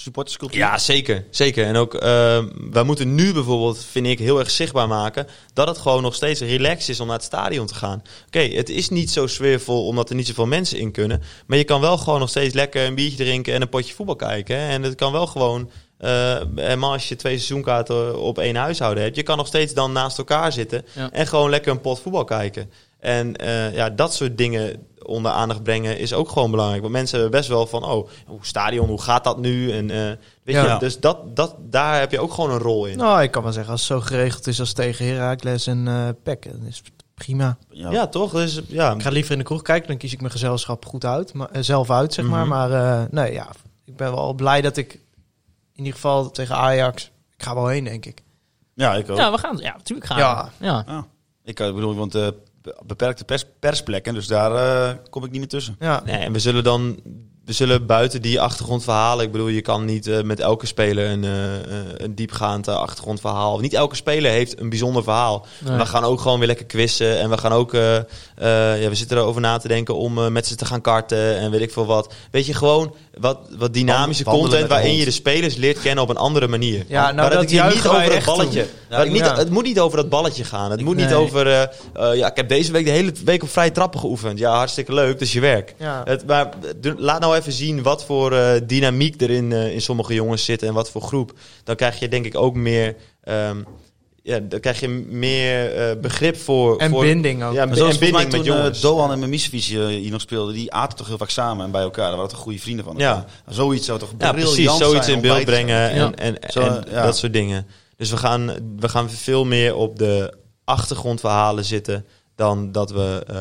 Supporterscultuur. Ja, zeker. zeker. En ook, eh, wij moeten nu bijvoorbeeld, vind ik, heel erg zichtbaar maken dat het gewoon nog steeds relaxed is om naar het stadion te gaan. Oké, het is niet zo sfeervol omdat er niet zoveel mensen in kunnen. Maar je kan wel gewoon nog steeds lekker een biertje drinken en een potje voetbal kijken. hè. En het kan wel gewoon, eh helemaal als je twee seizoenkaarten op één huishouden hebt, je kan nog steeds dan naast elkaar zitten Ja. en gewoon lekker een pot voetbal kijken. En eh, ja, dat soort dingen onder aandacht brengen is ook gewoon belangrijk. Want mensen hebben best wel van, oh, hoe stadion, hoe gaat dat nu? En, eh, weet Ja. je, dus dat, dat, daar heb je ook gewoon een rol in. Nou, ik kan wel zeggen, als het zo geregeld is als tegen Heracles en eh Peck, dan is het prima. Ja. ja, toch? Dus, ja, Ik ga liever in de kroeg kijken, dan kies ik mijn gezelschap goed uit, maar, zelf uit, zeg maar. Mhm. Maar eh, nee, ja, ik ben wel blij dat ik in ieder geval tegen Ajax, ik ga wel heen, denk ik. Ja, ik ook. Ja, we gaan. Ja, natuurlijk gaan Ja. we. Ja. Ja. Ik eh, bedoel, want eh, be- beperkte pers persplekken, dus daar eh, kom ik niet meer tussen. Ja, Nee, en we zullen dan we zullen buiten die achtergrondverhalen. Ik bedoel, je kan niet eh, met elke speler een, eh, eh, een diepgaand achtergrondverhaal. Niet elke speler heeft een bijzonder verhaal. Nee. We gaan ook gewoon weer lekker quizzen. En we gaan ook. eh, eh, ja, we zitten erover na te denken om met ze te gaan karten en weet ik veel wat. Weet je, gewoon wat, wat dynamische Wandelen content waarin je de spelers leert kennen op een andere manier. Ja, nou, maar dat het hier niet over het balletje. ik niet, Ja. Het moet niet over dat balletje gaan. Het moet niet Nee. over. eh, eh, ja, ik heb deze week de hele week op vrije trappen geoefend. Ja, hartstikke leuk. Dat is je werk. ja. Het, maar laat nou even zien wat voor eh, dynamiek er in, eh, in sommige jongens zit en wat voor groep. Dan krijg je denk ik ook meer, ehm, ja, dan krijg je meer eh, begrip voor... en voor, binding ook. Ja, Maar zoals en binding met mij toen jongens. eh, Doan en Memisevic eh, hier nog speelden, die aten toch heel vaak samen en bij elkaar. Daar waren toch goede vrienden van Ja. Zoiets zou toch ja, briljant precies. Zoiets zijn in beeld brengen en, en, Zo, en ja. dat soort dingen. Dus we gaan, we gaan veel meer op de achtergrondverhalen zitten dan dat we... eh,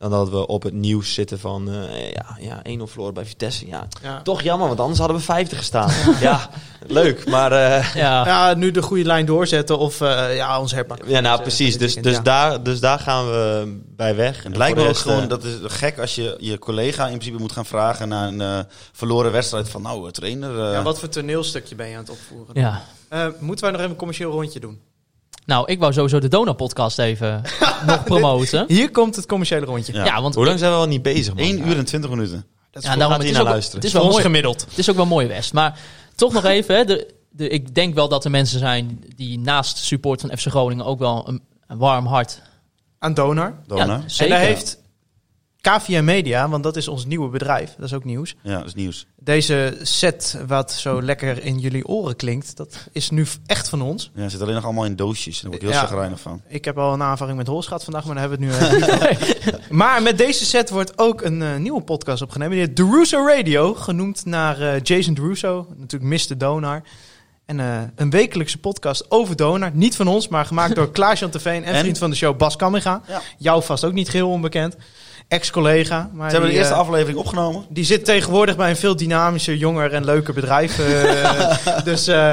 dan dat we op het nieuws zitten van eh, ja, ja 1-0 verloren bij Vitesse. Ja, Ja. toch jammer, want anders hadden we 50 gestaan. ja, leuk, maar eh, Ja. Ja, nu de goede lijn doorzetten of eh, ja, ons herpakken. Ja, nou Dus, precies. Dus, dus, ja. daar, dus daar gaan we bij weg. En het lijkt me ook gewoon, dat is gek als je je collega in principe moet gaan vragen naar een eh, verloren wedstrijd van nou, trainer. eh, Ja, wat voor toneelstukje ben je aan het opvoeren? ja. Eh, moeten wij nog even een commercieel rondje doen? Nou, ik wou sowieso de Donau-podcast even nog promoten. Hier komt het commerciële rondje. Ja. Ja, want Hoe lang zijn we al niet bezig, man? 1 uur en 20 minuten. Dat is ja, daarom, het is, naar ook, luisteren. het is voor wel ons mooi. gemiddeld. Het is ook wel mooi West. Maar toch nog even, hè, de, de, ik denk wel dat er mensen zijn die naast support van FC Groningen ook wel een, een warm hart. Aan. Ja, Ja, zeker. En daar heeft KVM Media, want dat is ons nieuwe bedrijf, dat is ook nieuws. dat is nieuws. Deze set, wat zo lekker in jullie oren klinkt, dat is nu echt van ons. Ja, zit alleen nog allemaal in doosjes. Daar word ik heel Ja. chagrijnig van. Ik heb al een aanvaring met Hols gehad vandaag, maar daar hebben we het nu over. Maar met deze set wordt ook een eh, nieuwe podcast opgenomen. Die heet The Russo Radio, genoemd naar eh, Jason Russo, natuurlijk Mr. Donar. En eh, een wekelijkse podcast over Donar. Niet van ons, maar gemaakt door Klaas-Jan Teveen en, En? vriend van de show Bas Kamminga. Ja. Jou vast ook niet geheel onbekend. Ex-collega. Ze hebben de eerste eh, aflevering opgenomen. die zit tegenwoordig bij een veel dynamischer, jonger en leuker bedrijf. eh, dus eh,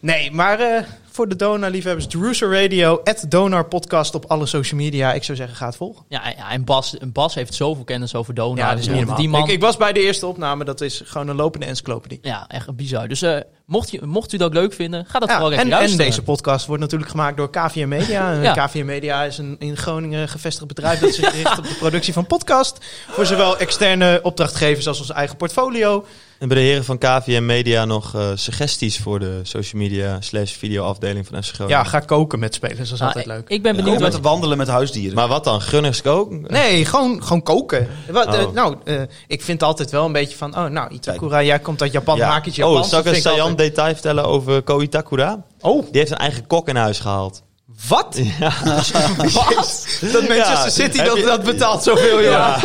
nee, maar voor de Donar-liefhebbers, The Russo Radio, at Donar Podcast op alle social media. Ik zou zeggen, ga het volgen. Ja, ja en Bas, en Bas heeft zoveel kennis over Donau. Ja, dat is niet Die normaal. Die man, Ik, ik was bij de eerste opname, dat is gewoon een lopende encyclopedie. ja, echt bizar. Dus eh, mocht, je, mocht u dat leuk vinden, ga dat Ja, vooral en, even en luisteren. deze podcast wordt natuurlijk gemaakt door KVM Media. En Ja. KVM Media is een in Groningen gevestigd bedrijf dat zich richt op de productie van podcast. Voor zowel externe opdrachtgevers als ons eigen portfolio. En bij de heren van KVM Media nog eh, suggesties voor de social media slash video afdeling van FC Groningen. Ja, ga koken met spelers, dat is Ah, altijd leuk. Ik ben benieuwd met wat... wandelen met huisdieren. Maar wat dan? Gunners kook? Nee, gewoon, gewoon koken. Wat, eh, Oh. nou, eh, ik vind altijd wel een beetje van... Oh, nou, Itakura, jij komt uit Japan, Ja. maak iets Oh, zal ik een saillant altijd- detail vertellen over Ko Itakura? Oh, Die heeft een eigen kok in huis gehaald. Wat? Ja, Wat? Dat Manchester Ja, City, dat, dat betaalt zoveel, ja.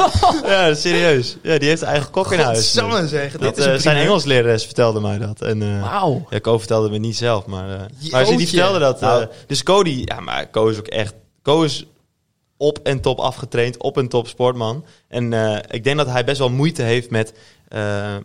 ja serieus. Ja, die heeft een eigen kok in huis. Godsamme zeggen. Dat, Dit is eh, zijn. Engels lerares vertelde mij dat. En, eh, Wauw. Ja, Ko vertelde me niet zelf, maar, eh, maar Jootje. die vertelde dat. eh, Nou. dus die, ja, maar Ko is ook echt, Ko is op en top afgetraind, op en top sportman. En eh, ik denk dat hij best wel moeite heeft met, eh,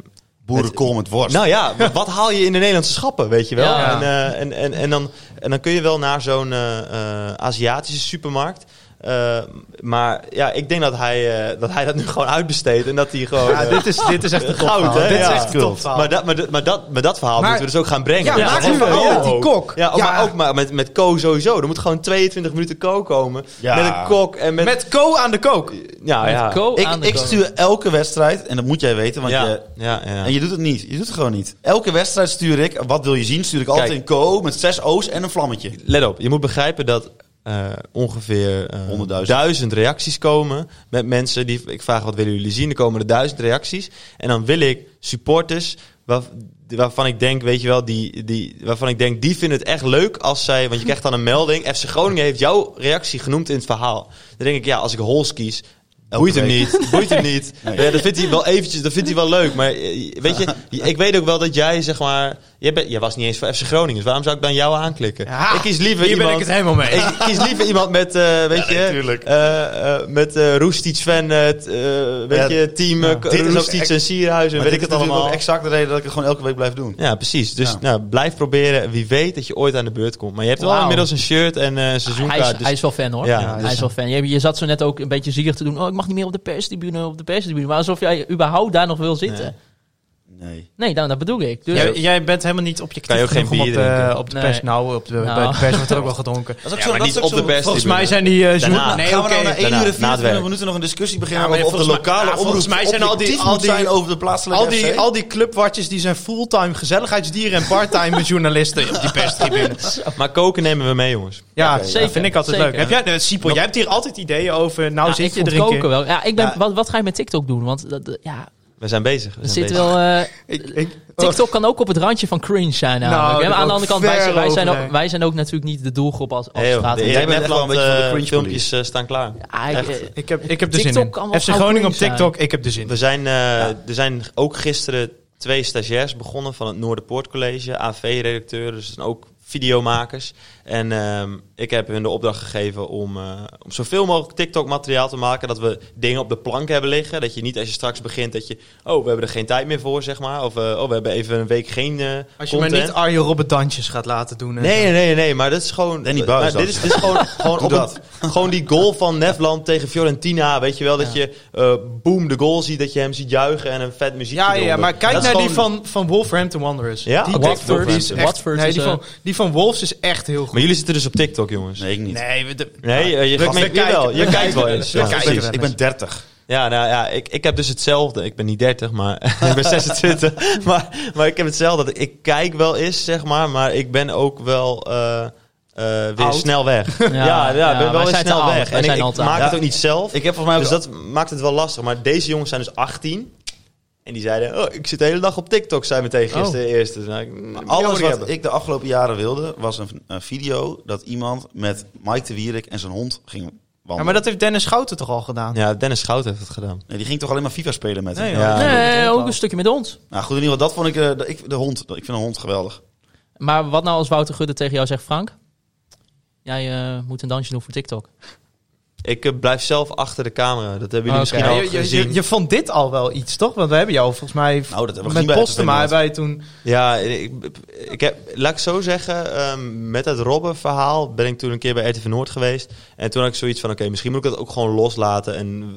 Boerenkool met worst. nou ja, wat haal je in de Nederlandse schappen, weet je wel? Ja. En, eh, en, en, en, dan, en dan kun je wel naar zo'n eh, eh, Aziatische supermarkt. Eh, maar ja, ik denk dat hij, eh, dat hij dat nu gewoon uitbesteedt. En dat hij gewoon... Ja, eh, dit is, dit is echt een Goud, topverhaal. hè? Dit is Ja. echt een Kult. topverhaal. maar, dat, maar, dat, maar, dat, maar dat verhaal Maar- moeten we dus ook gaan brengen. Ja, nu is wel van, met die kok. Ja, Ja. maar ook maar met, met Ko sowieso. Er moet gewoon 22 minuten Ko komen. Ja. Met een kok en met... Met Co aan de kook. ja, Met ja. Ik, aan de ik kook. stuur elke wedstrijd, en dat moet jij weten, want ja. je, ja, ja. en je doet het niet. Je doet het gewoon niet. Elke wedstrijd stuur ik, wat wil je zien, stuur ik altijd Kijk. in Co met zes O's en een vlammetje. Let op, je moet begrijpen dat eh, ongeveer eh, 100.000. duizend reacties komen met mensen die ik vraag wat willen jullie zien. Er komen er duizend reacties en dan wil ik supporters waar, waarvan ik denk, weet je wel, die, die, waarvan ik denk die vinden het echt leuk als zij, want je krijgt dan een melding. FC Groningen heeft jouw reactie genoemd in het verhaal. Dan denk ik, ja, als ik Hols kies, Boeit hem niet. Boeit hem niet. Nee. Ja, dat vindt hij wel eventjes, dat vindt hij wel leuk. Maar eh, weet je, ik weet ook wel dat jij zeg maar... Jij, bent, jij was niet eens voor FC Groningen, dus waarom zou ik dan jou aanklikken? Ja, ik kies liever hier ben iemand... ik het helemaal mee. Ik kies liever iemand met, eh, weet Ja, je, eh, eh, met eh Roestic, Sven, weet Ja, je, team ja. uh, Dit is ook Roestic en Sierhuis en Maar weet dit ik het allemaal. ook exact de reden dat ik het gewoon elke week blijf doen. Ja, precies. Dus Ja. Nou, blijf proberen. Wie weet dat je ooit aan de beurt komt. Maar je hebt wel inmiddels een shirt en eh, een hij, seizoenkaart. is, dus- hij is wel fan hoor. Ja, hij dus- is wel fan. Je, je zat zo net ook een beetje zielig te doen. Oh, ik mag niet meer op de perstribune, op de perstribune. Maar alsof jij überhaupt daar nog wil zitten. Nee. Nee. Nee, nou, dat bedoel ik. Dus, Jij, jij bent helemaal niet objectief Kan je ook geen op bier de, drinken? op de Nee. pers. Nou, op de, Nou. bij de pers wordt er ook wel gedronken. Dat is ook Ja, zo, maar dat niet is ook op de pers. Volgens mij zijn die... eh, Daarna. nee, Gaan we oké. nou na 1 daarna, uur en na het 24 werk. minuten nog een discussie beginnen Ja, over of de mij- lokale ja, volgens omroep mij zijn al die- al moet die- zijn over de plaatselijke Al die, FC? al die clubwatches die zijn fulltime gezelligheidsdieren en parttime journalisten op die perstribune. Maar koken nemen we mee, jongens. Ja, zeker. ja. vind ik altijd leuk. Heb jij, eh, Sipo, jij hebt hier altijd ideeën over. Nou ja, zit ik je er een koken wel. Ja, ik ben, Ja. Wat, wat ga je met TikTok doen? Want ja, We zijn bezig. We zijn zit bezig. wel... eh, Ik, ik, TikTok kan ook op het randje van cringe zijn Nou, aan de andere kant, wij, zijn ook, wij zijn ook natuurlijk niet de doelgroep als, als Hey, joh, de Jij bent wel een beetje van de eh, cringe filmpjes eh, staan klaar. Ja, ik, Echt. ik, heb, ik heb er zin TikTok in. FC Groningen op zijn. TikTok, ik heb er zin in. We zijn, eh, Er zijn ook gisteren twee stagiairs begonnen van het Noorderpoort College. AV-redacteuren, dus ook videomakers. En ehm, ik heb hun de opdracht gegeven om, eh, om zoveel mogelijk TikTok-materiaal te maken. Dat we dingen op de plank hebben liggen. Dat je niet als je straks begint dat je... Oh, we hebben er geen tijd meer voor, zeg maar. Of eh, oh, we hebben even een week geen eh Als je content. maar niet Arjen Robben dansjes gaat laten doen. en Nee, nee, nee, nee, maar dat is gewoon. Buis maar dat. dit, is, dit is gewoon, gewoon, op dat. een- gewoon die goal van Nefland tegen Fiorentina. Weet je wel, dat je eh boom de goal ziet, dat je hem ziet juichen en een vet muziek. Ja, ja, maar kijk naar die van, van Wolverhampton Wanderers. Ja, die Watford. Die is echt, Watford nee, die, van, die van Wolves is echt heel goed. Maar jullie zitten dus op TikTok, jongens. Nee, ik niet. Nee, we, de- Nee, je, We- gaat we met, kijken- jawel, we je kijkt wel wel eens. Ja, ik, ben, ik ben 30. Ja, nou ja, ik, ik heb dus hetzelfde. Ik ben niet 30, maar ik ben 26. maar, maar ik heb hetzelfde. Ik kijk wel eens, zeg maar, maar ik ben ook wel eh, eh, weer Oud. snel weg. Ja, Ja, ja, ja, ik ben wel weer snel weg. En ik, zijn ik maak het ook niet zelf. Ik heb volgens mij Dus dat maakt het wel lastig. Maar deze jongens zijn dus 18. En die zeiden, oh, ik zit de hele dag op TikTok, zei meteen gisteren eerst. Dus, nou, Alles wat hebben. ik de afgelopen jaren wilde, was een, een video dat iemand met Mike de Wierik en zijn hond ging wandelen. ja, maar dat heeft Dennis Schouten toch al gedaan? Ja, Dennis Schout heeft het gedaan. Nee, die ging toch alleen maar FIFA spelen met Nee, hem? Ja. nee, ook een stukje met ons. Nou goed, in ieder geval, dat vond ik, eh, de, ik de hond. Ik vind een hond geweldig. Maar wat nou als Wouter Gudde tegen jou zegt, Frank? Jij eh, moet een dansje doen voor TikTok. Ik eh, blijf zelf achter de camera. Dat hebben jullie Oké. misschien al je, je, gezien. je, je vond dit al wel iets, toch? Want we hebben jou volgens mij Nou, dat hebben we met bij RTV hebben wij toen... Ja, ik, ik heb, laat ik zo zeggen, ehm, met het Robben-verhaal ben ik toen een keer bij RTV Noord geweest. En toen had ik zoiets van, oké, misschien moet ik dat ook gewoon loslaten en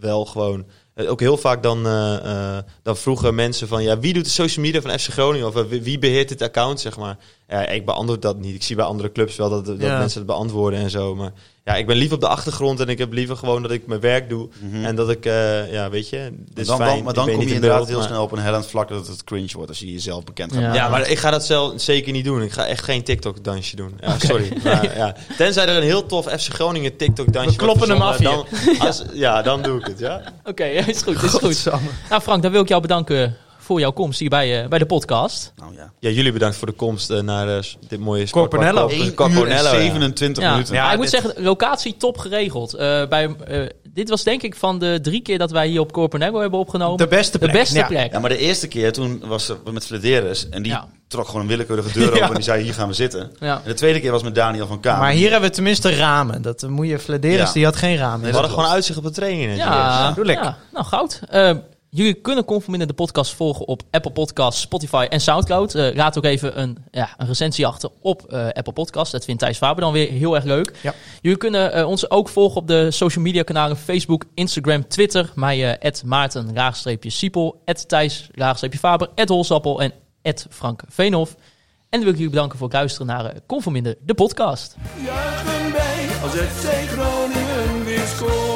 wel gewoon... eh, Ook heel vaak dan, eh, eh, dan vroegen mensen van, ja, wie doet de social media van FC Groningen? Of wie, wie beheert dit account, zeg maar. Ja, ik beantwoord dat niet. Ik zie bij andere clubs wel dat, dat Ja. mensen het beantwoorden en zo. Maar ja, ik ben liever op de achtergrond en ik heb liever gewoon dat ik mijn werk doe. En dat ik, eh, ja, weet je, dit Maar is dan, fijn. dan, maar dan kom je in inderdaad beeld, heel maar- snel op een hellend vlak dat het cringe wordt als je jezelf bekend gaat Ja. maken. Ja, maar ik ga dat zelf zeker niet doen. Ik ga echt geen TikTok-dansje doen. Ja, Sorry. Maar, ja. Tenzij er een heel tof FC Groningen TikTok-dansje We kloppen hem af Dan, als, ja, dan doe ik het, ja. Oké, is goed, is goed. Nou Frank, dan wil ik jou bedanken voor jouw komst hier bij, eh, bij de podcast. Nou ja. Ja, jullie bedankt voor de komst eh, naar eh, dit mooie Corponello. sportpark. 1 uur en Corponello, ja. 27 Ja, minuten. maar ik moet zeggen, locatie top geregeld. Eh, bij, eh, dit was denk ik van de drie keer dat wij hier op Corponego hebben opgenomen. De beste de plek. beste Ja. plek. Ja, maar de eerste keer toen was het met Flederis en die Ja. trok gewoon een willekeurige deur open Ja. en die zei hier gaan we zitten. Ja. En de tweede keer was met Daniel van Kamer. Maar hier hebben we tenminste ramen. Dat moet je Flederis, Ja. die had geen ramen. We hadden gewoon uitzicht op de training. net, Ja, ja, nou goud. Jullie kunnen Conforminder de podcast volgen op Apple Podcasts, Spotify en Soundcloud. Eh laat ook even een, ja, een recensie achter op eh, Apple Podcasts. Dat vindt Thijs Faber dan weer heel erg leuk. Ja. Jullie kunnen eh, ons ook volgen op de social media kanalen Facebook, Instagram, Twitter. Mij eh Maarten, laagstreepje Siepel, Thijs, laagstreepje Faber, Holsappel en Frank Veenhoff. En dan wil ik jullie bedanken voor het luisteren naar uh, Conforminder de podcast. Juichen wij als FC Groningen weer scoort.